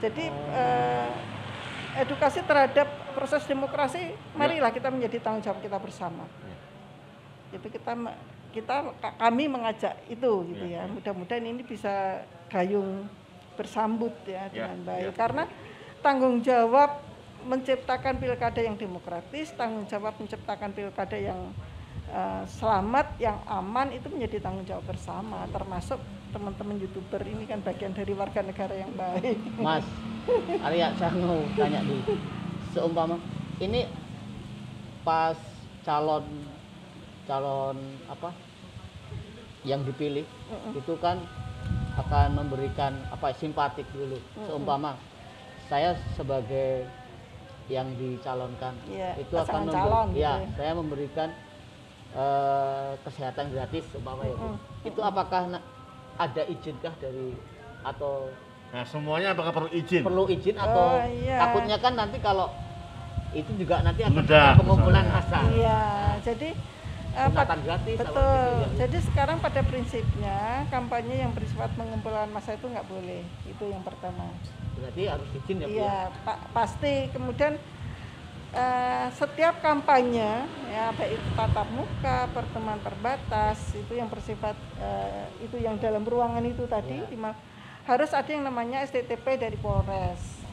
[SPEAKER 3] Jadi eh, edukasi terhadap proses demokrasi, marilah kita menjadi tanggung jawab kita bersama. Kita me- kita ka- kami mengajak itu gitu ya. Mudah-mudahan ini bisa gayung bersambut ya dengan baik karena tanggung jawab menciptakan pilkada yang demokratis, tanggung jawab menciptakan pilkada yang eh, selamat, yang aman itu menjadi tanggung jawab bersama termasuk teman-teman youtuber ini kan bagian dari warga negara yang baik.
[SPEAKER 7] Mas, Arya saya mau tanya dulu. Seumpama ini pas calon calon apa yang dipilih itu kan akan memberikan apa simpatik dulu. Seumpama saya sebagai yang dicalonkan
[SPEAKER 3] Iya,
[SPEAKER 7] itu akan
[SPEAKER 3] calon gitu
[SPEAKER 7] ya,
[SPEAKER 3] ya.
[SPEAKER 7] saya memberikan eh, kesehatan gratis umpama itu. Itu apakah ada izinkah dari atau
[SPEAKER 2] Nah, semuanya apakah perlu izin?
[SPEAKER 7] perlu izin atau
[SPEAKER 3] Oh, iya.
[SPEAKER 7] takutnya kan nanti kalau itu juga nanti akan ada pengumpulan massa
[SPEAKER 3] Iya, jadi eh,
[SPEAKER 7] gratis apa
[SPEAKER 3] betul.
[SPEAKER 7] gitu ya.
[SPEAKER 3] Jadi sekarang pada prinsipnya kampanye yang bersifat pengumpulan massa itu nggak boleh. Itu yang pertama.
[SPEAKER 7] berarti harus izin ya ya?
[SPEAKER 3] Iya, pa- pasti. Kemudian eh, setiap kampanye ya baik itu tatap muka, pertemuan terbatas itu yang bersifat eh, itu yang dalam ruangan itu tadi di ma- harus ada yang namanya STTP dari Polres.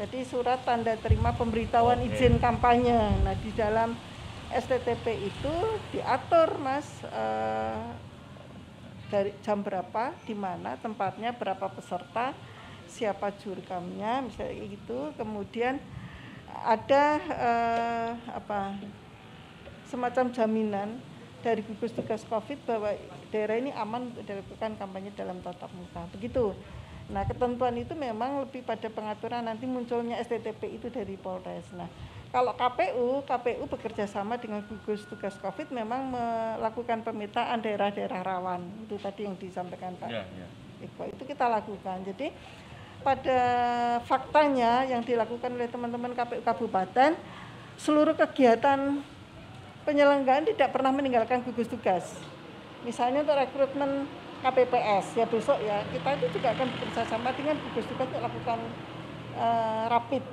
[SPEAKER 3] Jadi surat tanda terima pemberitahuan
[SPEAKER 2] Oke.
[SPEAKER 3] izin kampanye. Nah di dalam STTP itu diatur mas eh, dari jam berapa, di mana tempatnya, berapa peserta, siapa jurkamnya, misalnya gitu. Kemudian ada eh, apa semacam jaminan dari gugus tugas COVID bahwa daerah ini aman untuk dilakukan kampanye dalam tatap muka. Begitu. Nah, ketentuan itu memang lebih pada pengaturan nanti munculnya STTP itu dari Polres. Nah, kalau KPU, KPU bekerja sama dengan gugus tugas COVID memang melakukan pemetaan daerah-daerah rawan. Itu tadi yang disampaikan Pak
[SPEAKER 2] Ya, ya.
[SPEAKER 3] Eko itu kita lakukan. Jadi pada faktanya yang dilakukan oleh teman-teman KPU Kabupaten, seluruh kegiatan penyelenggaraan tidak pernah meninggalkan gugus tugas. Misalnya untuk rekrutmen KPPS ya besok ya kita itu juga akan bekerja sama dengan gugus tugas untuk lakukan eh, rapid.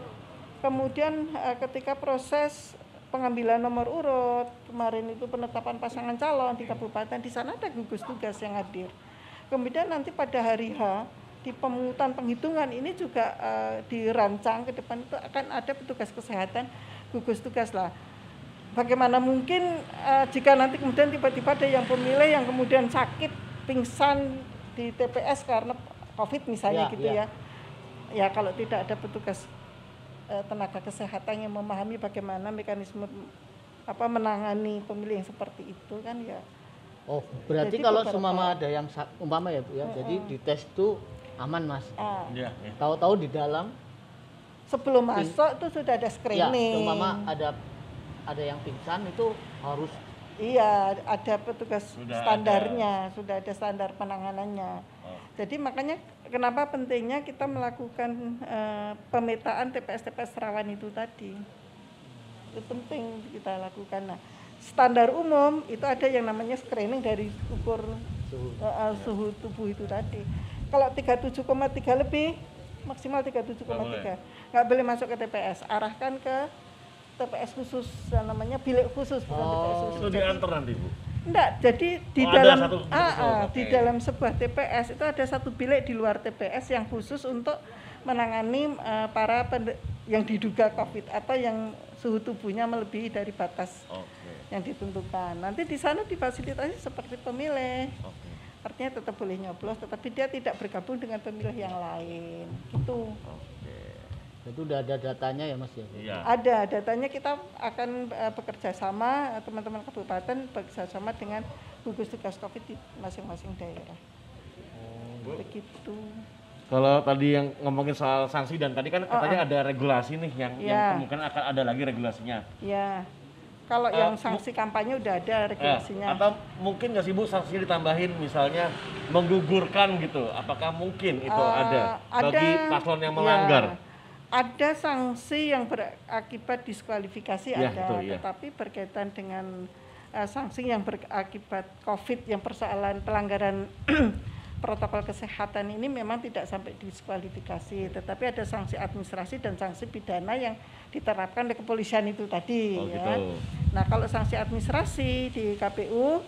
[SPEAKER 3] Kemudian eh, ketika proses pengambilan nomor urut kemarin itu penetapan pasangan calon di kabupaten di sana ada gugus tugas yang hadir. Kemudian nanti pada hari H di pemungutan penghitungan ini juga eh, dirancang ke depan itu akan ada petugas kesehatan gugus tugas lah. Bagaimana mungkin eh, jika nanti kemudian tiba-tiba ada yang pemilih yang kemudian sakit, pingsan di TPS karena COVID misalnya
[SPEAKER 7] Ya,
[SPEAKER 3] gitu
[SPEAKER 7] ya.
[SPEAKER 3] ya. Ya kalau tidak ada petugas eh, tenaga kesehatan yang memahami bagaimana mekanisme apa menangani pemilih yang seperti itu kan ya
[SPEAKER 7] Oh, berarti
[SPEAKER 3] Jadi
[SPEAKER 7] kalau seumpama ada yang umpama ya Bu ya. Jadi di tes itu aman Mas.
[SPEAKER 3] ah,
[SPEAKER 2] Ya, ya.
[SPEAKER 7] Tahu-tahu di dalam
[SPEAKER 3] sebelum masuk itu sudah ada
[SPEAKER 7] ya
[SPEAKER 3] screening.
[SPEAKER 7] seumpama ada ada yang pingsan itu harus
[SPEAKER 3] Iya, ada petugas
[SPEAKER 2] Sudah
[SPEAKER 3] standarnya, sudah ada standar penanganannya.
[SPEAKER 2] Oh.
[SPEAKER 3] Jadi makanya kenapa pentingnya kita melakukan eh, pemetaan TPS-TPS rawan itu tadi. Itu penting kita lakukan. Nah, standar umum itu ada yang namanya screening dari ukur
[SPEAKER 7] suhu.
[SPEAKER 3] eh, eh, suhu tubuh itu tadi. Kalau 37,3 lebih maksimal 37,3 nggak boleh masuk ke TPS. Arahkan ke TPS khusus yang namanya bilik khusus bukan TPS khusus.
[SPEAKER 2] Itu diantar nanti Bu.
[SPEAKER 3] Enggak, jadi di
[SPEAKER 2] Oh,
[SPEAKER 3] dalam
[SPEAKER 2] satu
[SPEAKER 3] ah,
[SPEAKER 2] khusus,
[SPEAKER 3] ah,
[SPEAKER 2] oke.
[SPEAKER 3] di dalam sebuah TPS itu ada satu bilik di luar TPS yang khusus untuk menangani eh, para yang diduga COVID atau yang suhu tubuhnya melebihi dari batas
[SPEAKER 2] Oke.
[SPEAKER 3] yang ditentukan. Nanti di sana difasilitasi seperti pemilih.
[SPEAKER 2] Oke.
[SPEAKER 3] Artinya tetap boleh nyoblos, tetapi dia tidak bergabung dengan pemilih yang lain. Gitu.
[SPEAKER 2] Oke.
[SPEAKER 7] Itu udah ada datanya ya Mas ya.
[SPEAKER 2] Iya.
[SPEAKER 3] Ada datanya kita akan eh, bekerja sama teman-teman kabupaten bekerja sama dengan gugus tugas COVID di masing-masing daerah. Begitu.
[SPEAKER 2] Kalau tadi yang ngomongin soal sanksi dan tadi kan katanya ada regulasi nih yang, yang
[SPEAKER 3] Iya.
[SPEAKER 2] kemungkinan akan ada lagi regulasinya.
[SPEAKER 3] Ya. Kalau
[SPEAKER 2] Eh,
[SPEAKER 3] yang sanksi kampanye udah ada
[SPEAKER 2] Eh,
[SPEAKER 3] regulasinya.
[SPEAKER 2] atau mungkin nggak sih Bu sanksinya ditambahin misalnya menggugurkan gitu. Apakah mungkin itu
[SPEAKER 3] Eh,
[SPEAKER 2] ada bagi paslon yang
[SPEAKER 3] ya,
[SPEAKER 2] melanggar?
[SPEAKER 3] ada sanksi yang berakibat diskualifikasi
[SPEAKER 2] Ya,
[SPEAKER 3] ada,
[SPEAKER 2] itu, ya.
[SPEAKER 3] tetapi berkaitan dengan eh, sanksi yang berakibat COVID yang persoalan pelanggaran protokol kesehatan ini memang tidak sampai diskualifikasi, tetapi ada sanksi administrasi dan sanksi pidana yang diterapkan oleh kepolisian itu tadi.
[SPEAKER 2] Oh,
[SPEAKER 3] ya.
[SPEAKER 2] gitu.
[SPEAKER 3] Nah kalau sanksi administrasi di KPU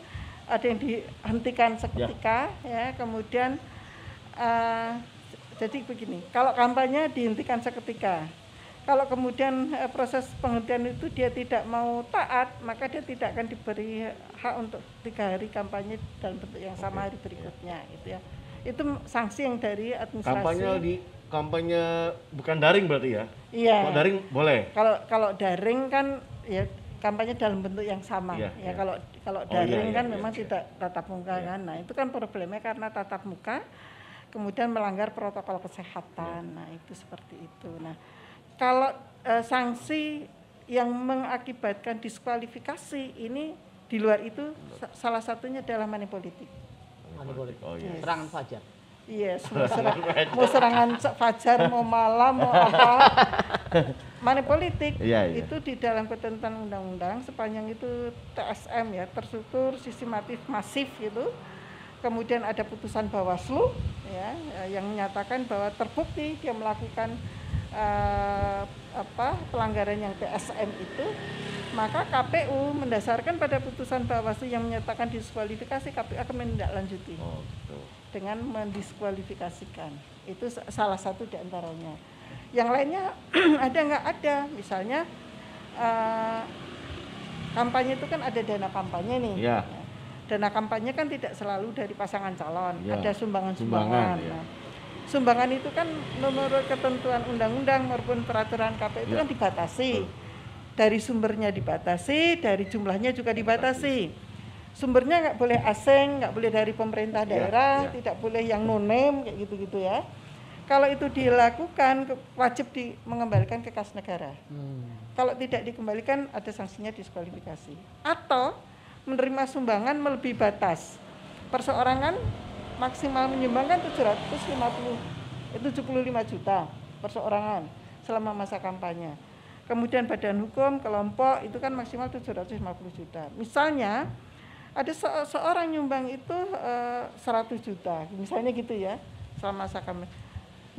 [SPEAKER 3] ada yang dihentikan seketika, ya, kemudian eh, jadi begini, kalau kampanye dihentikan seketika, kalau kemudian eh, proses penghentian itu dia tidak mau taat, maka dia tidak akan diberi hak untuk tiga hari kampanye dalam bentuk yang sama hari berikutnya, gitu ya. Itu sanksi yang dari administrasi.
[SPEAKER 2] Kampanye di kampanye bukan daring berarti ya?
[SPEAKER 3] Iya.
[SPEAKER 2] Kalau daring boleh.
[SPEAKER 3] Kalau kalau daring kan ya kampanye dalam bentuk yang sama.
[SPEAKER 2] Iya,
[SPEAKER 3] ya
[SPEAKER 2] iya.
[SPEAKER 3] kalau kalau
[SPEAKER 2] Oh,
[SPEAKER 3] daring
[SPEAKER 2] iya,
[SPEAKER 3] kan
[SPEAKER 2] iya,
[SPEAKER 3] memang
[SPEAKER 2] iya.
[SPEAKER 3] tidak tatap muka kan. Nah, itu kan problemnya karena tatap muka kemudian melanggar protokol kesehatan.
[SPEAKER 2] Iya.
[SPEAKER 3] Nah, itu seperti itu. Nah, kalau eh, sanksi yang mengakibatkan diskualifikasi ini di luar itu sa- salah satunya adalah money politik.
[SPEAKER 7] Money politik.
[SPEAKER 2] Oh iya.
[SPEAKER 7] Serangan fajar.
[SPEAKER 3] Yes, mau, serang- mau serangan se- fajar, mau malam, mau apa. Money politik
[SPEAKER 2] Iya, iya.
[SPEAKER 3] itu di dalam ketentuan undang-undang sepanjang itu TSM ya, terstruktur, sistematis, masif gitu. Kemudian ada putusan Bawaslu ya yang menyatakan bahwa terbukti dia melakukan eh, apa pelanggaran yang TSM itu maka KPU mendasarkan pada putusan Bawaslu yang menyatakan diskualifikasi KPU akan menindaklanjuti
[SPEAKER 2] Oh, gitu.
[SPEAKER 3] dengan mendiskualifikasikan. Itu sa- salah satu di antaranya. Yang lainnya ada nggak ada, misalnya eh, kampanye itu kan ada dana kampanye nih.
[SPEAKER 2] Iya.
[SPEAKER 3] Dana kampanye kan tidak selalu dari pasangan calon,
[SPEAKER 2] Iya.
[SPEAKER 3] ada sumbangan-sumbangan.
[SPEAKER 2] Sumbangan, iya.
[SPEAKER 3] Nah, sumbangan itu kan menurut ketentuan undang-undang maupun peraturan KPU itu
[SPEAKER 2] Iya.
[SPEAKER 3] kan dibatasi. Dari sumbernya dibatasi, dari jumlahnya juga dibatasi. Sumbernya nggak boleh asing, nggak boleh dari pemerintah
[SPEAKER 2] Iya,
[SPEAKER 3] daerah,
[SPEAKER 2] iya.
[SPEAKER 3] tidak boleh yang no name kayak gitu-gitu ya. Kalau itu dilakukan wajib di, mengembalikan ke kas negara. Kalau tidak dikembalikan ada sanksinya diskualifikasi. Atau menerima sumbangan melebihi batas. Perseorangan maksimal menyumbangkan 750 itu 75 juta perseorangan selama masa kampanye. Kemudian badan hukum kelompok itu kan maksimal 750 juta. Misalnya ada se- seorang nyumbang itu eh, 100 juta, misalnya gitu ya, selama masa kampanye.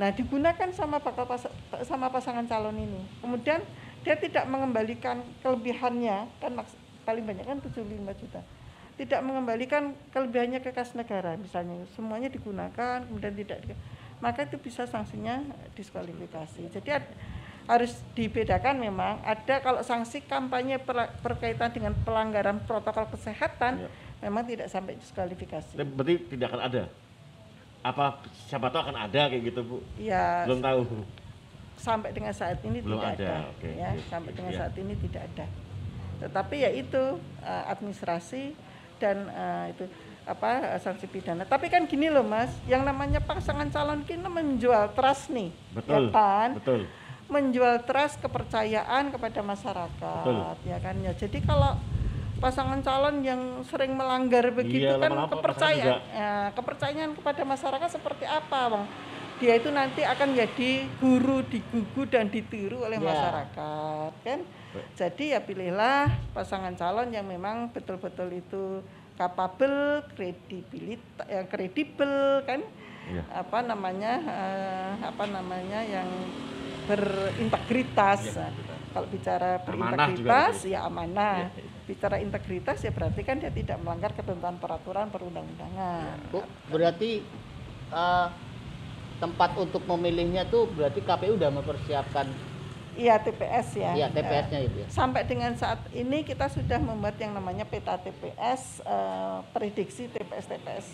[SPEAKER 3] Nah, digunakan sama bakal pas- sama pasangan calon ini. Kemudian dia tidak mengembalikan kelebihannya, kan paling banyak kan 75 juta. Tidak mengembalikan kelebihannya ke kas negara misalnya. Semuanya digunakan kemudian tidak maka itu bisa sanksinya diskualifikasi. Jadi ad- harus dibedakan memang ada kalau sanksi kampanye per- berkaitan dengan pelanggaran protokol kesehatan
[SPEAKER 2] Iya.
[SPEAKER 3] memang tidak sampai diskualifikasi.
[SPEAKER 2] Berarti tidak akan ada. Apa siapa tahu akan ada kayak gitu, Bu?
[SPEAKER 3] Ya
[SPEAKER 2] Belum tahu.
[SPEAKER 3] sampai dengan saat ini
[SPEAKER 2] Belum
[SPEAKER 3] tidak
[SPEAKER 2] ada,
[SPEAKER 3] ada,
[SPEAKER 2] oke,
[SPEAKER 3] ya
[SPEAKER 2] oke,
[SPEAKER 3] sampai dengan
[SPEAKER 2] ya.
[SPEAKER 3] saat ini tidak ada tetapi ya itu eh, administrasi dan eh, itu apa eh, sanksi pidana tapi kan gini loh mas yang namanya pasangan calon kita menjual trust nih
[SPEAKER 2] Betul.
[SPEAKER 3] ya kan
[SPEAKER 2] Betul.
[SPEAKER 3] menjual trust kepercayaan kepada masyarakat
[SPEAKER 2] Betul.
[SPEAKER 3] ya kan ya jadi kalau pasangan calon yang sering melanggar begitu
[SPEAKER 2] Iya,
[SPEAKER 3] kan kepercayaan ya, kepercayaan kepada masyarakat seperti apa bang dia itu nanti akan jadi guru digugu dan ditiru oleh
[SPEAKER 7] Ya.
[SPEAKER 3] masyarakat kan jadi ya pilihlah pasangan calon yang memang betul-betul itu kapabel kredibilitas yang kredibel kan
[SPEAKER 2] Iya.
[SPEAKER 3] apa namanya eh, apa namanya yang berintegritas Nah,
[SPEAKER 2] betul.
[SPEAKER 3] Kalau bicara
[SPEAKER 2] Amanah
[SPEAKER 3] berintegritas
[SPEAKER 2] betul.
[SPEAKER 3] ya amanah. Bicara integritas ya berarti kan dia tidak melanggar ketentuan peraturan perundang-undangan.
[SPEAKER 7] Bu, berarti eh, tempat untuk memilihnya tuh berarti KPU udah mempersiapkan
[SPEAKER 3] Iya TPS ya.
[SPEAKER 7] ya TPS-nya itu ya.
[SPEAKER 3] Sampai dengan saat ini kita sudah membuat yang namanya peta TPS, eh, prediksi TPS TPS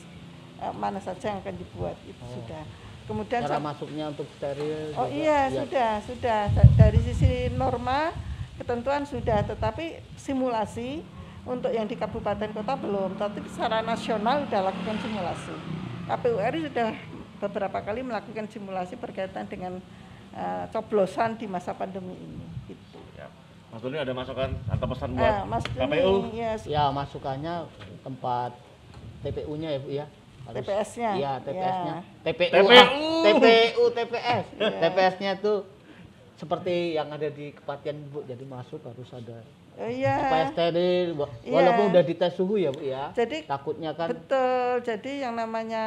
[SPEAKER 3] eh, mana saja yang akan dibuat itu sudah. Kemudian
[SPEAKER 7] Cara masuknya untuk steril.
[SPEAKER 3] oh
[SPEAKER 7] juga.
[SPEAKER 3] iya
[SPEAKER 7] Ya.
[SPEAKER 3] sudah sudah Da- dari sisi norma ketentuan sudah, tetapi simulasi untuk yang di kabupaten kota belum. Tapi secara nasional sudah lakukan simulasi. KPU RI sudah beberapa kali melakukan simulasi berkaitan dengan eh, coblosan di masa pandemi ini. Gitu.
[SPEAKER 2] Ya. Mas Doni ada masukan atau pesan buat
[SPEAKER 3] Ah, Mas Doni,
[SPEAKER 2] KPU?
[SPEAKER 3] ya,
[SPEAKER 7] Ya masukannya tempat TPU-nya ya Bu ya.
[SPEAKER 3] TPS-nya,
[SPEAKER 7] Iya, TPS-nya.
[SPEAKER 3] ya.
[SPEAKER 7] TPU.
[SPEAKER 2] TPU.
[SPEAKER 7] ah, TPU TPS.
[SPEAKER 3] Iya.
[SPEAKER 7] TPS-nya tuh seperti yang ada di kepatian Bu. Jadi masuk harus ada
[SPEAKER 3] iya.
[SPEAKER 7] supaya steril
[SPEAKER 3] Iya.
[SPEAKER 7] walaupun udah dites suhu ya Bu ya.
[SPEAKER 3] Jadi
[SPEAKER 7] takutnya kan
[SPEAKER 3] Betul. Jadi yang namanya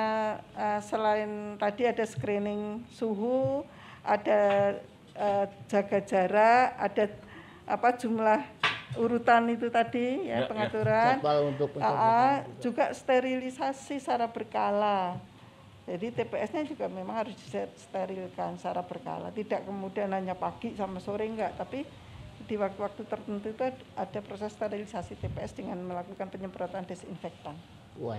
[SPEAKER 3] eh, selain tadi ada screening suhu, ada eh, jaga jarak, ada apa jumlah urutan itu tadi
[SPEAKER 2] Ya, ya.
[SPEAKER 3] ya, pengaturan.
[SPEAKER 7] jadwal untuk
[SPEAKER 3] Ah, ah, juga sterilisasi secara berkala. Jadi TPS-nya juga memang harus disterilkan secara berkala. Tidak kemudian hanya pagi sama sore enggak, tapi di waktu-waktu tertentu itu ada proses sterilisasi TPS dengan melakukan penyemprotan desinfektan.
[SPEAKER 7] Wah.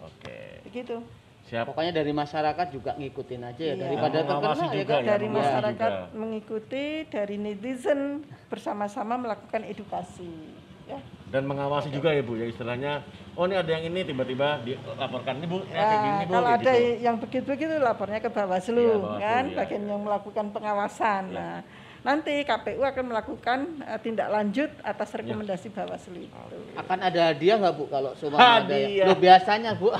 [SPEAKER 2] Oke.
[SPEAKER 3] Begitu.
[SPEAKER 2] Siap.
[SPEAKER 7] Pokoknya dari masyarakat juga ngikutin aja ya
[SPEAKER 3] Iya.
[SPEAKER 7] daripada terkena ya
[SPEAKER 2] juga
[SPEAKER 7] kan.
[SPEAKER 2] ya,
[SPEAKER 3] dari
[SPEAKER 2] mengawasi
[SPEAKER 3] masyarakat
[SPEAKER 2] juga.
[SPEAKER 3] mengikuti, dari netizen bersama-sama melakukan edukasi. Ya.
[SPEAKER 2] Dan mengawasi juga ya Bu ya istilahnya. Oh ini ada yang ini tiba-tiba dilaporkan ini Bu. ini kayak
[SPEAKER 3] Ya,
[SPEAKER 2] gini Bu.
[SPEAKER 3] kalau ada
[SPEAKER 2] gitu.
[SPEAKER 3] yang begitu-begitu lapornya ke Bawaslu,
[SPEAKER 2] Bawaslu,
[SPEAKER 3] kan,
[SPEAKER 2] iya,
[SPEAKER 3] bagian
[SPEAKER 2] iya.
[SPEAKER 3] yang melakukan pengawasan. Nah, nanti KPU akan melakukan eh, tindak lanjut atas rekomendasi Bawaslu itu.
[SPEAKER 7] Akan ada hadiah nggak Bu kalau semua ada
[SPEAKER 2] Hadiah.
[SPEAKER 7] ya? Loh, biasanya Bu.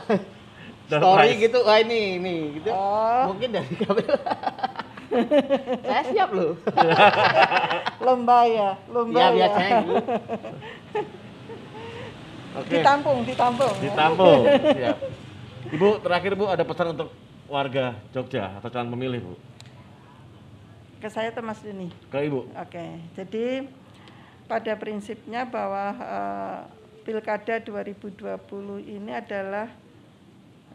[SPEAKER 7] Story gitu, wah ini ini gitu.
[SPEAKER 3] Oh.
[SPEAKER 7] Mungkin dari KPU. Saya siap loh.
[SPEAKER 3] Lomba ya, lomba
[SPEAKER 7] Ya
[SPEAKER 3] ya.
[SPEAKER 7] biasanya gitu.
[SPEAKER 2] Oke.
[SPEAKER 3] Ditampung, ditampung. ya.
[SPEAKER 2] Ditampung. Siap. Ibu terakhir Bu ada pesan untuk warga Jogja atau calon pemilih Bu?
[SPEAKER 3] Ke saya atau Mas Dini?
[SPEAKER 2] Ke Ibu.
[SPEAKER 3] Oke, jadi pada prinsipnya bahwa eh, Pilkada 2020 ini adalah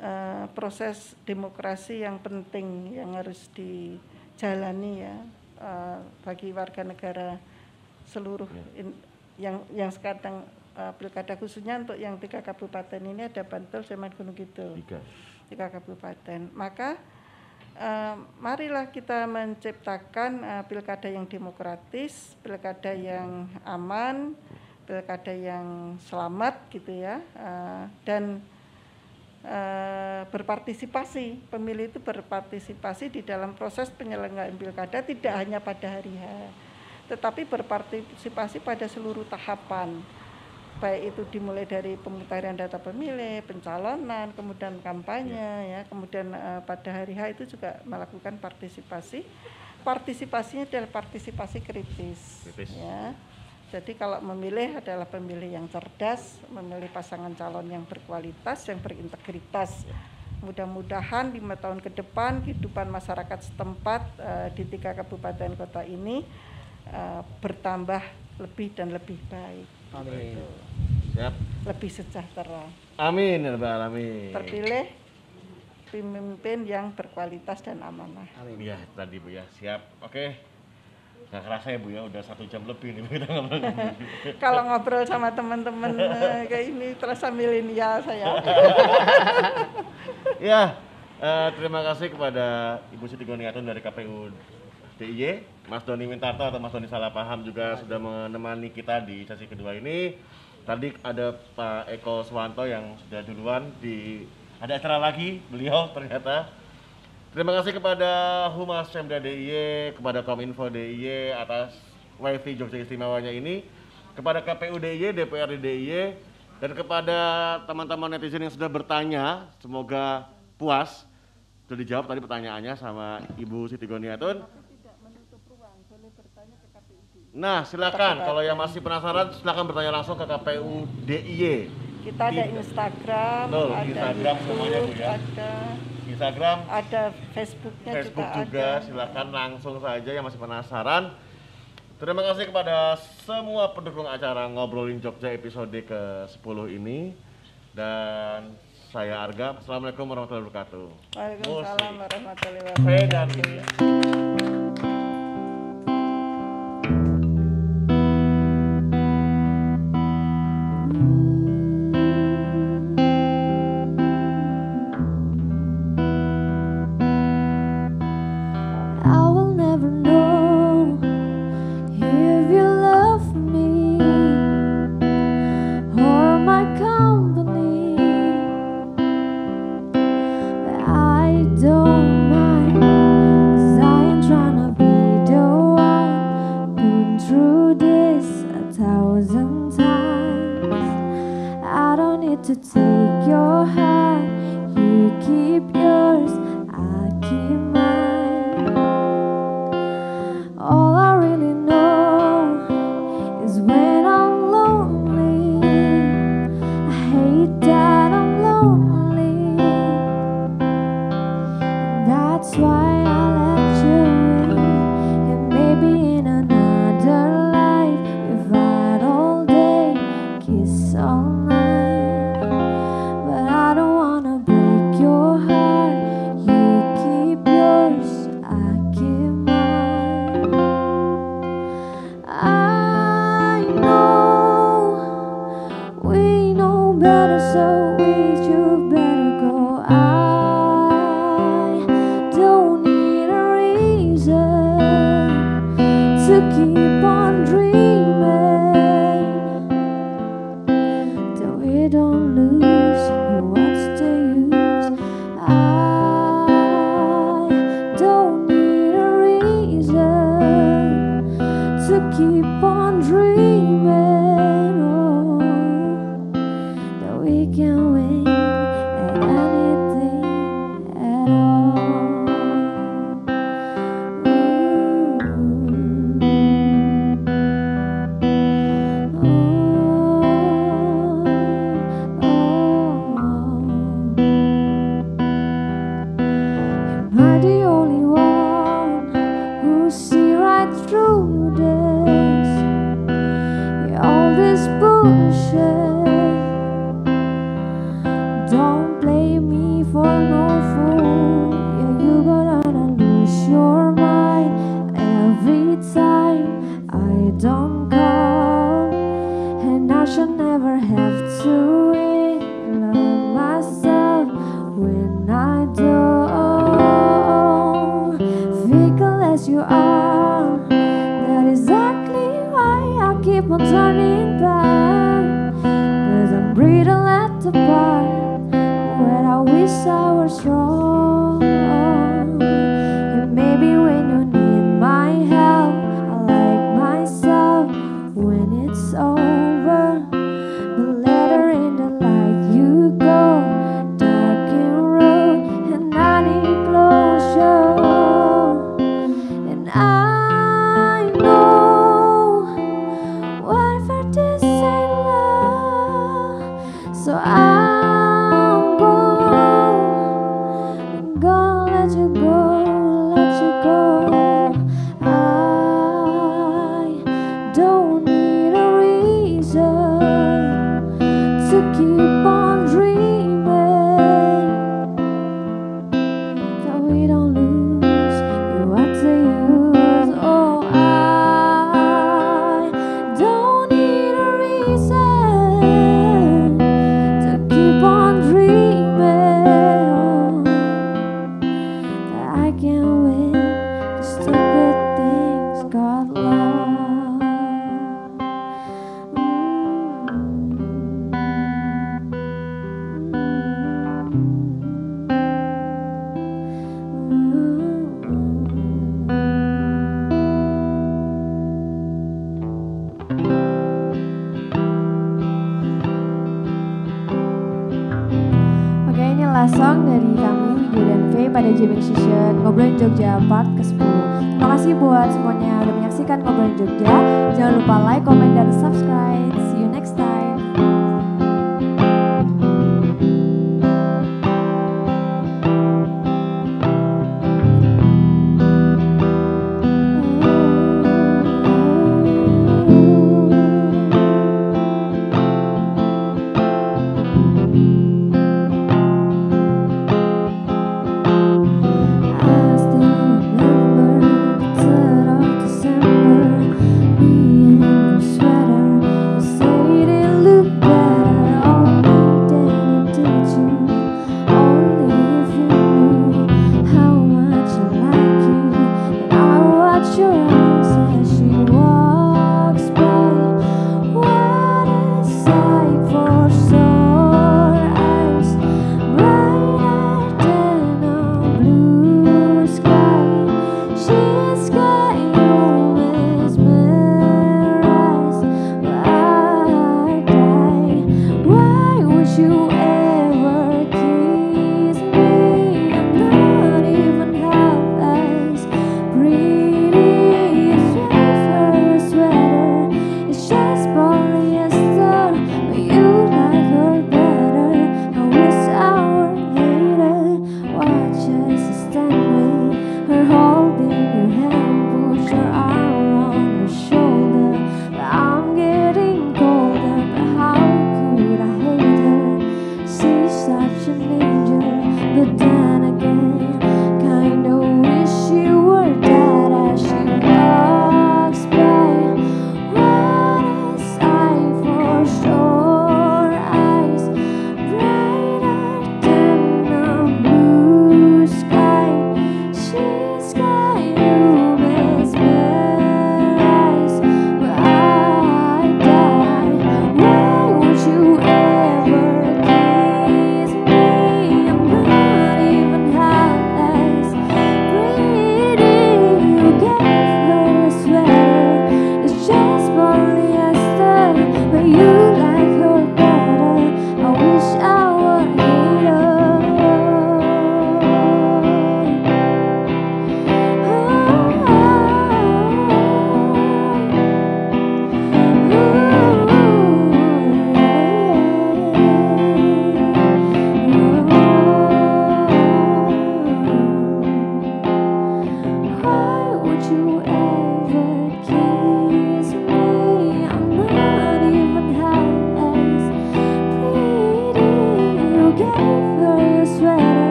[SPEAKER 3] eh, proses demokrasi yang penting yang harus dijalani ya eh, bagi warga negara seluruh in- yang yang sekarang eh, Pilkada khususnya untuk yang tiga kabupaten ini ada Bantul, Sleman, Gunung Kidul
[SPEAKER 2] Tiga.
[SPEAKER 3] tiga kabupaten. Maka eh, marilah kita menciptakan eh, pilkada yang demokratis, pilkada yang aman, pilkada yang selamat gitu ya, eh, dan eh, berpartisipasi. Pemilih itu berpartisipasi di dalam proses penyelenggaraan pilkada tidak hanya pada hari H, tetapi berpartisipasi pada seluruh tahapan baik itu dimulai dari pemutaran data pemilih, pencalonan, kemudian kampanye, ya, kemudian eh, pada hari H itu juga melakukan partisipasi. Partisipasinya adalah partisipasi kritis,
[SPEAKER 2] Kritis.
[SPEAKER 3] ya. Jadi kalau memilih adalah pemilih yang cerdas, memilih pasangan calon yang berkualitas, yang berintegritas. Mudah-mudahan lima tahun ke depan kehidupan masyarakat setempat eh, di tiga kabupaten kota ini eh, bertambah lebih dan lebih baik
[SPEAKER 7] Amin.
[SPEAKER 2] Siap.
[SPEAKER 3] lebih sejahtera.
[SPEAKER 2] Amin ya Rabbal alamin.
[SPEAKER 3] Terpilih pemimpin yang berkualitas dan amanah.
[SPEAKER 7] Amin.
[SPEAKER 2] Iya tadi Bu ya. Siap. Oke. Nggak kerasa ya Bu ya udah satu jam lebih nih kita ngobrol.
[SPEAKER 3] Kalau ngobrol sama teman-teman kayak ini terasa milenial saya.
[SPEAKER 2] Ya, eh, terima kasih kepada Ibu Siti Goniatun dari KPU DIY, Mas Doni Wintarto atau Mas Doni Salah Paham juga sudah menemani kita di sesi kedua ini. Tadi ada Pak Eko Swanto yang sudah duluan di ada acara lagi beliau ternyata. Terima kasih kepada Humas Pemda DIY, kepada Kominfo DIY atas wifi Jogja istimewanya ini, kepada KPU DIY, DPRD DIY, dan kepada teman-teman netizen yang sudah bertanya, semoga puas. Sudah dijawab tadi pertanyaannya sama Ibu Siti Goniatun. Nah, silakan kalau yang masih penasaran silakan bertanya langsung ke KPU DIY.
[SPEAKER 3] Kita ada Instagram,
[SPEAKER 2] Betul,
[SPEAKER 3] ada
[SPEAKER 2] Instagram semuanya, Bu,
[SPEAKER 3] YouTube,
[SPEAKER 2] ya.
[SPEAKER 3] ada
[SPEAKER 2] Instagram,
[SPEAKER 3] ada Facebooknya
[SPEAKER 2] Facebook
[SPEAKER 3] juga,
[SPEAKER 2] juga,
[SPEAKER 3] ada.
[SPEAKER 2] silakan langsung saja yang masih penasaran. Terima kasih kepada semua pendukung acara Ngobrolin Jogja episode ke-10 ini. Dan saya Arga. Assalamualaikum warahmatullahi wabarakatuh.
[SPEAKER 3] Waalaikumsalam warahmatullahi
[SPEAKER 2] Saya dan
[SPEAKER 3] wabarakatuh.
[SPEAKER 1] To keep